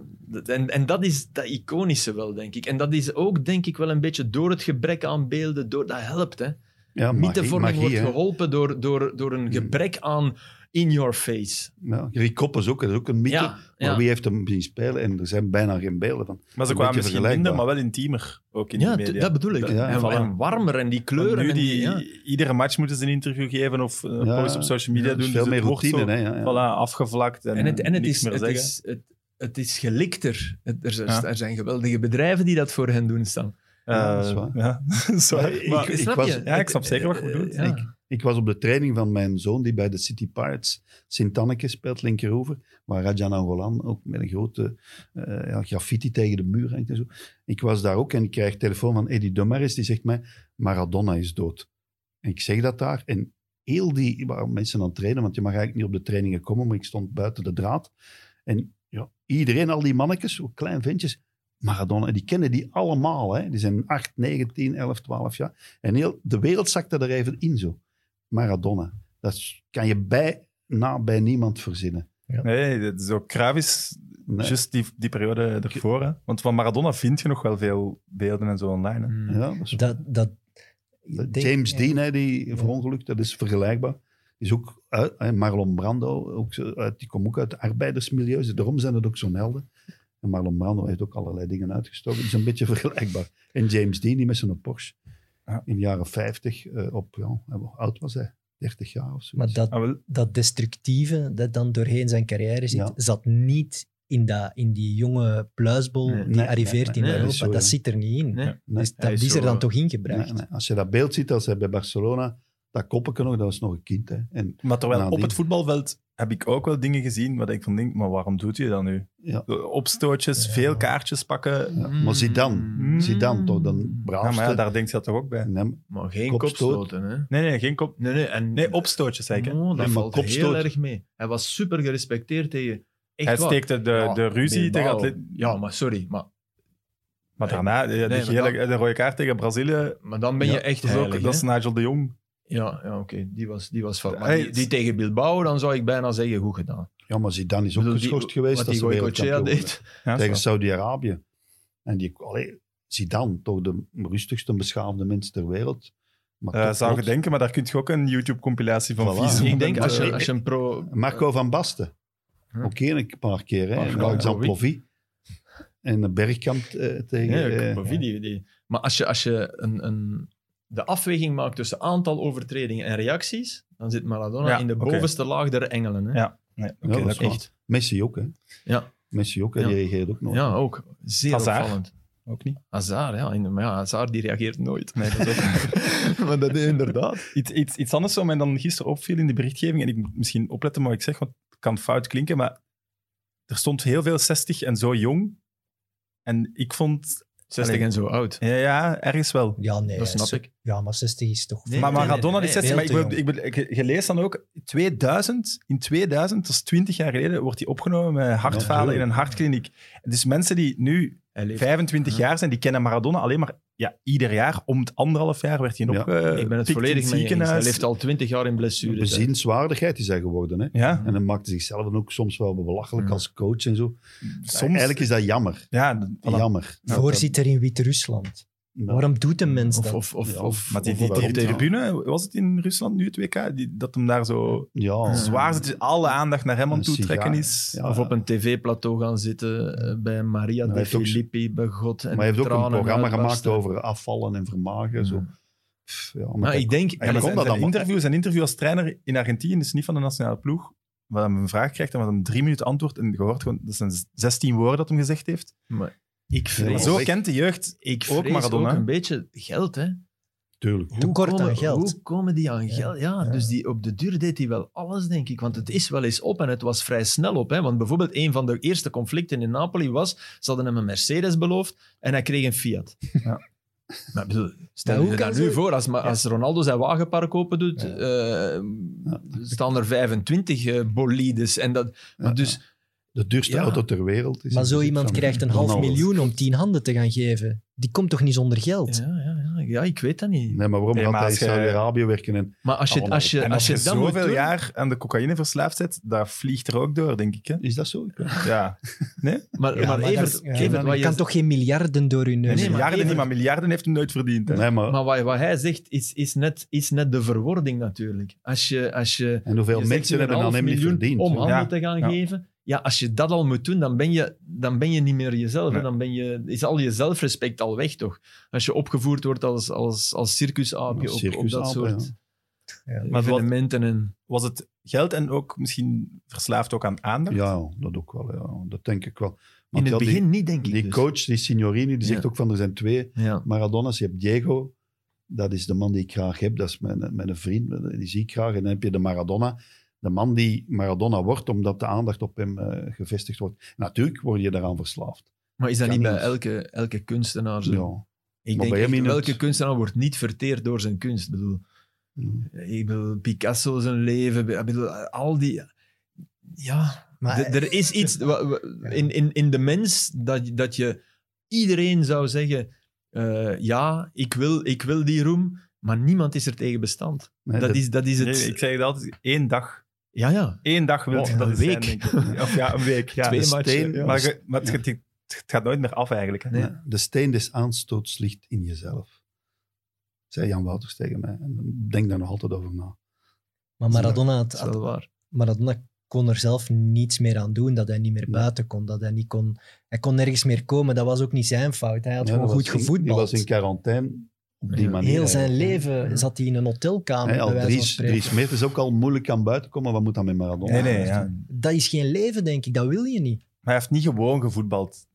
En, en dat is dat iconische wel, denk ik. En dat is ook, denk ik, wel een beetje door het gebrek aan beelden, door, dat helpt. Hè. Ja, magie, Mythevorming magie, wordt geholpen door, door, door een gebrek aan in your face. Ja, Rick Koppes ook, dat is ook een mythe. Ja, Maar wie heeft hem zien spelen? En er zijn bijna geen beelden van. Maar ze kwamen misschien minder, maar wel intiemer. Ook in Ja, de media. dat bedoel ik. Ja, en, voilà. en warmer en die Want kleuren. nu en die, die, ja. Iedere match moeten ze een interview geven of een Ja, post op social media Ja, dus doen. veel dus meer routine, zo, hè. Ja, ja. Voilà, afgevlakt en, En het, en het, niks is, meer het, zeggen. is, het, het is gelikter. Er, zijn- Ja. er zijn geweldige bedrijven die dat voor hen doen staan. Ja, dat is Eh, waar. Ja, dat is waar. Maar ik- Snap was- je? ja, ik snap zeker wat je Eh, bedoelt. ja. Ik- Ik was op de training van mijn zoon, die bij de City Pirates Sint-Anneke speelt, linkeroever, waar Rajan Angolan ook met een grote eh, ja, graffiti tegen de muur hangt en zo. Ik was daar ook en ik krijg telefoon van Eddie Domaris, die zegt mij, Maradona is dood. En ik zeg dat daar en heel die mensen aan het trainen, want je mag eigenlijk niet op de trainingen komen, maar ik stond buiten de draad. En ja, iedereen, al die mannetjes, zo klein ventjes, Maradona, die kennen die allemaal. Hè? Die zijn 8, 9, 10, 11, 12 jaar. En heel, de wereld zakte er even in zo. Maradona. Dat kan je bijna bij niemand verzinnen. Nee, dat is ook Kravis, Nee. juist die, die periode ervoor. Hè. Want van Maradona vind je nog wel veel beelden en zo online. Hè. Mm. Ja, dat is- Dat, dat, dat- ik denk- James ja. Dean, hè, die Ja. verongelukt, dat is vergelijkbaar. Is ook uit, hè, Marlon Brando, ook, uit, die komt ook uit de arbeidersmilieus. Daarom zijn het ook zo'n helden. En Marlon Brando heeft ook allerlei dingen uitgestoken. Dat is een beetje vergelijkbaar. En James Dean, die met zijn Porsche Ja. in de jaren 50, eh, op, ja, hoe oud was hij? 30 jaar of zo. maar dat, Ah, dat destructieve dat dan doorheen zijn carrière zit, Ja. zat niet in, dat, in die jonge pluisbol Nee, die nee, arriveert nee, in nee, Europa. dat is zo, dat ja. zit er niet in. Nee. Nee, dus dat is is er zo- dan toch ingebracht. Nee, nee. Als je dat beeld ziet, als hij bij Barcelona dat koppetje nog, dat was nog een kind. Hè. En, Maar terwijl Nadien. op het voetbalveld heb ik ook wel dingen gezien waar ik van denk, maar waarom doet je dat nu? ja, Opstootjes, Ja. veel kaartjes pakken. ja. Maar Zidane, Mm. Zidane toch, dan Ja, braafste. maar ja, daar denkt je dat toch ook bij? Nee, Maar geen Kopstoot. kopstoten, hè? Nee, nee, geen kop. Nee, nee. En, Nee, opstootjes zeker. Oh, dat Nee, valt heel erg mee. Hij was super gerespecteerd tegen... Echt Hij waar. steekte de, Ja, de ruzie tegen. Ja, maar sorry. Maar, Maar daarna, de, de, Nee, maar gele, dan- de rode kaart tegen Brazilië, maar dan ben je ja, echt dat is ook- heilig, Dat is? Nigel de Jong. Ja, ja oké. Die was, die was fout. Maar Hey, die, die tegen Bilbao, dan zou ik bijna zeggen, goed gedaan. ja, maar Zidane is ook bedoel, die- geschorst geweest Wat als die ze Goicoechea wereldkampioen deed. Ja, tegen. Saudi-Arabië. En die, allee, Zidane, toch de rustigste beschaafde mens ter wereld. Maar toch zou je denken, maar daar kun je ook een YouTube-compilatie van Voilà. vies. Ik denk, als je, eh, als je een pro... Marco van Basten. Huh? Ook één een paar keer. Hè. Wie? Plovy. En de Bergkamp eh, tegen... Ja, Kovacic, die, die- Maar als je, als je een, een, de afweging maakt tussen aantal overtredingen en reacties, dan zit Maradona Ja, in de bovenste laag der engelen. Hè? Ja. Nee, oké, Ja, dat is klopt. Echt. Messi ook, hè. Ja. Messi ook, hè. Die reageert ook nog. Ja, ook. Zeer Hazard. opvallend. Ook niet. Hazard, ja. In- Maar ja, Hazard die reageert nooit. Nee, dat is ook maar dat is inderdaad. iets, iets, iets anders wat mij dan gisteren opviel in de berichtgeving, en ik moet misschien opletten wat ik zeg, want het kan fout klinken, maar er stond heel veel 60 en zo jong. En ik vond... 60 Allee. en zo oud. Ja, ja ergens wel. Ja, nee. Dat snap zo- ik. Ja, maar 60 is toch... Nee, maar nee, Maradona nee, is nee, 60, maar ik ik je, leest dan ook, 2000, in 2000, dat is 20 jaar geleden, wordt hij opgenomen met hartfalen in een hartkliniek. Dus mensen die nu Hij leeft. 25 Ja. jaar zijn, die kennen Maradona alleen maar ja, ieder jaar. Om het anderhalf jaar werd hij Ja. opgepikt Ik ben het in volledig mee eens. Hij leeft al 20 jaar in blessure. Bezienswaardigheid is hij geworden, hè. Ja, En dan maakte zichzelf dan ook soms wel belachelijk Ja. als coach en zo. soms... Eigenlijk is dat jammer. Ja, voilà. Jammer. Voorzitter in Wit-Rusland. Ja. Waarom doet een mens Of, dat? of, of, Ja, of, Maar die, die, die tribune, was het in Rusland nu, het WK? Die, dat hem daar zo Ja, zwaar zit, alle aandacht naar hem aan toe trekken is. Ja. Of op een tv-plateau gaan zitten eh, bij Maria de ook- Filippi, bij God. En maar hij heeft ook een programma gemaakt over afvallen en vermagen. Zo. Ja. Maar kijk, ik denk... En zijn, dat zijn interview, zijn interview als trainer in Argentinië is niet van de nationale ploeg. Waar hij een vraag krijgt en wat hem drie minuten antwoordt. En je hoort gewoon, dat zijn 16 woorden dat hij gezegd heeft. maar ik vrees, Zo kent de jeugd ik ook Maradona. ook een beetje geld, hè. tuurlijk. Tekort aan komen, geld. Hoe komen die aan Ja. geld? Ja, Ja. dus die, op de duur deed hij wel alles, denk ik. Want het is wel eens op en het was vrij snel op. Hè? Want bijvoorbeeld een van de eerste conflicten in Napoli was, ze hadden hem een Mercedes beloofd en hij kreeg een Fiat. Ja. Maar bedoel, stel je dat nu voor, als, als Ronaldo zijn wagenpark open doet, Ja. eh, staan er 25 eh, bolides. En dat, maar Ja, dus, De duurste Ja. auto ter wereld. Is Maar zo bezit iemand van krijgt een half miljoen om tien handen te gaan geven. Die komt toch niet zonder geld? ja, ja, ja, ja, ik weet dat niet. Nee, maar waarom Nee, gaat maar hij in Saudi-Arabië werken? En, Maar als je, Allemaal. als je, En als als je, moet zoveel doen- jaar aan de cocaïne verslaafd zit, dat vliegt er ook door, denk ik. Hè? is dat zo? Ja. Nee? Maar, Ja, maar, maar Evert, dat- ja, Evert, maar wat je kan toch geen miljarden door je neus Nee, maar miljarden even- niet, maar miljarden heeft hij nooit verdiend. Hè? Nee, maar, Maar wat, wat hij zegt is, is, net, is net de verwording natuurlijk. Als je, als je, en hoeveel mensen hebben aan hem niet miljoen verdiend? om handen te gaan ja. geven, ja, als je dat al moet doen, dan ben je, dan ben je niet meer jezelf. Nee. Dan ben je, is al je zelfrespect al weg, toch? Als je opgevoerd wordt als, als, als circusaapje Als op, op dat soort Ja. Maar wat- evenementen. En, Was het geld en ook misschien verslaafd ook aan aandacht? Ja, dat ook wel. Ja. Dat denk ik wel. in het ja, begin niet, denk ik. die dus. coach, die Signorini, die zegt Ja. ook van er zijn twee Ja. Maradona's. Je hebt Diego, dat is de man die ik graag heb. Dat is mijn, mijn vriend, die zie ik graag. En dan heb je de Maradona. De man die Maradona wordt, omdat de aandacht op hem eh, gevestigd wordt. Natuurlijk word je daaraan verslaafd. Maar is dat Kan niet bij elke, elke kunstenaar zo? Ja. Ik Maar denk bij hem echt, het- welke kunstenaar wordt niet verteerd door zijn kunst? Ik bedoel, ik bedoel Picasso zijn leven, ik bedoel, al die... Ja, Maar er is iets in, in, in de mens dat, dat je iedereen zou zeggen: eh, ja, ik wil, ik wil die roem, maar niemand is er tegen bestand. Nee, dat, dat- is, dat is het. Nee, ik zeg het altijd, één dag. Ja, ja. Eén dag wil Oh, je dat een het zijn, week. denk ik. Of ja, een week. Ja. Twee De matchen, steen, ja. Maar, het, het- het gaat nooit meer af eigenlijk. Hè? Nee. Ja, De steen des aanstoots ligt in jezelf. Zei Jan Wouters tegen mij. En ik denk daar nog altijd over na. Maar Maradona, had. Maradona kon er zelf niets meer aan doen, dat hij niet meer buiten kon, dat hij niet kon... Hij kon nergens meer komen, dat was ook niet zijn fout. Hij had Ja, gewoon goed gevoetbald. Die was in quarantaine op die manier. Heel zijn leven zat hij in een hotelkamer, Hè, al bij wijze van Dries, spreken. Dries Meert is ook al moeilijk aan buiten komen. Wat moet dan met Maradona? Nee, nee, ja. Maar Dat is geen leven, denk ik. Dat wil je niet. hij heeft niet gewoon gevoetbald.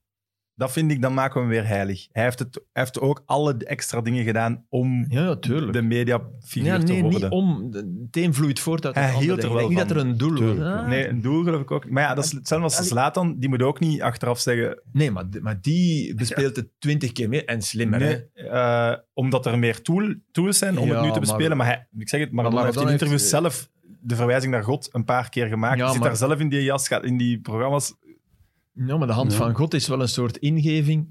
Dat vind ik, dan maken we hem weer heilig. Hij heeft, het, hij heeft ook alle extra dingen gedaan om Ja, de mediafiguur ja, te nee, worden. niet om. Het een vloeit voort uit Hij hield er Ik wel denk niet dat er een doel was. Ah, Nee, een doel geloof ik ook. Maar ja, dat is hetzelfde als Zlatan. Die moet ook niet achteraf zeggen... Nee, maar, maar die bespeelt het twintig keer meer en slimmer. Nee, eh, omdat er meer tool, tools zijn om Ja, het nu te bespelen. Maar, hij, ik zeg het, Maradona, heeft in heeft- interviews zelf de verwijzing naar God een paar keer gemaakt. Ja, Hij zit maar- daar zelf in die jas, gaat in die programma's. Ja, maar de hand Ja. van God is wel een soort ingeving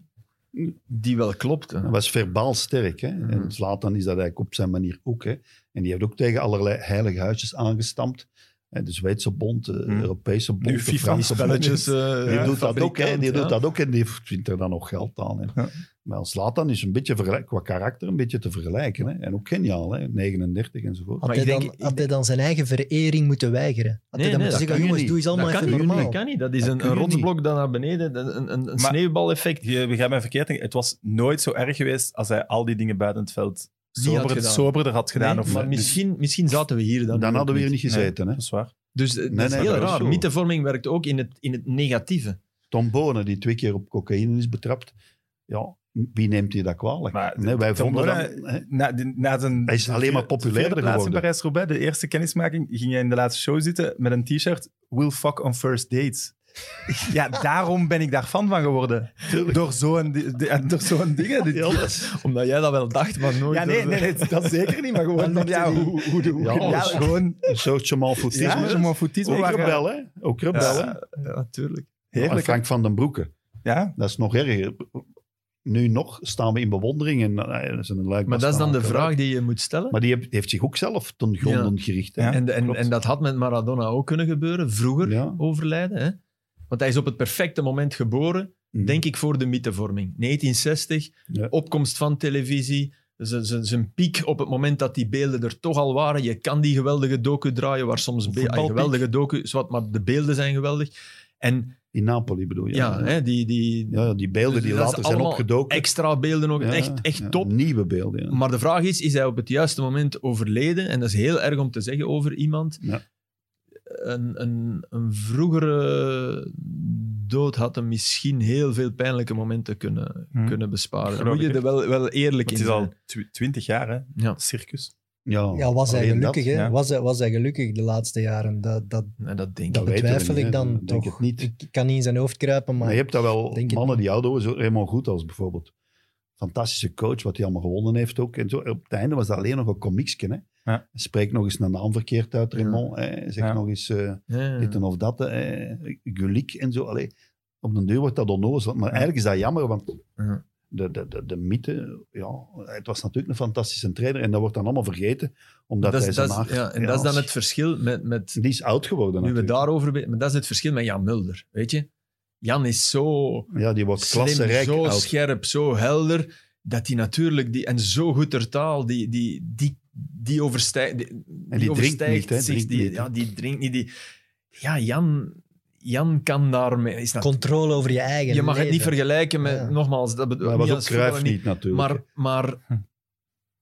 die wel klopt. hè. Hij was verbaal sterk. Hè? Mhm. En Zlatan is dat eigenlijk op zijn manier ook. Hè? En die heeft ook tegen allerlei heilige huisjes aangestampt. Hè, De Zweedse bond, de Mhm. Europese bond, Nu de FIFA Franse bond. Spelletjes. eh, Die, ja, doet dat ook, hè? die doet dat ook en die vindt er dan nog geld aan. Hè? Maar Zlatan is een beetje qua karakter een beetje te vergelijken. Hè? En ook geniaal, hè? 39 enzovoort. Had, Maar hij ik dan, denk- ik had hij dan zijn eigen verering moeten weigeren? Had Nee, hij dan nee, moeten dat zeggen, kan je jongens, niet. doe eens allemaal dat kan even niet, normaal. dat kan niet. Dat is Dat een, een rotsblok dat naar beneden, een, een, een Maar- sneeuwbaleffect. Je begrijpt mij verkeerd. Het was nooit zo erg geweest als hij al die dingen buiten het veld Niet had sober, gedaan. soberder had gedaan. Nee, of, maar dus- misschien, misschien zaten we hier dan. dan hadden we hier niet gezeten. Hè? Dat is waar. Dus is heel raar. Mythevorming werkt ook in het, in het negatieve. Tom Bonen, die twee keer op cocaïne is betrapt. Ja, wie neemt hij dat kwalijk? Maar nee, wij vonden dat... hè, Na, de- na zijn, Hij is alleen maar de populairder geworden. in Parijs-Roubaix, de eerste kennismaking, ging hij in de laatste show zitten met een t-shirt Will fuck on first dates. ja, daarom ben ik daar fan van geworden. Door zo'n door zo'n dingen. Dit- Ja, Omdat jij dat wel dacht, maar nooit. Ja, nee, nee, nee, dat zeker niet, maar gewoon van, ja, hoe, hoe, de- hoe, Ja, ja, gewoon... een soort chamalfoutisme. Je voetisme ook waar- rebel, hè? Ook rebel, hè? Ja, natuurlijk. En Heerlijk. Frank van den Broeke. Ja, Dat is nog erger. Nu nog staan we in bewondering. En, eh, dat is een luik Maar dat is dan de vraag die je moet stellen. Maar die heeft, heeft zich ook zelf ten gronden gericht. Hè? En, en, en dat had met Maradona ook kunnen gebeuren, vroeger Ja. overlijden. Hè? Want hij is op het perfecte moment geboren, Mhm. denk ik, voor de mythevorming. 1960, Ja. opkomst van televisie, zijn piek op het moment dat die beelden er toch al waren. Je kan die geweldige docu draaien, waar soms be- geweldige docu, zwart, maar de beelden zijn geweldig. En In Napoli bedoel je? ja, hè, die, die Ja, die beelden die is later zijn opgedoken. extra beelden ook, Ja, echt, echt ja, top. Nieuwe beelden, ja. Maar de vraag is, is hij op het juiste moment overleden? En dat is heel erg om te zeggen over iemand. Ja. Een, een, een vroegere dood had hem misschien heel veel pijnlijke momenten kunnen, Hm. kunnen besparen. Dan Geloof moet je er wel, wel eerlijk het in is al zijn. tw- twintig jaar, hè, Ja. circus. Ja, Ja, was hij gelukkig, dat, hè? ja. Was, hij, was hij gelukkig de laatste jaren? Dat, dat En dat denk Dat betwijfel niet, ik dan denk toch. het niet. Ik kan niet in zijn hoofd kruipen, maar... Je hebt dat wel mannen die oud worden, zo Raymond Goed als bijvoorbeeld. Fantastische coach, wat hij allemaal gewonnen heeft ook. En zo, op het einde was dat alleen nog een komiekje. Hè? Ja. Hij spreekt nog eens een naam verkeerd uit, Raymond. Hè? Zegt Ja. nog eens eh, Ja. dit en of dat. Hè? Gulik en zo. Allee, op den deur wordt dat onnozel. Maar eigenlijk is dat jammer, want Ja. De, de, de, de mythe... Ja, het was natuurlijk een fantastische trainer. En dat wordt dan allemaal vergeten, omdat Dat hij zijn dat is- ja, en ja, dat is dan het verschil met, met Die is oud geworden nu we natuurlijk. daarover weten, maar dat is het verschil met Jan Mulder, weet je? Jan is zo Ja, die wordt slim, zo oud. scherp, zo helder, dat hij natuurlijk, die, en zo goed ter taal, die, die, die, die overstijgt. Die, die drinkt overstijgt niet, hè, zich, drinkt die, niet, ja, die drinkt niet. Die, ja, Jan, Jan kan daarmee. Is dat, Controle over je eigen je mag het niet vergelijken met, Ja. nogmaals, dat bedoel Maar niet was ook Cruijff niet natuurlijk. Maar, maar Hm.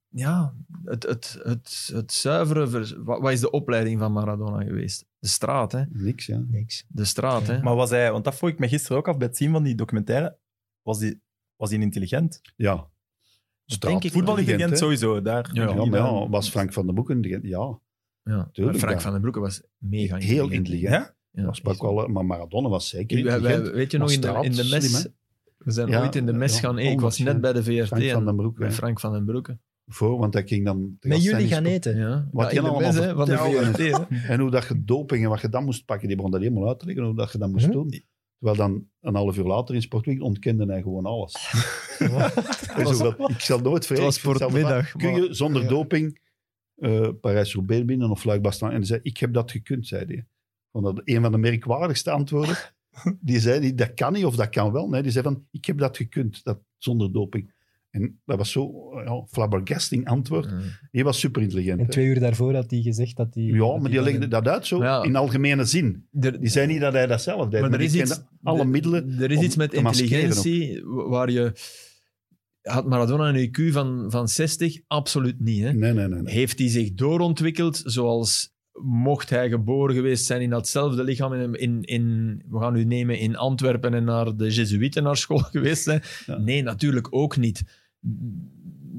ja, het, het, het, het zuivere. vers- Wat, wat is de opleiding van Maradona geweest? De straat, hè? Niks, ja. Niks. De straat, hè? Maar was hij, want dat vroeg ik me gisteren ook af bij het zien van die documentaire, was hij was die intelligent? Ja. Dat denk ik Voetbalintelligent sowieso, daar. Ja, Ja, maar ja, was Frank van den Boeken... die- Ja, Ja, Tuurlijk, Frank ja. van den Broeke was mega heel intelligent. Ja? Ja, was ook wel, maar Maradona was zeker weet je nog, in de, in de mes... slim, we zijn Ja, ooit in de mes gaan eten. Ik was net bij de VRT Frank van en- den Broek. hè. Frank van den Broeke. Voor, want hij ging dan... Met jullie gaan eten. Ja, Wat de allemaal mes van de. VRT. En hoe dat je doping en wat je dan moest pakken, die begon dat helemaal uit te leggen, hoe dat je dat moest Hm? doen. Terwijl dan een half uur later in Sportweek ontkende hij gewoon alles. En wel, ik zal nooit vergeten. het sportmiddag, Kun je zonder doping eh Parijs-Roubaix binnen of Luik-Bastogne? En hij zei, ik heb dat gekund, zei hij. Dat een van de merkwaardigste antwoorden. Die zei niet, dat kan niet of dat kan wel. Nee, die zei van, ik heb dat gekund, dat, zonder doping. En dat was zo ja, flabbergasting antwoord. Ja. Die was super intelligent. En twee uur daarvoor had hij gezegd dat hij... Ja, dat maar die hij legde dat uit zo, ja. in algemene zin. Er- Die zei niet dat hij dat zelf deed, maar maar, er is die iets, alle middelen. Er is iets met intelligentie waar je... Had Maradona een IQ van, van 60? Absoluut niet. Hè? Nee, nee, nee. nee. Heeft hij zich doorontwikkeld zoals mocht hij geboren geweest zijn in datzelfde lichaam, in, in, in, we gaan u nemen in Antwerpen en naar de Jezuïeten naar school geweest zijn? Ja. Nee, natuurlijk ook niet.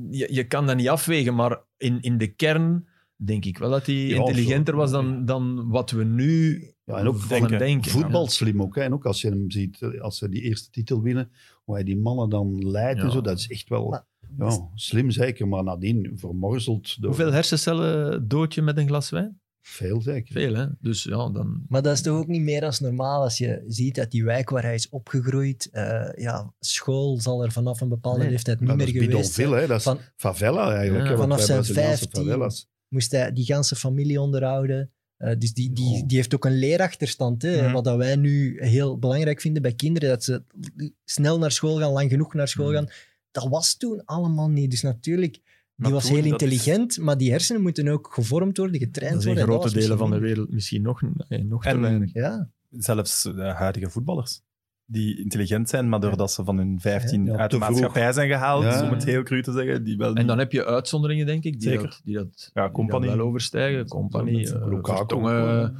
Je, je kan dat niet afwegen, maar in, in de kern denk ik wel dat hij Ja, intelligenter zo. was dan, dan wat we nu Ja, en ook van denken. denken. Voetbal slim ook. Hè. En ook als je hem ziet, eh, als ze die eerste titel winnen, hoe hij die mannen dan leidt en zo, dat is echt wel Maar- ja, slim zeker. Maar nadien vermorzeld door Hoeveel hersencellen dood je met een glas wijn? Veel zeker. Veel, hè? Dus ja, dan... Maar dat is toch ook niet meer dan normaal als je ziet dat die wijk waar hij is opgegroeid, eh, ja, school zal er vanaf een bepaalde Nee, leeftijd niet meer dat is geweest zijn. hè. dat is Van, favela eigenlijk. Ja. hè, Vanaf zijn Braziliaanse 15. favelas. moest hij die ganse familie onderhouden. Eh, dus die, die, Oh. die heeft ook een leerachterstand. Hè, Mhm. Wat dat wij nu heel belangrijk vinden bij kinderen, dat ze snel naar school gaan, lang genoeg naar school Mhm. gaan. Dat was toen allemaal niet. Dus natuurlijk, die was toen, heel is- intelligent, maar die hersenen moeten ook gevormd worden, getraind Dat in worden. en grote delen van de wereld misschien nog, nee, nog te En- weinig. Ja, Zelfs de huidige voetballers. Die intelligent zijn, maar doordat ze van hun 15 Ja, uit de vroeg. maatschappij zijn gehaald, Ja. om het heel cru te zeggen, die wel En dan heb je uitzonderingen, denk ik, die Zeker. dat, die dat, Ja, Company. wel overstijgen. Compagnie, Zo, uh, Lukaku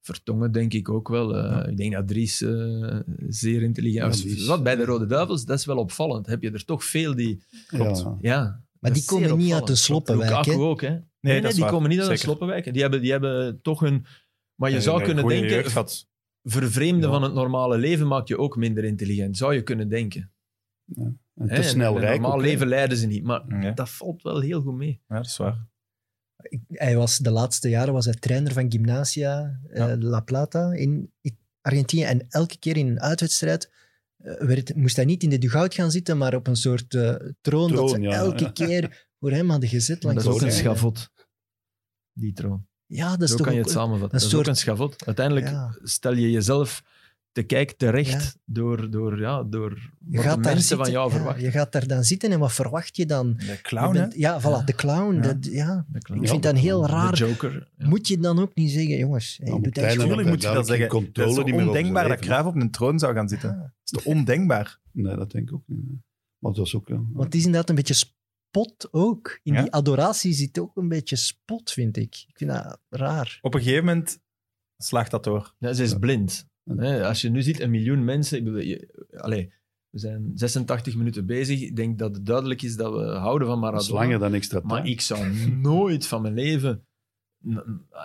Vertongen, denk ik ook wel. Eh, Ik denk dat Dries eh, zeer intelligent Ja, is. Wat bij de Rode Duivels, dat is wel opvallend. Heb je er toch veel die... Klopt. Ja. Ja, maar die komen niet uit opvallend. de sloppenwijk. Lukaku hè. ook, hè? Nee, nee, dat is die waar. komen niet uit de Zeker. sloppenwijken. Die hebben, die hebben toch hun... Maar je En zou een kunnen denken, vervreemden Ja. van het normale leven maakt je ook minder intelligent. Zou je kunnen denken. En Hè, te snel een rijk. normaal ook, leven leiden ze niet. Maar Ja. dat valt wel heel goed mee. Ja, dat is waar. Hij was, de laatste jaren was hij trainer van Gimnasia eh, Ja. La Plata in Argentinië. En elke keer in een uitwedstrijd werd, moest hij niet in de dugout gaan zitten, maar op een soort eh, troon, dat ze ja, elke keer voor hem hadden gezet. Langs dat is ook een schavot. Die troon. Ja, dat is Zo toch kan je het samenvatten. een Dat is soort- ook een schavot. Uiteindelijk Ja. stel je jezelf te kijk terecht door, door, ja, door Je gaat de mensen zitten, van jou ja, verwachten. Je gaat daar dan zitten en wat verwacht je dan? De Je clown, bent- ja, voilà, de clown. Ja. dat- ja. Ik vind dat heel De raar. Joker. ja. Moet je dan ook niet zeggen, jongens, Ja, dan- Natuurlijk moet je dat zeggen. controle dat is ondenkbaar dat Cruijff op een troon zou gaan zitten. Ja. Dat is toch ondenkbaar? Nee, dat denk ik ook niet. Maar dat is ook... ja. Want het is inderdaad een beetje spot ook. In Ja. die adoratie zit ook een beetje spot, vind ik. Ik vind dat raar. Op een gegeven moment slaagt dat door. Ja, ze is Ja. blind. Als je nu ziet, een miljoen mensen... Ik bedoel, je- allee, we zijn 86 minuten bezig. Ik denk dat het duidelijk is dat we houden van Dat is Maradona. langer dan extra Maar tijd. ik zou nooit van mijn leven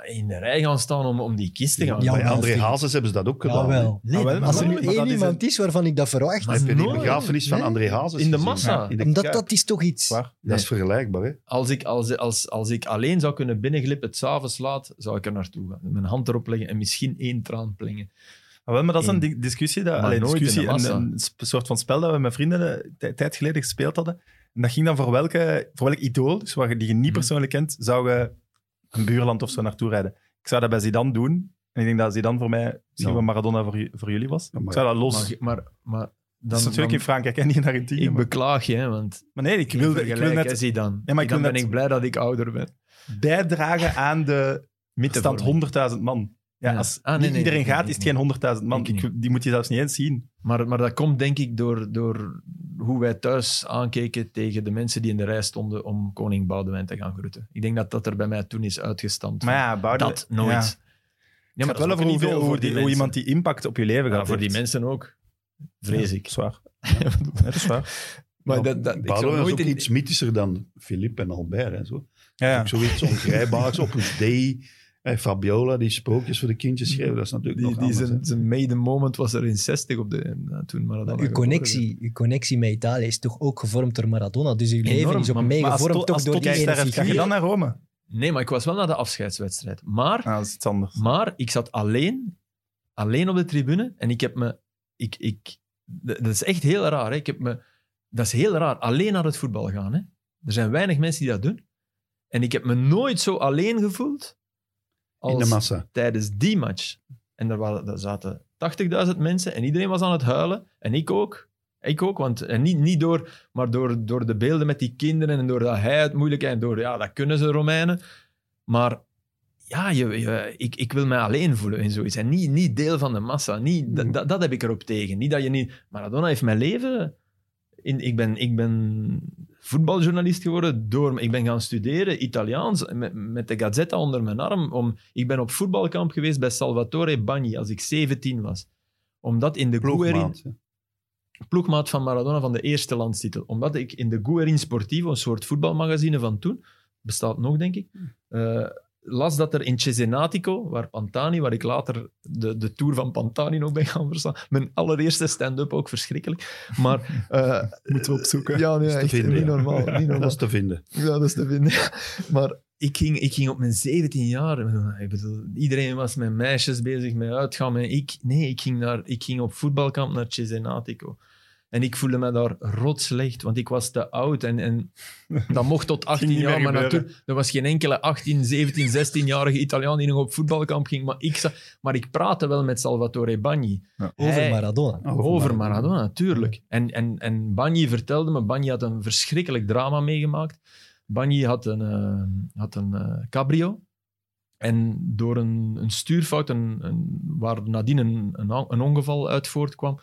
in de rij gaan staan om, om die kist te gaan. Ja, Bij André. Hazes hebben ze dat ook gedaan. Jawel. Nee, Ah, wel, maar Als er nu maar dat één is iemand is waarvan ik dat verwacht, Maar Heb je die begrafenis van Nee. André Hazes In de massa. In de omdat Kuip. dat is toch iets... Waar? Dat is vergelijkbaar, hè? Als ik, als, als, als ik alleen zou kunnen binnenglippen, het s'avonds laat, zou ik er naartoe gaan. Mijn hand erop leggen en misschien één traan plingen. Ah, wel, maar dat is een di- discussie, dat, allee, nooit in de discussie een, massa. een sp- soort van spel dat we met vrienden een tij- tijd geleden gespeeld hadden. En dat ging dan voor, welke, voor welk idool, dus waar je die je niet Mhm. persoonlijk kent, zou je een buurland of zo naartoe rijden. Ik zou dat bij Zidane doen. En ik denk dat Zidane voor mij misschien wat Maradona voor, j- voor jullie was. Ja, maar- ik zou dat los... Maar, maar, maar dat dan, is natuurlijk in Frankrijk en niet in Argentinië. ik maar, beklaag je, hè, want maar nee, ik wil, ik wil net dan. Ja, maar ik dan ben net- ik blij dat ik ouder ben. bijdragen aan de stand 100.000 man. Ja, Ja. Als Ah, nee, niet nee, iedereen nee, gaat, nee, is het geen 100.000 man. Ik die moet je zelfs niet eens zien. Maar, maar dat komt denk ik door, door hoe wij thuis aankeken tegen de mensen die in de rij stonden om koning Boudewijn te gaan groeten. Ik denk dat dat er bij mij toen is uitgestampt. Maar ja, Boudewijn- dat nooit. Ja. Ja, maar maar wel over hoeveel, hoe, die- hoe iemand die impact op je leven Ja, gaat voor die mensen ook. Vrees Ja, ik. Zwaar. Ja, dat is waar. Maar dat, dat, ik zou Boudewijn is nooit ook in- iets mythischer dan Philippe en Albert en zo. Ja, ja. Zoiets ongrijpbaars, Opus Dei. Eh, Fabiola, die sprookjes voor de kindjes schreef, dat is natuurlijk Die, nog die zijn, zijn made moment was er in 60 op de, en, toen Maradona uw, connectie, uw connectie met Italië is toch ook gevormd door Maradona. Dus uw leven Enorm, is ook maar- mee Maar als, gevormd tot, toch door die ene topsterf ga je dan naar Rome? Nee, maar ik was wel naar de afscheidswedstrijd. Maar, Ah, dat is iets anders. maar ik zat alleen, alleen op de tribune en ik heb me... Ik, ik, dat is echt heel raar. Hè? Ik heb me, dat is heel raar. Alleen naar het voetbal gaan. Hè? Er zijn weinig mensen die dat doen. En ik heb me nooit zo alleen gevoeld In de als massa. tijdens die match. En er, waren, er zaten 80.000 mensen en iedereen was aan het huilen. En ik ook. Ik ook, want en niet, niet door, maar door, door de beelden met die kinderen en door dat hij het moeilijk en door, ja, dat kunnen ze Romeinen. Maar ja, je, je- ik, ik wil mij alleen voelen in zoiets. En niet, niet deel van de massa. Niet, dat, dat, dat heb ik erop tegen. Niet dat je niet... Maradona heeft mijn leven... In, ik, ben, ik ben voetbaljournalist geworden door... Ik ben gaan studeren Italiaans met, met de Gazzetta onder mijn arm. Om, ik ben op voetbalkamp geweest bij Salvatore Bagni als ik 17 was. Omdat in de Guerin, Ploegmaat. van Maradona van de eerste landstitel. Omdat ik in de Guerin Sportivo, een soort voetbalmagazine van toen, bestaat nog denk ik, eh, las dat er in Cesenatico, waar Pantani, waar ik later de, de tour van Pantani nog ben gaan verstaan, mijn allereerste stand-up ook verschrikkelijk, maar... eh, Moeten we opzoeken. Ja, nee, te echt vinden, niet ja. normaal. Niet normaal. Dat is te vinden. Ja, dat is te vinden. Maar ik ging, ik ging op mijn 17 jaar. Ik bedoel, iedereen was met meisjes bezig, met uitgaan. Met ik, nee, ik ging, naar, ik ging op voetbalkamp naar Cesenatico. En ik voelde me daar rot slecht, want ik was te oud. En, en dat mocht tot 18 niet meer jaar. Maar natuurlijk, er was geen enkele 18, 17, 16-jarige Italiaan die nog op voetbalkamp ging. Maar ik, maar ik praatte wel met Salvatore Bagni. Over Hij- Maradona. over, Maradona, natuurlijk. En, en, en Bagni vertelde me, Bagni had een verschrikkelijk drama meegemaakt. Bagni had een, eh, had een eh, cabrio. En door een, een stuurfout, een, een, waar nadien een, een ongeval uit voortkwam,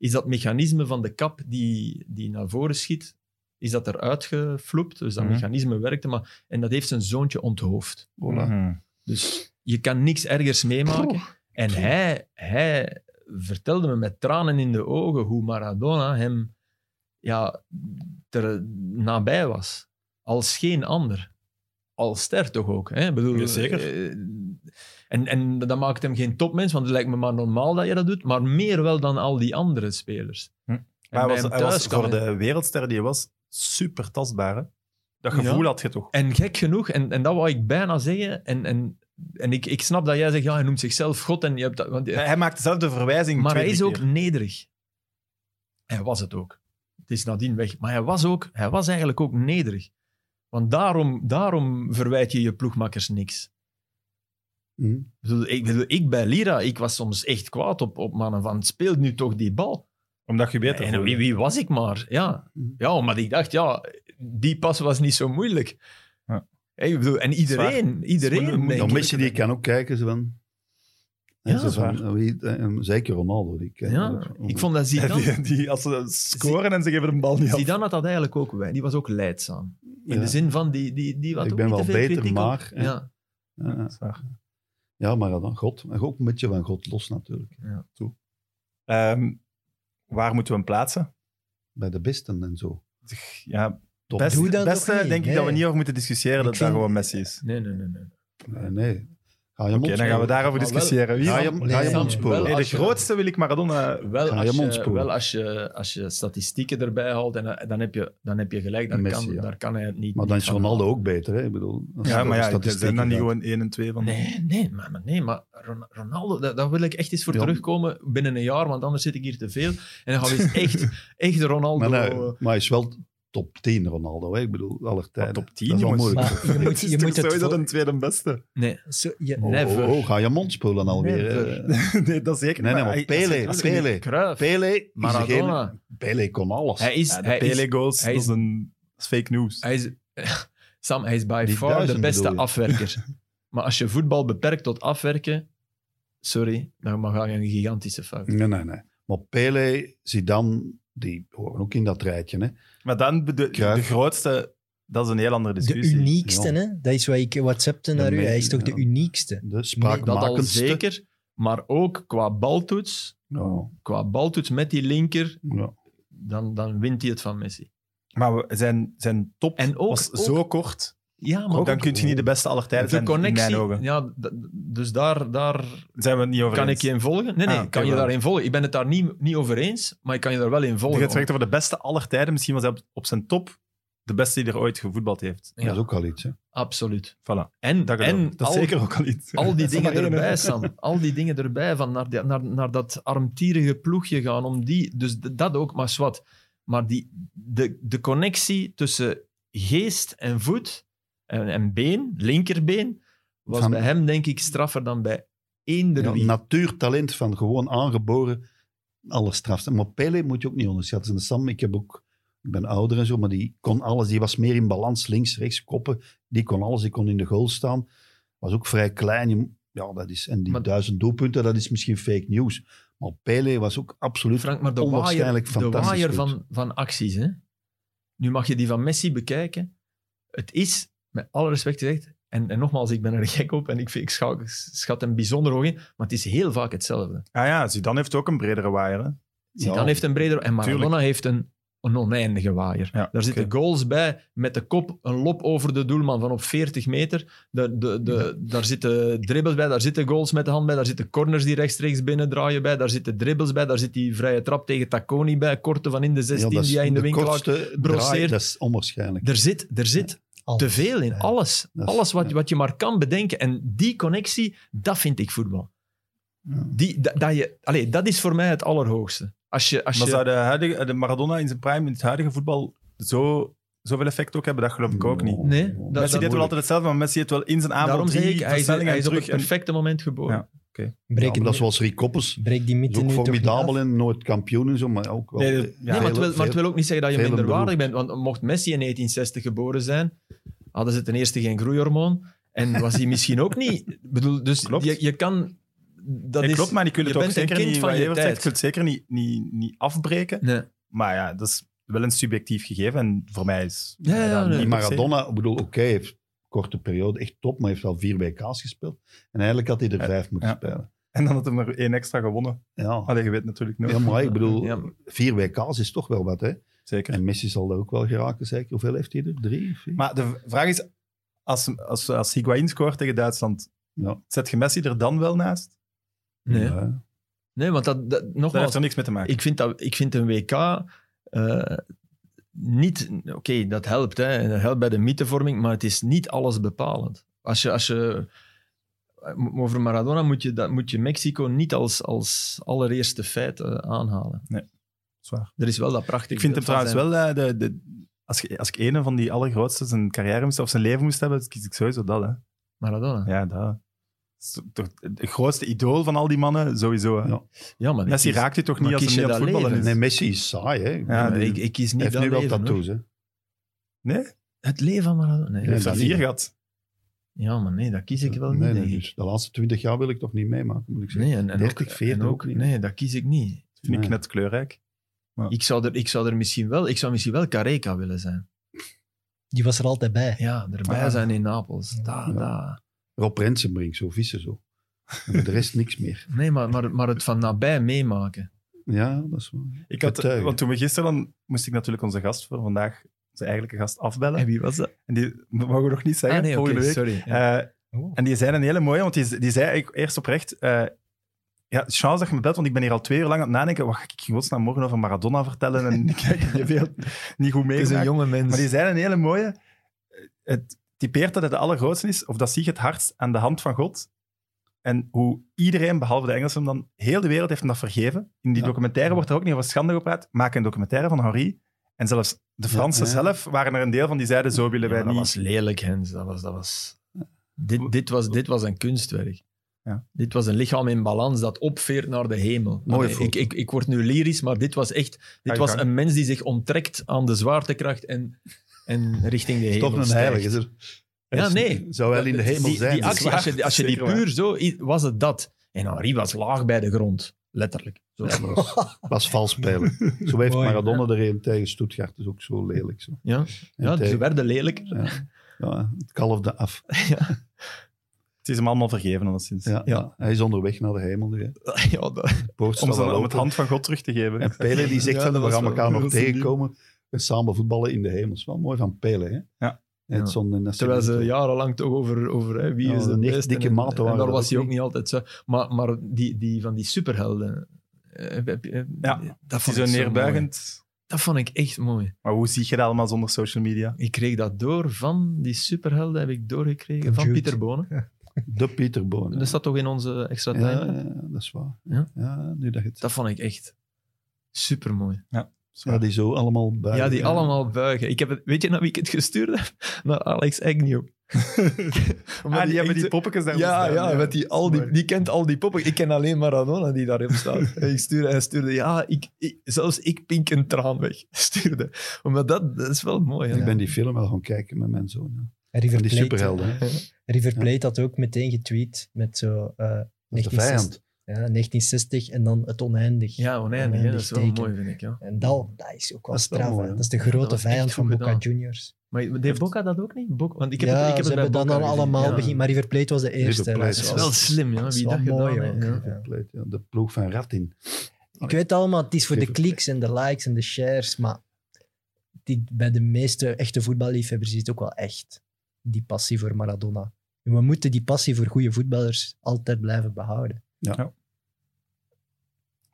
is dat mechanisme van de kap die, die naar voren schiet, is dat eruit gefloept. Dus dat Mhm. mechanisme werkte, maar, en dat heeft zijn zoontje onthoofd. Voilà. Mhm. Dus je kan niks ergers meemaken. En hij, hij vertelde me met tranen in de ogen hoe Maradona hem ja, er nabij was. Als geen ander. Als ster toch ook. Hè? Ik Bedoel, Ja, zeker. eh, En, en dat maakt hem geen topmens, want het lijkt me maar normaal dat je dat doet. Maar meer wel dan al die andere spelers. Hm. Maar hij was, hij voor hij- de wereldster die hij was super tastbaar. Hè? Dat Ja. gevoel had je toch? En gek genoeg, en, en dat wou ik bijna zeggen, en, en, en ik, ik snap dat jij zegt, ja, hij noemt zichzelf God, en je hebt dat, want, Hij, hij maakt dezelfde verwijzing. Maar hij is ook nederig. Hij was het ook. Het is nadien weg. Maar hij was, ook, hij was eigenlijk ook nederig. Want daarom, daarom verwijt je je ploegmakkers niks. Hm. Ik bedoel, ik, bij Lira, ik was soms echt kwaad op, op mannen van, speelt nu toch die bal? Omdat je beter En wie, wie was ik maar? Ja. Mhm. ja, omdat ik dacht, ja, die pas was niet zo moeilijk. Ja. Hey, ik bedoel, en iedereen, iedereen. moeilijk- denk Dan ik. Messi die kan ook kijken. Van, Ja, van, zeker Ronaldo. Die kijkt Ja, ik vond dat Zidane... die, die, als ze scoren en ze geven de bal niet af. Zidane had dat eigenlijk ook wij. Die was ook leidzaam. In Ja. de zin van, die, die, die had Ik ook ben niet wel te veel beter, maar. Ja. Ja. Ja, maar dan God. En ook een beetje van God los natuurlijk. Ehm, waar moeten we hem plaatsen? Bij de besten en zo. Ja, Top. best, Doe dat beste denk ik nee. dat we niet over moeten discussiëren Ik dat dat vind- gewoon Messi is. Nee, nee, nee. nee. Nee, nee. Ga je Oké, mond dan gaan we daarover discussiëren. Wie Ga dan? je, Nee, ga je nee, mond nee. spoelen. Wel, Nee, de grootste wil ik Maradona. Wel, Ga je als je, wel als, je, als je statistieken erbij haalt, en, eh, dan, heb je, dan heb je gelijk. Daar, Messi, kan, ja. daar kan hij het niet Maar dan niet is Ronaldo ook beter. Hè? Ik bedoel, Ja, maar ja, zijn dan niet gewoon 1 en 2 van. Nee, nee, maar, maar nee, maar Ron- Ronaldo, daar, daar wil ik echt eens voor Ja. terugkomen binnen een jaar, want anders zit ik hier te veel. En dan gaan we eens echt, echt Ronaldo... Maar, nee, maar hij is wel top 10 Ronaldo. Hè? Ik bedoel, aller tijden. top 10, Dat is wel jongens. moeilijk. Maar je moet, is je toch moet het sowieso voor- een tweede beste. nee, je- Oh, Never. oh, oh, ga je mond spoelen alweer. Never. hè? nee, dat zeker. Nee, nee, maar hij- Pele, Pele. Pele is Maradona. Pele kon alles. Hij is, Ja, de hij is, hij dat is- is een dat is fake news. hij is, Sam, hij is by Die far de beste afwerker. maar als je voetbal beperkt tot afwerken, sorry, dan mag je een gigantische fout. Nee, nee, nee. Maar Pele, Zidane, die horen ook in dat rijtje. Hè? Maar dan, de, de, grootste, dat is een heel andere de discussie. uniekste, Ja. hè? Dat is wat ik whatsappte naar De u. Hij is toch de uniekste? De Dat al spraakmakendste. zeker, maar ook qua baltoets, Ja, qua baltoets met die linker, ja. dan, dan wint hij het van Messi. Maar we- zijn, zijn top En ook- was ook- zo kort. Ja, maar dan kun je niet de beste aller tijden de zijn, in connectie. mijn ogen. Ja, dus daar, daar Zijn we het niet over kan eens. ik je in volgen. Nee, nee, Ah, kan je wel. daarin volgen. Ik ben het daar niet, niet over eens, maar ik kan je daar wel in Je volgen. hebt gezegd over de beste aller tijden. Misschien was hij op, op zijn top de beste die er ooit gevoetbald heeft. Ja. Dat is ook al iets. Hè? Absoluut. Voilà. En, Dat, en dat is al, zeker ook al iets. al die dingen erbij, Sam. Al die dingen erbij, van naar, die- naar, naar dat armtierige ploegje gaan. Om die, dus dat ook, maar zwart. Maar die, de, de connectie tussen geest en voet en, en been, linkerbeen, was Van- bij hem denk ik straffer dan bij eender Ja, wie. natuurtalent van gewoon aangeboren allerstrafste. Maar Pele moet je ook niet onderschatten. En Sam, ik heb ook... Ik ben ouder en zo, maar die kon alles. Die was meer in balans, links, rechts, koppen. Die kon alles. Die kon in de goal staan. Was ook vrij klein. Ja, dat is... En die Maar- duizend doelpunten, dat is misschien fake news. Maar Pele was ook absoluut Frank, maar de waaier, onwaarschijnlijk de fantastisch waaier goed. van, van acties, hè? Nu mag je die van Messi bekijken. Het is, met alle respect gezegd, en, en nogmaals, ik ben er gek op en ik, vind, ik schat, schat hem bijzonder hoog in, maar het is heel vaak hetzelfde. Ah ja, Zidane heeft ook een bredere waaier. hè. Zidane heeft een breder en Maradona tuurlijk. heeft een, een oneindige waaier. Ja, Daar zitten goals bij met de kop, een lop over de doelman van op 40 meter. De, de, de, Daar zitten dribbles bij, daar zitten goals met de hand bij, daar zitten corners die rechtstreeks binnendraaien bij, daar zitten dribbles bij, daar zit die vrije trap tegen Tacconi bij, korte van in de 16 dat is die hij in de, winkel brosseert. draai, dat is onwaarschijnlijk. Er zit, er zit Te veel in, Ja. alles. Alles wat, ja. wat je maar kan bedenken. En die connectie, dat vind ik voetbal. Ja. Die, dat, dat, je, allee, dat is voor mij het allerhoogste. Als je, als Maar je, zou de, huidige, de Maradona in zijn prime in het huidige voetbal zo, zoveel effect ook hebben? Dat geloof ik ook niet. Nee, dat- dat- Messi deed wel altijd hetzelfde, maar Messi heeft wel in zijn aanval daarom drie zeg ik, hij is, hij op het. En- perfecte moment geboren. Ja. Breek, Ja, maar dat is zoals Rick Koppers. breek die mythe ook formidabel en nooit kampioen en zo, maar ook wel. Nee, ja, nee, maar het, wil, maar het wil ook niet zeggen dat je veel minderwaardig beroerd. bent. Want mocht Messi in 1960 geboren zijn, hadden ze ten eerste geen groeihormoon. En was hij misschien ook niet. Ik bedoel, dus Klopt. je, je kan... Dat Nee, is, klopt, maar kunnen je het ook zeker kind niet, van je Evert zegt, tijd. je kunt het zeker niet, niet, niet afbreken. Nee. Maar ja, dat is wel een subjectief gegeven. En voor mij is Ja, ja, dat nee. niet Die. Maradona, ik bedoel, oké, heeft korte periode, echt top, maar heeft wel vier WK's gespeeld. En eigenlijk had hij er Ja, vijf moeten ja. spelen. En dan had hij maar één extra gewonnen. Ja. Allee, je weet natuurlijk nooit. ja, maar ik bedoel, Ja. vier WK's is toch wel wat, hè? Zeker. En Messi zal er ook wel geraken, zeker. Hoeveel heeft hij er? Drie? Vier? Maar de vraag is, als, als, als Higuain scoort tegen Duitsland, Ja. zet je Messi er dan wel naast? Nee. Ja. nee, want dat, dat, Dat nogmaals, heeft er niks mee te maken. ik vind, dat, ik vind een WK eh, niet... Oké, dat helpt. Hè, dat helpt bij de mythevorming, maar het is niet alles bepalend. Als je... Als je over Maradona moet je, dat, moet je Mexico niet als, als allereerste feit eh, aanhalen. Zwaar. Er is wel dat prachtige Ik vind hem trouwens zijn- wel, eh, de, de, als, ik, als ik een van die allergrootste zijn carrière moest, of zijn leven moest hebben, kies ik sowieso dat. Hè. Maradona. Ja, dat. Toch het grootste idool van al die mannen, sowieso. Hè. Ja. maar Messi kies- raakt je toch niet als hij niet voetballen is? Nee, Messi is saai, hè? Ja, Ja, ik, ik kies hij niet heeft dat nu wel leven, tattoos, hè? Nee? Het leven van Maradona? Nee. Hij Ja, heeft dat vier niet. gehad. Ja, maar nee, dat kies ik wel nee, niet, nee, dus de laatste twintig jaar wil ik toch niet meemaken, moet ik zeggen. Nee, en, en 30, ook, 40 en ook niet. Nee, dat kies ik niet. Dat vind ik net kleurrijk. Ik zou er, ik zou er misschien wel, ik zou misschien wel Careca willen zijn. Die was er altijd bij. Ja, erbij Ah. zijn in Napels. Da, Ja. da. Rob Rensenbrink, zo vissen zo. En voor de rest niks meer. Nee, maar, maar, maar het van nabij meemaken. Ja, dat is waar. Ik had, want toen we gisteren, dan moest ik natuurlijk onze gast voor vandaag, onze eigenlijke gast, afbellen. En wie was dat? En die mogen we nog niet zeggen, ah, nee, volgende week. sorry. Ja. Eh, en die zei een hele mooie, want die, die zei eigenlijk eerst oprecht... eh ja, chance dat je me belt, want ik ben hier al twee uur lang aan het nadenken. Wat ga ik in godsnaam morgen over Maradona vertellen? En ik heb je veel niet goed het is een jonge mens. Maar die zei een hele mooie... Het typeert dat het de allergrootste is, of dat zie je het hardst aan de hand van God. En hoe iedereen, behalve de Engelsen dan, heel de wereld heeft hem dat vergeven. In die Ja. documentaire wordt er ook niet over schande gepraat. Maak een documentaire van Henri. En zelfs de Fransen ja. zelf waren er een deel van die zeiden, zo willen wij dat niet. was lelijk, Hens. Dat was, dat was... Dit, dit, was, dit was een kunstwerk. Ja. Dit was een lichaam in balans dat opveert naar de hemel. Foto. ik, ik, ik word nu lyrisch, maar dit was echt... Dit je was gang. een mens die zich onttrekt aan de zwaartekracht en, en richting de hemel Toch een heilige. is er. Ja, nee. Zou wel in de hemel die, zijn. Die actie, als je, als je die puur zo... Was het dat. En Henri was laag bij de grond. Letterlijk. Zo. Ja, was, was vals spelen. Zo heeft Mooi. Maradona er een tegen Stuttgart. Dat is ook zo lelijk. Zo. Ja, En ja ze werden lelijk. ja, ja, het kalfde af. Het is hem allemaal vergeven, alleszins. Ja, ja. Hij is onderweg naar de hemel nu. Hè. Ja, dat, Om, ze, om het hand van God terug te geven. En Pele die zegt Ja, van, dat we gaan elkaar nog tegenkomen. En samen voetballen in de hemel. Dat is wel mooi van Pele. Hè? Ja. Edson en Terwijl ze jarenlang toch over, over hè, wie Ja, is de beste. dikke en- maten En, waren daar dat was hij ook niet. altijd zo. Maar, maar die, die van die superhelden, eh, Ja, dat is vond zo neerbuigend. Dat vond ik echt mooi. Maar hoe zie je dat allemaal zonder social media? Ik kreeg dat door van die superhelden, heb ik doorgekregen Van. Pieter Bonen. De Pieter Boon. Dat staat toch in onze extra ja, time? ja, dat is waar. Ja? Ja, nu dat je het Dat vond ik echt super mooi. Ja, die zo allemaal bij. Ja, die allemaal buigen. Ik heb het, weet je naar wie ik het gestuurd heb? Naar Alex Agnew. Omdat Ah, die hebben die poppetjes daar Ja, staan, ja, met die, al die, die kent al die poppen. Ik ken alleen Maradona die daarop staat. En ik stuurde, hij stuurde, ja, ik, ik, zelfs ik pink een traan weg. Stuurde. Omdat dat, dat is wel mooi. Ik Ja. ben die film wel gaan kijken met mijn zoon. Ja. River die superhelden. Hè. River Plate had ook meteen getweet met zo... eh is de 1960 vijand. Ja, 1960 en dan het oneindig. Ja, oneindig. hè, dat is wel teken. mooi, vind ik. Ja. En dat, dat is ook wel Dat straf. mooi, dat is de grote vijand van Boca gedaan. Juniors. Maar deed Boca dat ook niet? Boca, want ik heb ja, het, ik heb ze het hebben dan al allemaal ja. begin, maar River Plate was de eerste. Dat is wel slim, ja, wie wel dat gedaan mooi heeft. ja. ja. Ja. De ploeg van Ratin. Ik weet allemaal, het is voor de kliks en de likes en de shares, maar die, bij de meeste echte voetballiefhebbers is het ook wel echt die passie voor Maradona. En we moeten die passie voor goede voetballers altijd blijven behouden.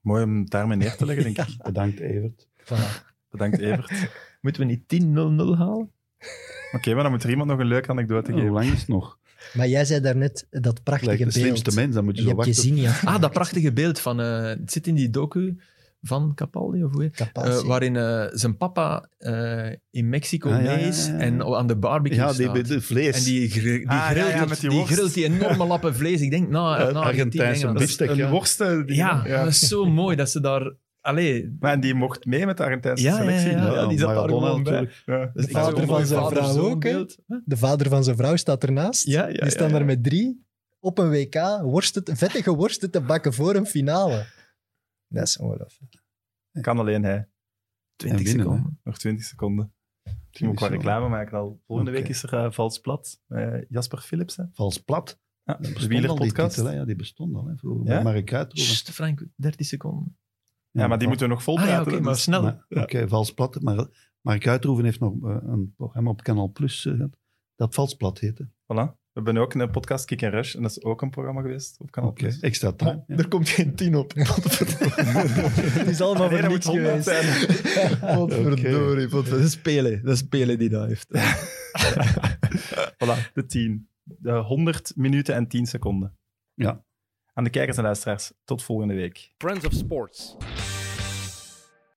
Mooi om daarmee neer te leggen, denk ik. Bedankt, Evert. Voilà. Bedankt, Evert. Oké, Moeten we niet 10-0-0 halen? maar dan moet er iemand nog een leuke anekdote Hoe geven. lang is het nog? Maar jij zei daarnet dat Lijkt prachtige de beeld. slimste mens, dan moet je je zo hebt je wachten. zin niet Ah, dat prachtige beeld van... eh, het zit in die docu van Capaldi, of hoe. Eh, waarin eh, zijn papa eh, in Mexico Ah, mee ja, is ja, ja. en aan de barbecue Ja, die, de vlees. En die, gr- die, Ah, ja, grilt, ja, het- met die die grilt die enorme lappen vlees. Ik denk, nou, na Argentijnse biefstuk, een ja. worsten. die- Ja, dat is zo mooi dat ze daar... Allee, Maar en die mocht mee met de Argentijnse Ja, ja, selectie. ja, ja, die zat daar gewoon bij. De vader van zijn vrouw ook? De vader van zijn vrouw staat ernaast. Ja, ja, Die staan daar met drie op een WK worsten, vettige worsten te bakken voor een finale. Dat is ongelooflijk. Kan alleen hij. 20 En winnen, seconden. Nog 20 seconden. Ik moet ook wel reclame maken al. Volgende week is er eh, Vals Plat. met Jasper Philipsen. Vals plat. Ja, de die wielerpodcast. titel, hè. Ja, die bestond al. Hè, voor Ja? ja? Mark. Sst, Frank, 30 seconden. Ja, maar die moeten we nog vol Ah ja, praten. oké, maar dus- snel. Oké, vals plat. Maar Mark Uitroeven heeft nog eh, een programma op Canal Plus gehad, dat vals plat heette. Voilà. We hebben ook een podcast Kick and Rush. En dat is ook een programma geweest op Kanaal Plus. extra time. ja. Er komt geen 10 op. Het is allemaal voor niks moet 100 geweest. zijn. Potverdorie, dat is Spelen. Dat is Spelen die dat heeft. Voilà, de 10. De 100 minuten en 10 seconden. Ja. Aan de kijkers en luisteraars, tot volgende week. Friends of Sports.